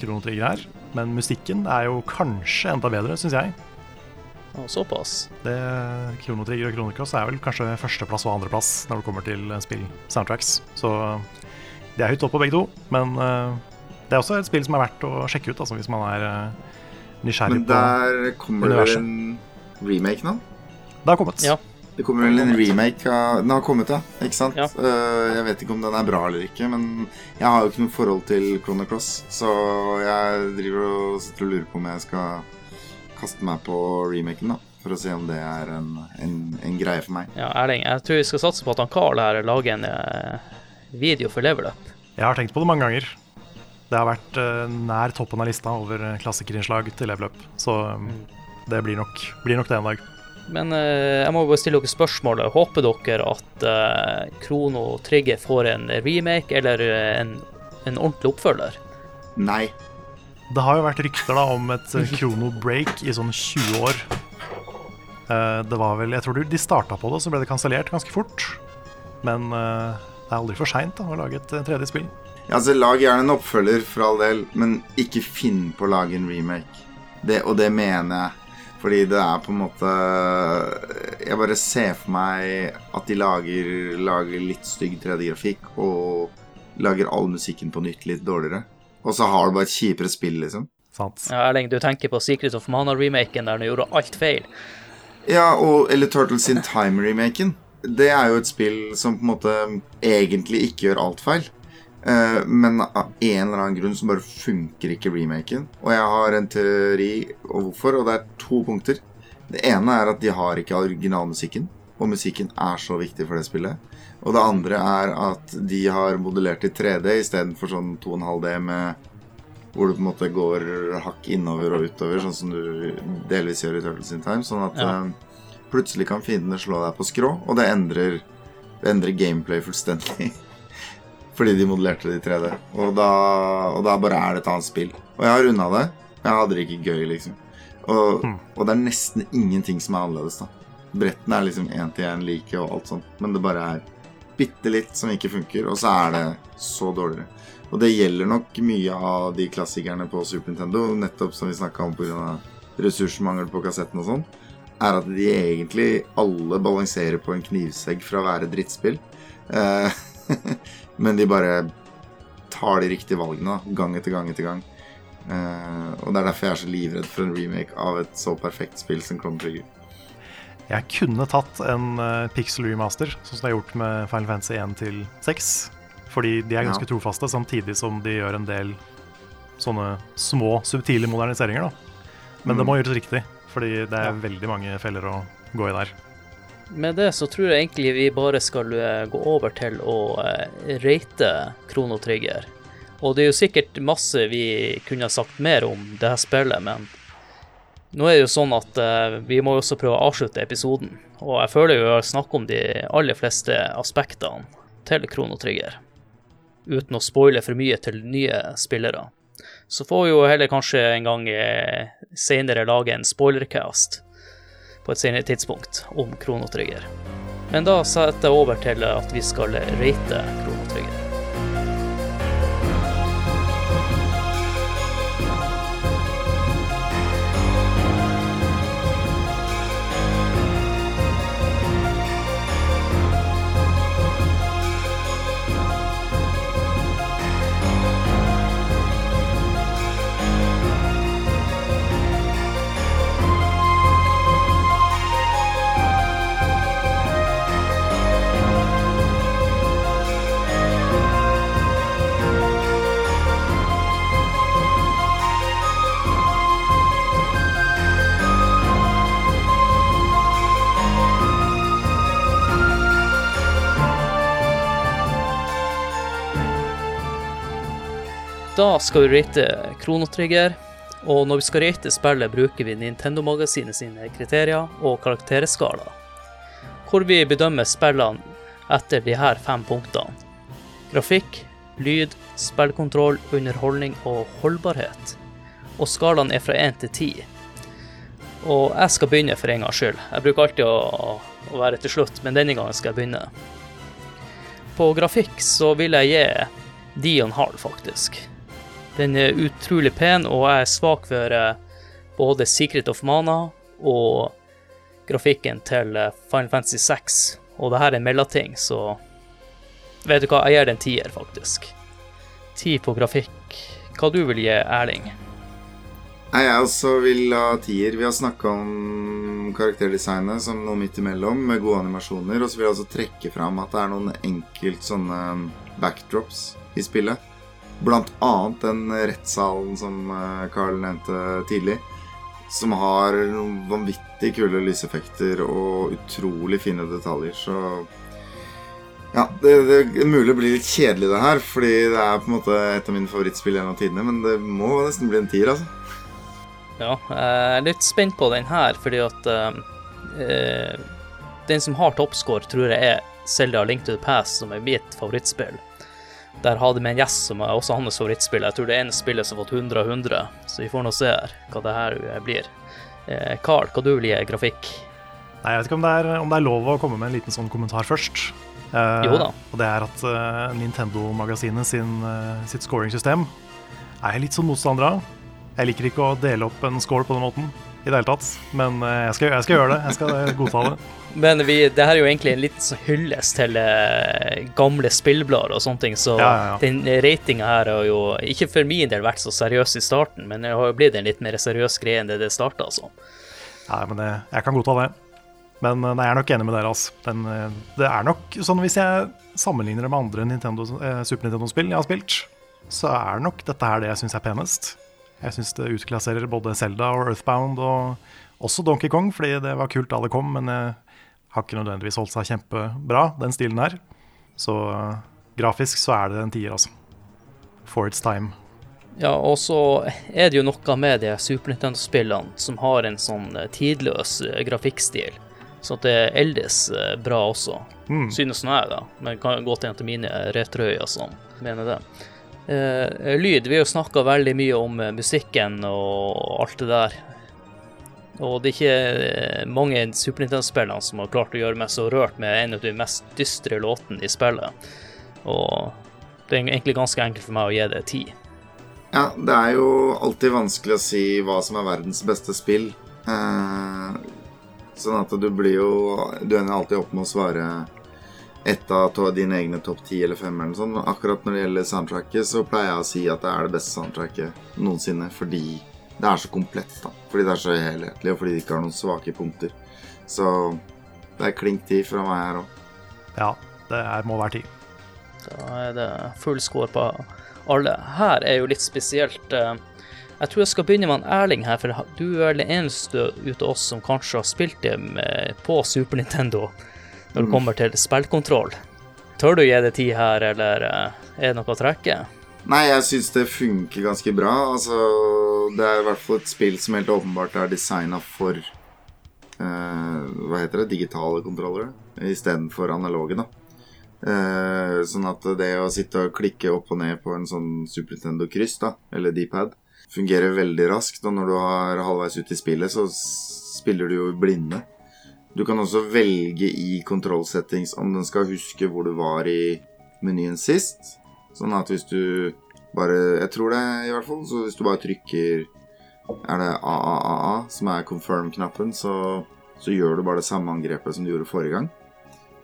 Krono Trigger er. Men musikken er jo kanskje enda bedre, syns jeg. Ja, såpass. Det, Krono Trigger og Kronocross er vel kanskje førsteplass og andreplass når det kommer til spill soundtracks. Så de er høyt oppe begge to. Men uh, det er også et spill som er verdt å sjekke ut altså, hvis man er uh, nysgjerrig på universet. Men der kommer det en remake nå? Det har kommet. Ja. Det kommer vel en remake av Den har kommet, ja. Ikke sant? Ja. Uh, jeg vet ikke om den er bra eller ikke, men jeg har jo ikke noe forhold til Chrono Cross, så jeg driver og sitter og lurer på om jeg skal kaste meg på remaken, da. For å se om det er en, en, en greie for meg. Ja, Erling, jeg tror vi skal satse på at han Carl her lager en uh, video for Level Up. Jeg har tenkt på det mange ganger. Det har vært uh, nær toppen av lista over klassikerinnslag til Level Up, så mm. det blir nok, blir nok det en dag. Men eh, jeg må bare stille dere spørsmålet. Håper dere at eh, Krono Trigger får en remake eller en, en, ordentlig oppfølger? Nei. Det har jo vært rykter da om et eh, Krono Break i sånn 20 år. Eh, det var vel Jeg tror de starta på det, så ble det kansellert ganske fort. Men eh, det er aldri for seint å lage et tredje spill. Ja, altså Lag gjerne en oppfølger, for all del, men ikke finn på å lage en remake. Det, og det mener jeg. Fordi det er på en måte Jeg bare ser for meg at de lager, lager litt stygg 3D-grafikk og lager all musikken på nytt litt dårligere. Og så har du bare et kjipere spill, liksom. Sant. Ja, Erling, du tenker på Secret of Mana-remaken der du gjorde alt feil. Ja, og, eller Turtles in Time-remaken. Det er jo et spill som på en måte egentlig ikke gjør alt feil. Eh, men av en eller annen grunn så bare funker ikke remaken. Og jeg har en teori og hvorfor, og det er to punkter. Det ene er at de har ikke originalmusikken, og musikken er så viktig for det spillet. Og det andre er at de har modellert i 3D istedenfor sånn 2,5D med hvor du på en måte går hakk innover og utover, sånn som du delvis gjør i Turtles in Time. Sånn at ja. uh, plutselig kan fiendene slå deg på skrå, og det endrer, det endrer gameplay fullstendig. <laughs> Fordi de modellerte det i 3D. Og da, og da, bare er det et annet spill. Og jeg har runda det. Jeg hadde det ikke gøy, liksom. Og, mm. og, det er nesten ingenting som er annerledes, da. Brettene er liksom én til én like og alt sånt, men det bare er bitte litt som ikke funker, og så er det så dårligere. Og det gjelder nok mye av de klassikerne på Super Nintendo, nettopp som vi snakka om pga. ressursmangel på kassetten og sånn. er at de egentlig alle balanserer på en knivsegg fra å være drittspill. Eh, <laughs> men de bare tar de riktige valgene da, gang etter gang etter gang. Uh, og det er derfor jeg er så livredd for en remake av et så perfekt spill som Chrono Trigger. Jeg kunne tatt en uh, pixel remaster, sånn som det er gjort med Final Fantasy 1 til 6. Fordi de er ganske Ja. trofaste, samtidig som de gjør en del sånne små, subtile moderniseringer. da. Men det må gjøres riktig, fordi det er Ja. veldig mange feller å gå i der. Med det så tror jeg egentlig vi bare skal eh, gå over til å eh, rate Krono Trigger. Og det er jo sikkert masse vi kunne sagt mer om det her spillet, men nå er det jo sånn at eh, vi må også prøve å avslutte episoden. Og jeg føler jo jeg har snakket om de aller fleste aspektene til Krono Trigger. Uten å spoile for mye til nye spillere. Så får vi jo heller kanskje en gang seinere lage en spoilercast på et senere tidspunkt om kronotrygger. Men da setter jeg over til at vi skal rate Da skal vi rate Kronotrigger. Og når vi skal rate spillet, bruker vi Nintendo-magasinet sine kriterier og karakterskala, hvor vi bedømmer spillene etter de her fem punktene. Grafikk, lyd, spillkontroll, underholdning og holdbarhet. Og skalaen er fra 1 til 10. Og jeg skal begynne for en gangs skyld. Jeg bruker alltid å, å være til slutt, men denne gangen skal jeg begynne. På grafikk så vil jeg gi 9,5, faktisk. Den er utrolig pen, og jeg er svak for eh, både Secret of Mana og grafikken til eh, Final Fantasy 6. Og det her er en mellomting, så Vet du hva, jeg gir den en tier, faktisk. Ti på grafikk. Hva du vil gi, Erling? Nei, jeg også vil ha tier. Vi har snakka om karakterdesignet som noe midt imellom, med gode animasjoner. Og så vil jeg også trekke fram at det er noen enkelt sånne backdrops i spillet. Blant annet den rettssalen som eh, Carl nevnte tidlig. Som har noen vanvittig kule lyseffekter og utrolig fine detaljer. Så ja, det, det er mulig å bli litt kjedelig det her, fordi det er på en måte et av mine favorittspill gjennom tidene. Men det må nesten bli en tier, altså. Ja, jeg er litt spent på den her, fordi at eh, eh, Den som har toppscore, tror jeg er Zelda Link to the Past, som er mitt favorittspill. Der hadde vi en gjest som er også hans favorittspill. Jeg tror det er en spiller som har fått 100 av 100, så vi får nå se her hva det her blir. Eh, Carl, hva du vil gi grafikk? Nei, Jeg vet ikke om det, er, om det er lov å komme med en liten sånn kommentar først. Eh, Jo da. Og det er at uh, Nintendo-magasinet sin, eh, sitt scoringsystem er jeg litt sånn motstander av. Jeg liker ikke å dele opp en score på den måten i det hele tatt, men eh, jeg skal, jeg skal gjøre det. Jeg skal eh, godta det. <laughs> Men vi, det her er jo egentlig en liten sånn hyllest til eh, gamle spillblader og sånne ting, så Ja, ja, ja. den ratinga her har jo ikke for min del vært så seriøs i starten, men det har jo blitt en litt mer seriøs greie enn det det starta som. Nei, men det, jeg kan godta det. Men nei, jeg er nok enig med dere. Altså. Den, eh, det er nok sånn Hvis jeg sammenligner det med andre Nintendo, eh, Super Nintendo-spill jeg har spilt, så er nok dette her det jeg syns er penest. Jeg syns det utklasserer både Zelda og Earthbound, og også Donkey Kong, fordi det var kult da det kom, men det har ikke nødvendigvis holdt seg kjempebra, den stilen her. Så uh, grafisk så er det en tier, altså. For its time. Ja, og så er det jo noe med de Super Nintendo-spillene som har en sånn eh, tidløs eh, grafikkstil, så at det eldes bra også. Mm. Synes nå jeg, da. Men kan godt hende mine retroøyne som mener det. Eh, lyd. Vi har jo snakka veldig mye om eh, musikken og alt det der. Og det er ikke eh, mange Super Nintendo-spillene som har klart å gjøre meg så rørt med en av de mest dystre låtene i spillet. Og det er egentlig ganske enkelt for meg å gi det ti. Ja, det er jo alltid vanskelig å si hva som er verdens beste spill. Eh, Sånn at du blir jo Du ender alltid opp med å svare ett av dine egne topp ti eller fem. eller sånn. akkurat når det gjelder soundtracket, så pleier jeg å si at det er det beste soundtracket noensinne. Fordi det er så komplett, da. Fordi det er så helhetlig, og fordi det ikke har noen svake punkter. Så det er klink ti fra meg her òg. Ja, det er, må være ti. Da er det full score på alle. Her er jo litt spesielt. eh, Jeg tror jeg skal begynne med en Erling her, for du er den eneste ut av oss som kanskje har spilt det på Super Nintendo når det kommer til spillkontroll. Tør du gi det tid her, eller eh, er det noe å trekke? Nei, jeg syns det funker ganske bra. Altså, det er i hvert fall et spill som helt åpenbart er designa for eh, Hva heter det? Digitale kontrollere istedenfor analoge, da. Eh, sånn at det å sitte og klikke opp og ned på en sånn Super Nintendo-kryss, da, eller D-pad, fungerer veldig raskt. Og når du er halvveis ute i spillet, så spiller du jo blinde. Du kan også velge i kontrollsettings om den skal huske hvor du var i menyen sist. Sånn at hvis du bare Jeg tror det, i hvert fall. Så hvis du bare trykker Er det AAAA, som er confirm-knappen, så, så gjør du bare det samme angrepet som du gjorde forrige gang.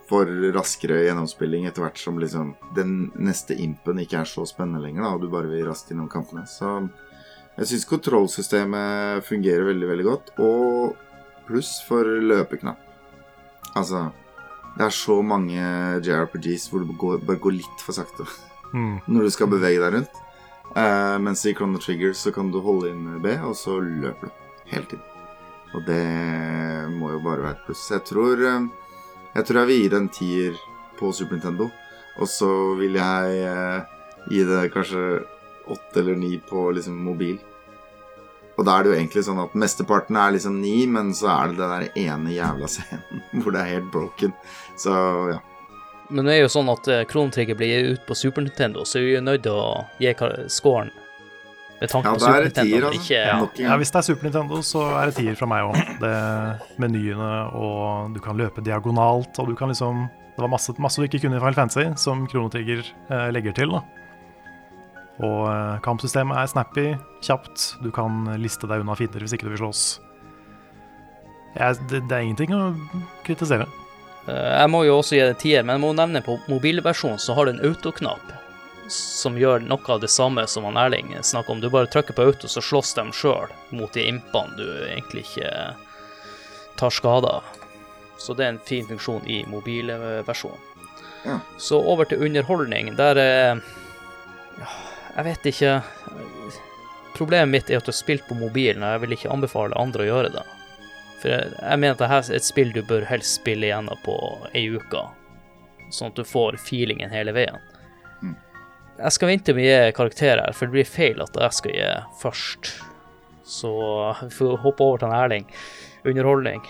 For raskere gjennomspilling etter hvert som liksom den neste impen ikke er så spennende lenger, da, og du bare vil raskt innom kampene. Så jeg syns kontrollsystemet fungerer veldig, veldig godt. Og pluss for løpeknapp. Altså Det er så mange JRPGs hvor du går, bare går litt for sakte Mm. <laughs> når du skal bevege deg rundt. Uh, mens i Chrono Trigger så kan du holde inn B, og så løper du hele tiden. Og det må jo bare være et pluss. Jeg tror eh, Jeg tror jeg vil gi det en tier på Super Nintendo. Og så vil jeg uh, gi det kanskje åtte eller ni på liksom mobil. Og da er det jo egentlig sånn at mesteparten er liksom ni, men så er det den der ene jævla scenen <laughs> hvor det er helt broken. Så ja. Men det er jo sånn at Kronetrigger blir gitt ut på Super Nintendo, så vi er nødt til å gi scoren med tanke Ja, på Super er Nintendo. tier, altså. Ikke, Ja. Ja, Hvis det er Super Nintendo, så er det tier fra meg òg. Menyene og du kan løpe diagonalt, og du kan liksom Det var masse, masse du ikke kunne i Final Fantasy, som Kronetrigger eh, legger til. da. Og eh, kampsystemet er snappy, kjapt. Du kan liste deg unna fiender hvis ikke du vil slåss. Jeg, det, det er ingenting å kritisere. Eh, Jeg må jo også gi det tier, men jeg må nevne på mobilversjonen så har du en autoknapp som gjør noe av det samme som han Erling snakker om. Du bare trykker på auto, så slåss de sjøl mot de impene du egentlig ikke tar skade av. Så det er en fin funksjon i mobilversjonen. Ja. Så over til underholdning. Der er ja, Jeg vet ikke. Problemet mitt er at du har spilt på mobilen, og jeg vil ikke anbefale andre å gjøre det. For jeg, jeg mener at dette er et spill du bør helst spille igjennom på ei uke, sånn at du får feelingen hele veien. Mm. Jeg skal vente med å gi karakterer, for det blir feil at jeg skal gi først. Så vi får hoppe over til en Erling. Underholdning.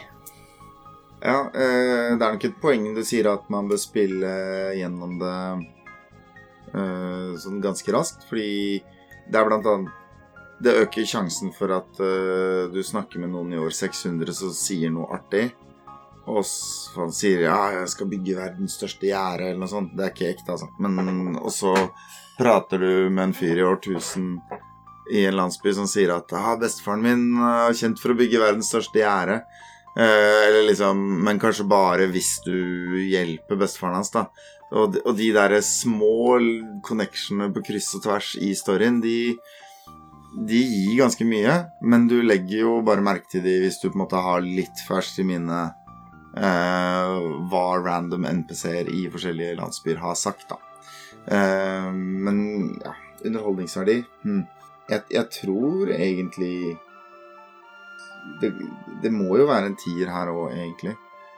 Ja, eh, det er nok et poeng du sier at man bør spille gjennom det sånn ganske raskt, fordi det er blant annet Det øker sjansen for at eh, du snakker med noen i år 600 som sier noe artig, og han sier 'ja, jeg skal bygge verdens største gjerde', eller noe sånt. Det er ikke ekte, altså. Men Og så prater du med en fyr i år 1000 i en landsby som sier at ah, 'bestefaren min er kjent for å bygge verdens største gjerde'. Eh, eller liksom, men kanskje bare hvis du hjelper bestefaren hans, da. Og og de der små connectionene på kryss og tvers i storyen, de, de gir ganske mye. Men du legger jo bare merke til de hvis du på en måte har litt ferskt i minne eh, hva random NPC-er i forskjellige landsbyer har sagt, da. Eh, men ja, underholdningsverdi hm. jeg, jeg tror egentlig det, det må jo være en tier her òg, egentlig.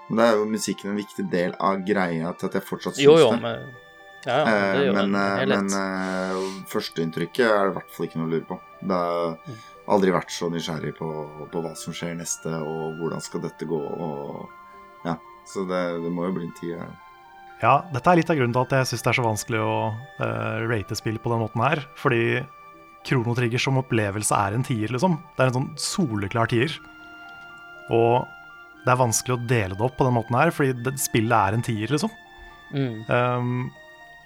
Men da er jo musikken en viktig del av greia til at jeg fortsatt syns Jo, jo, det. men Ja, ja, det gjør Eh, men en eh, men uh, førsteinntrykket er det i hvert fall ikke noe å lure på. Det har Mm. aldri vært så nysgjerrig på, på hva som skjer neste, og hvordan skal dette gå, og Ja. Så det, det må jo bli en tid. Ja. Ja, dette er litt av grunnen til at jeg syns det er så vanskelig å uh, rate spill på den måten her. Fordi Krono Trigger som opplevelse er en tier, liksom. Det er en sånn soleklar tier. Og det er vanskelig å dele det opp på den måten her, fordi det, spillet er en tier, liksom. Mm. Um,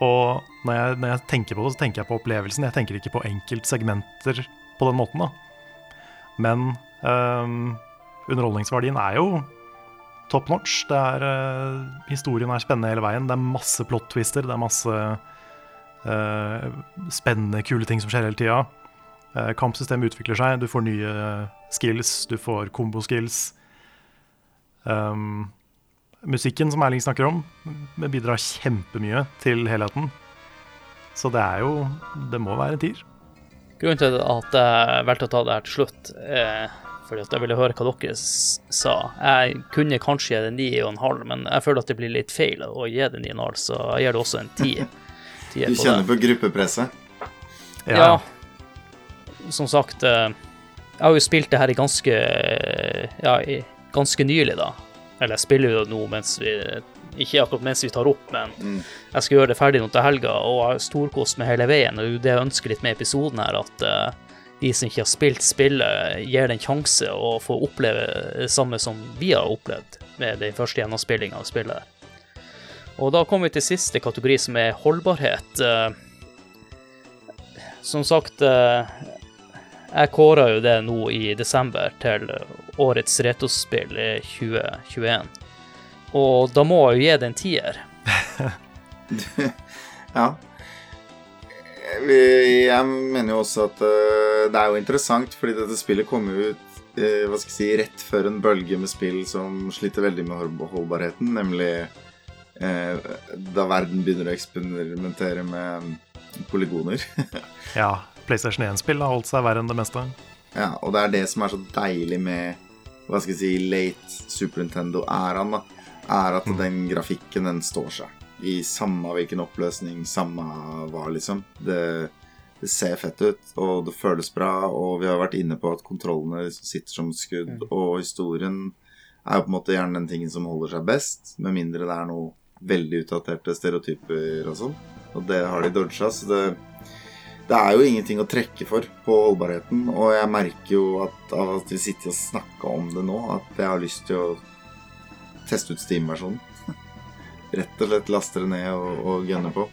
og når jeg, når jeg tenker på det, så tenker jeg på opplevelsen. Jeg tenker ikke på enkeltsegmenter på den måten, da. Men um, underholdningsverdien er jo top notch. Det er, uh, historien er spennende hele veien. Det er masse plot-twister. Det er masse uh, spennende, kule ting som skjer hele tida. Uh, kampsystemet utvikler seg. Du får nye skills, du får komboskills. Um, musikken som Erling snakker om, bidrar kjempemye til helheten. Så det er jo Det må være en tier. Grunnen til at jeg valgte å ta det her til slutt, er fordi at jeg ville høre hva dere sa. Jeg kunne kanskje gi det ni og en halv, men jeg føler at det blir litt feil å gi det ni og en halv, så jeg gir det også en ti. <laughs> du kjenner på gruppepresset? Ja. ja. Som sagt, eh, jeg har jo spilt det her i ganske Ja, ganske nylig, da. Eller jeg spiller jo nå mens vi ikke akkurat mens vi tar opp, men mm. jeg skal gjøre det ferdig nå til helga, og har storkost med hele veien. Og det jeg ønsker litt med episoden her, at uh, de som ikke har spilt spillet, gir det en sjanse å få oppleve det samme som vi har opplevd med den første gjennomspillinga av spillet. Og da kommer vi til siste kategori, som er holdbarhet. Uh, som sagt, eh, jeg kåra jo det nå i desember til årets retrospill 2021. Og da må jeg jo gi det en tier. <laughs> ja jeg mener jo også at uh, det er jo interessant, fordi dette spillet kommer ut uh, hva skal jeg si, rett før en bølge med spill som sliter veldig med holdbarheten, nemlig uh, da verden begynner å eksperimentere med polygoner. <laughs> ja. PlayStation 1-spill har holdt seg verre enn det meste. Ja, og det er det som er så deilig med hva skal jeg si, late Super Nintendo-æraen, da, er at mm. den grafikken, den står seg i samme hvilken oppløsning, samme hva, liksom. Det, det, ser fett ut, og det føles bra, og vi har vært inne på at kontrollene sitter som skudd, mm. og historien er jo på en måte gjerne den tingen som holder seg best, med mindre det er noe veldig utdaterte stereotyper og sånn. Og det har de dodga, så det, det er jo ingenting å trekke for på holdbarheten. Og jeg merker jo at av at vi sitter og snakker om det nå, at jeg har lyst til å teste ut Steam-versjonen <laughs> rett og slett laste det ned og, og gunne på.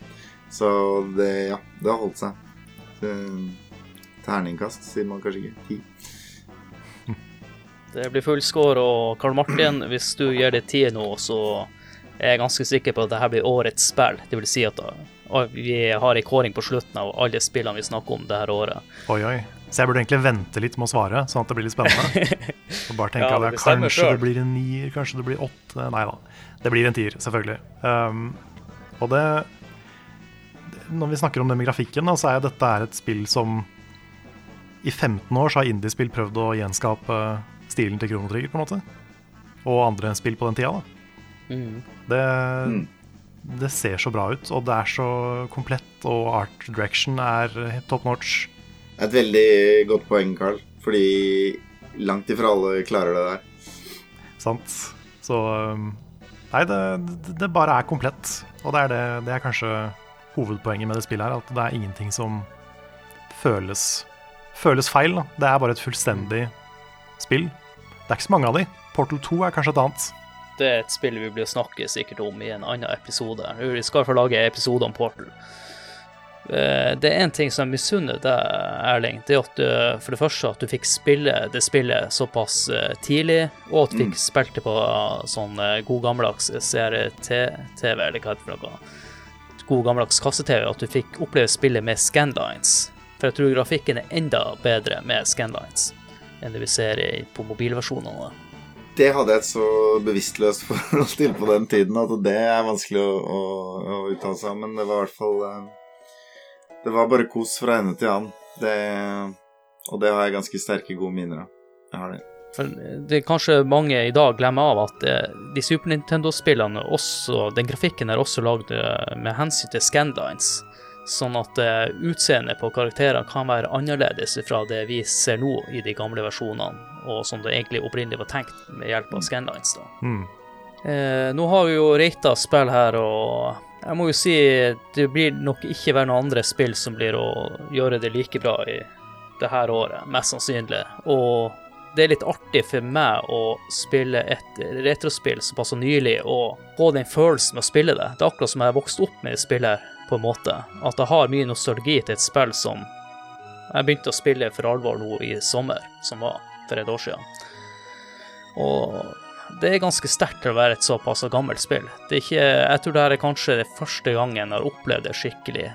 Så det, ja, det har holdt seg. Terningkast sier man kanskje ikke. Ti. Det blir full score, og Karl Martin, hvis du gir det ti nå, så er jeg ganske sikker på at dette blir årets spill. Det vil si at vi har en kåring på slutten av alle spillene vi snakker om det her året. Oi, oi. Så jeg burde egentlig vente litt med å svare, sånn at det blir litt spennende. <laughs> Og bare tenke ja, at kanskje det blir en nier, kanskje det blir åtte. Nei da. Det blir en tier, selvfølgelig. Um, og det Når vi snakker om det med grafikken, da, så er dette et spill som I 15 år så har indiespill prøvd å gjenskape stilen til Chrono på en måte. Og andre spill på den tida, da. Mm. Det, mm. Det ser så bra ut, og det er så komplett, og art direction er top notch. Et veldig godt poeng, Carl, fordi langt ifra alle klarer det der. Sant. Så um, Nei, det, det, bare er komplett. Og det er, det, det er kanskje hovedpoenget med det spillet her. At det er ingenting som føles, føles feil. Da. Det er bare et fullstendig spill. Det er ikke så mange av de. Portal 2 er kanskje et annet. Det er et spill vi blir snakke sikkert om i en annen episode. Vi skal få lage episode om Portal. Eh, det er én ting som jeg misunner deg, Erling. Det er at du, for det første at du fikk spille det spillet såpass eh, tidlig, og at du fikk mm. spilt det på sånn eh, god gammeldags CRT-TV, eller hva heter det for noe. God gammeldags kasse-TV. At du fikk oppleve spillet med scanlines. For jeg tror grafikken er enda bedre med scanlines enn det vi ser på mobilversjonene. Det hadde jeg et så bevisstløst <laughs> forhold til på den tiden at det er vanskelig å, å, å uttale seg om, men det var i hvert fall det var bare kos fra ende til annen. Det, og det har jeg ganske sterke, gode minner av. Jeg har det. For det er kanskje mange i dag glemmer av at eh, de Super Nintendo-spillene også Den grafikken er også lagd eh, med hensyn til scanlines. Sånn at utseendet på karakterene kan være annerledes fra det vi ser nå i de gamle versjonene, og som det egentlig opprinnelig var tenkt med hjelp av scanlines. da. Mm. Eh, nå har vi jo rata spill her, og jeg må jo si det blir nok ikke være noen andre spill som blir å gjøre det like bra i det her året, mest sannsynlig. Og det er litt artig for meg å spille et retrospill såpass nylig og få den følelsen med å spille det. Det er akkurat som jeg har vokst opp med spillet, på en måte. At jeg har mye nostalgi til et spill som jeg begynte å spille for alvor nå i sommer, som var for et år siden. Og det er ganske sterkt til å være et såpass gammelt spill. Ikke, jeg tror det her er kanskje det første gangen jeg har opplevd det skikkelig.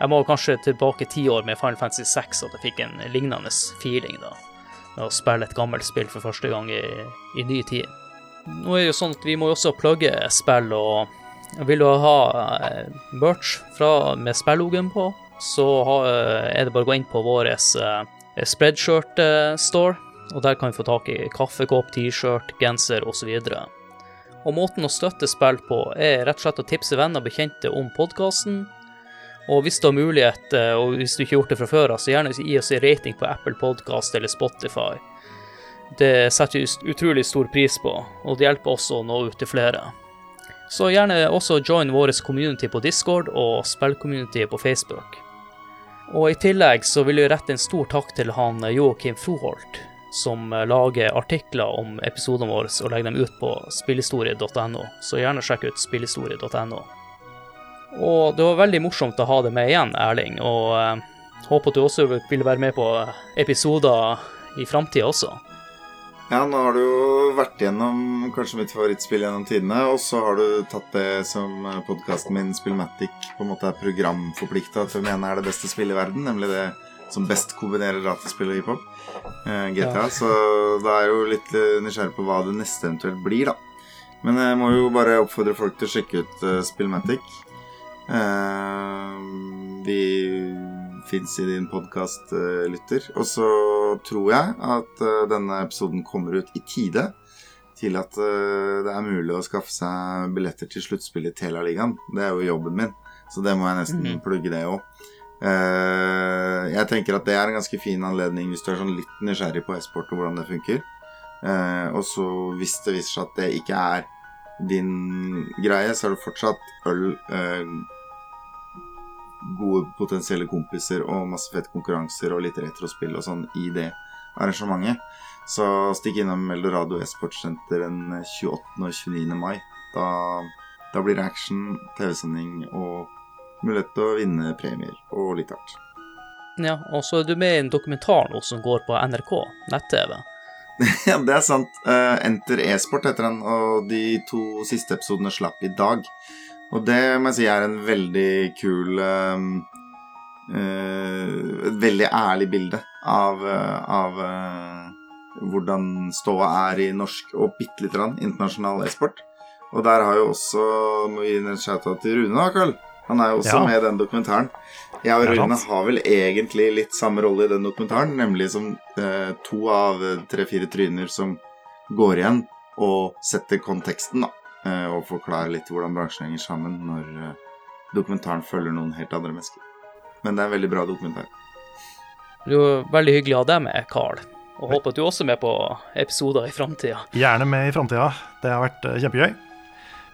Jeg må kanskje tilbake ti år med Final Fantasy 6 at jeg fikk en lignende feeling da, med å spille et gammelt spill for første gang i, i ny tid. Nå er det jo sånn at vi må jo også plugge spill, og vil du ha eh, merch fra, med spillogen på, så eh, er det bare å gå inn på vår eh, Spreadshirt-store og der kan vi få tak i kaffekopp, T-skjørt, genser osv. Og måten å støtte spill på er rett og slett å tipse venner og bekjente om podkasten. Og hvis du har mulighet, eh, og hvis du ikke har gjort det fra før så gjerne gi oss en rating på Apple Podcast eller Spotify. Det setter vi utrolig stor pris på, og det hjelper oss å nå ut til flere. Så gjerne også join vår community på Discord og spillcommunity på Facebook. Og i tillegg så vil jeg rette en stor takk til han Joakim Froholt, som eh, lager artikler om episodene våre og legger dem ut på spillhistorie.no, så gjerne sjekk ut spillhistorie.no. Og det var veldig morsomt å ha det med igjen, Erling, og eh, håper at du også vil være med på episoder i framtida også. Ja, nå har du jo vært gjennom kanskje mitt favorittspill gjennom tidene, og så har du tatt det som podkasten min Spillmatic på en måte er programforplikta til å mene er det beste spillet i verden, nemlig det som best kombinerer dataspill og hiphop. Eh, GTA. Ja. Så da er jo litt eh, nysgjerrig på hva det neste eventuelt blir, da. Men jeg må jo bare oppfordre folk til å sjekke ut uh, Spillmatic. Uh, vi fins i din podkast, uh, lytter. Og så tror jeg at uh, denne episoden kommer ut i tide til at det er mulig å skaffe seg billetter til sluttspillet i Tela-ligaen. Det er jo jobben min, så det må jeg nesten mm -hmm. plugge det òg. Uh, jeg tenker at det er en ganske fin anledning hvis du er sånn litt nysgjerrig på e-sport og hvordan det funker. Uh, og så hvis det viser seg at det ikke er din greie, så er det fortsatt øl, uh, gode potensielle kompiser og masse fete konkurranser og litt retrospill og sånn i det arrangementet. Så stikk innom Eldorado e-sportsenter den 28. og 29. mai. Da, da blir det action, TV-sending og mulighet til å vinne premier og litt hardt. Ja, og så er du med i en dokumentar nå som går på NRK nett-TV. <laughs> ja, det er sant. Uh, Enter e-sport heter den, og de to siste episodene slapp i dag. Og det må jeg si er en veldig kul uh, uh, Et veldig ærlig bilde av, av hvordan ståa er i norsk og bitte lite grann internasjonal e-sport. Og der har jo også Må gi en shout-out til Rune, da, Karl. Han er jo også ja. med i den dokumentaren. Jeg og Rune har vel egentlig litt samme rolle i den dokumentaren, nemlig som eh, to av tre-fire tryner som går igjen og setter konteksten, da. Eh, og forklarer litt hvordan bransjen henger sammen når eh, dokumentaren følger noen helt andre mennesker. Men det er en veldig bra dokumentar. Det er jo veldig hyggelig å ha deg med, Carl. Og håper at du også er med på episoder i framtida. Gjerne med i framtida. Det har vært eh, kjempegøy.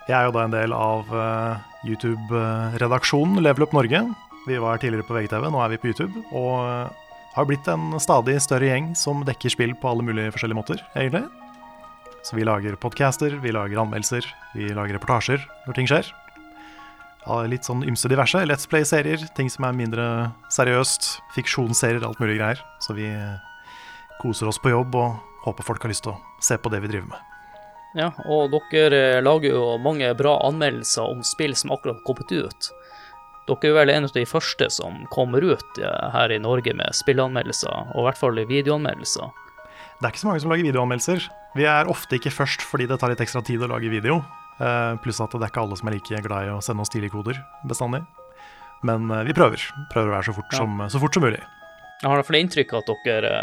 Jeg er jo da en del av uh, YouTube-redaksjonen Level Up Norge. Vi var tidligere på VGTV, nå er vi på YouTube. Og uh, har blitt en stadig større gjeng som dekker spill på alle mulige forskjellige måter, egentlig. Så vi lager podcaster, vi lager anmeldelser, vi lager reportasjer når ting skjer. Ja, litt sånn ymse diverse. Let's Play-serier, ting som er mindre seriøst. Fiksjonsserier, alt mulig greier. Så vi koser oss på jobb og håper folk har lyst til å se på det vi driver med. Ja, og dere eh, lager jo mange bra anmeldelser om spill som akkurat har kommet ut. Dere er vel en av de første som kommer ut her i Norge med spillanmeldelser, og i hvert fall videoanmeldelser. Det er ikke så mange som lager videoanmeldelser. Vi er ofte ikke først fordi det tar litt ekstra tid å lage video. Eh, pluss at det er ikke alle som er like glad i å sende oss tidligkoder bestandig. Men eh, vi prøver. Prøver å være så fort, ja. som, så fort som mulig. Jeg har i hvert fall inntrykk av at dere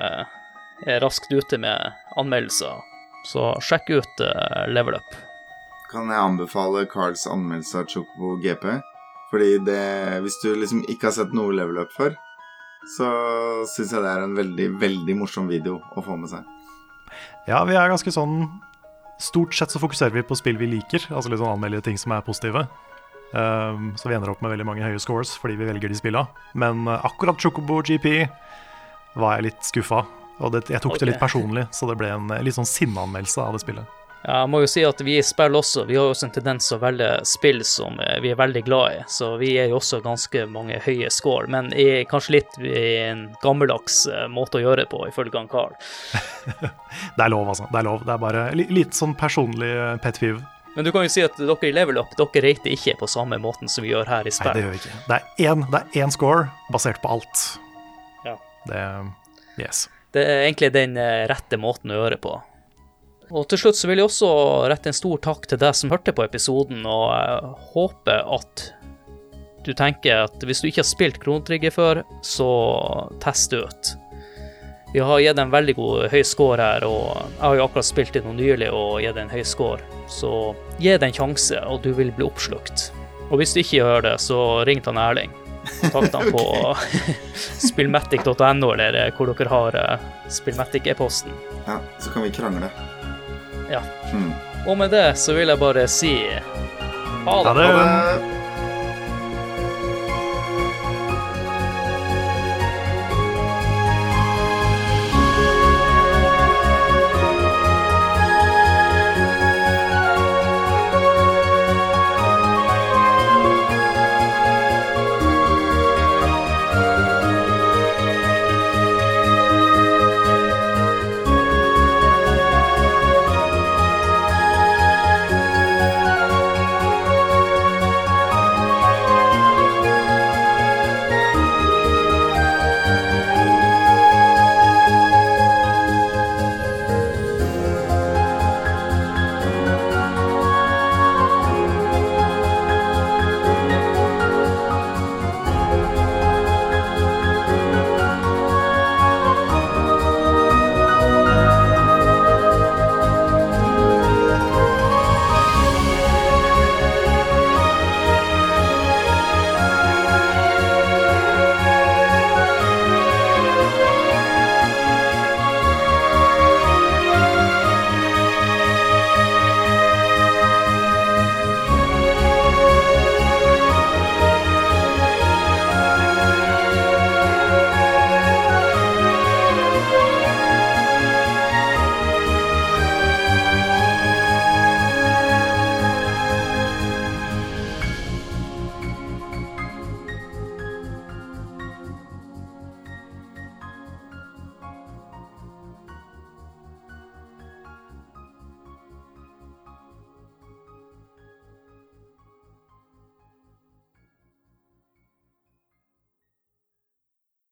er raskt ute med anmeldelser så sjekk ut uh, Level Up. Kan jeg anbefale Carls anmeldelse av Chocobo GP? Fordi det, hvis du liksom ikke har sett noe Level Up før, så syns jeg det er en veldig, veldig morsom video å få med seg. Ja, vi er ganske sånn Stort sett så fokuserer vi på spill vi liker, altså litt sånn anmelde ting som er positive. Um, så vi ender opp med veldig mange høye scores fordi vi velger de spilla. Men uh, akkurat Chocobo GP var jeg litt skuffa og det, jeg tok okay. det litt personlig, så det ble en litt sånn sinneanmeldelse av det spillet. Ja, jeg må jo si at vi i spill også, vi har jo også en tendens å velge spill som eh, vi er veldig glad i, så vi er jo også ganske mange høye score, men i, kanskje litt i en gammeldags eh, måte å gjøre det på, ifølge han Carl. <laughs> Det er lov, altså. Det er lov. Det er bare litt sånn personlig eh, pet fiv. Men du kan jo si at dere i Level Up dere rater ikke på samme måten som vi gjør her i spill. Nei, det gjør vi ikke. Det er én, det er én score basert på alt. Ja. Det Yes. Det er egentlig den eh, rette måten å gjøre på. Og til slutt så vil jeg også rette en stor takk til deg som hørte på episoden, og jeg håper at du tenker at hvis du ikke har spilt Krontrigger før, så test det ut. Vi har gitt en veldig god høy score her, og jeg har jo akkurat spilt inn noe nylig og gitt en høy score, så gi det en sjanse, og du vil bli oppslukt. Og hvis du ikke gjør det, så ring til Erling. Kontakt dem på <laughs> <laughs> spillmatic.no, eller hvor dere har eh, Spillmatic-e-posten. Ja, så kan vi krangle. Ja. Mm. Og med det så vil jeg bare si. Ha det. Ha det.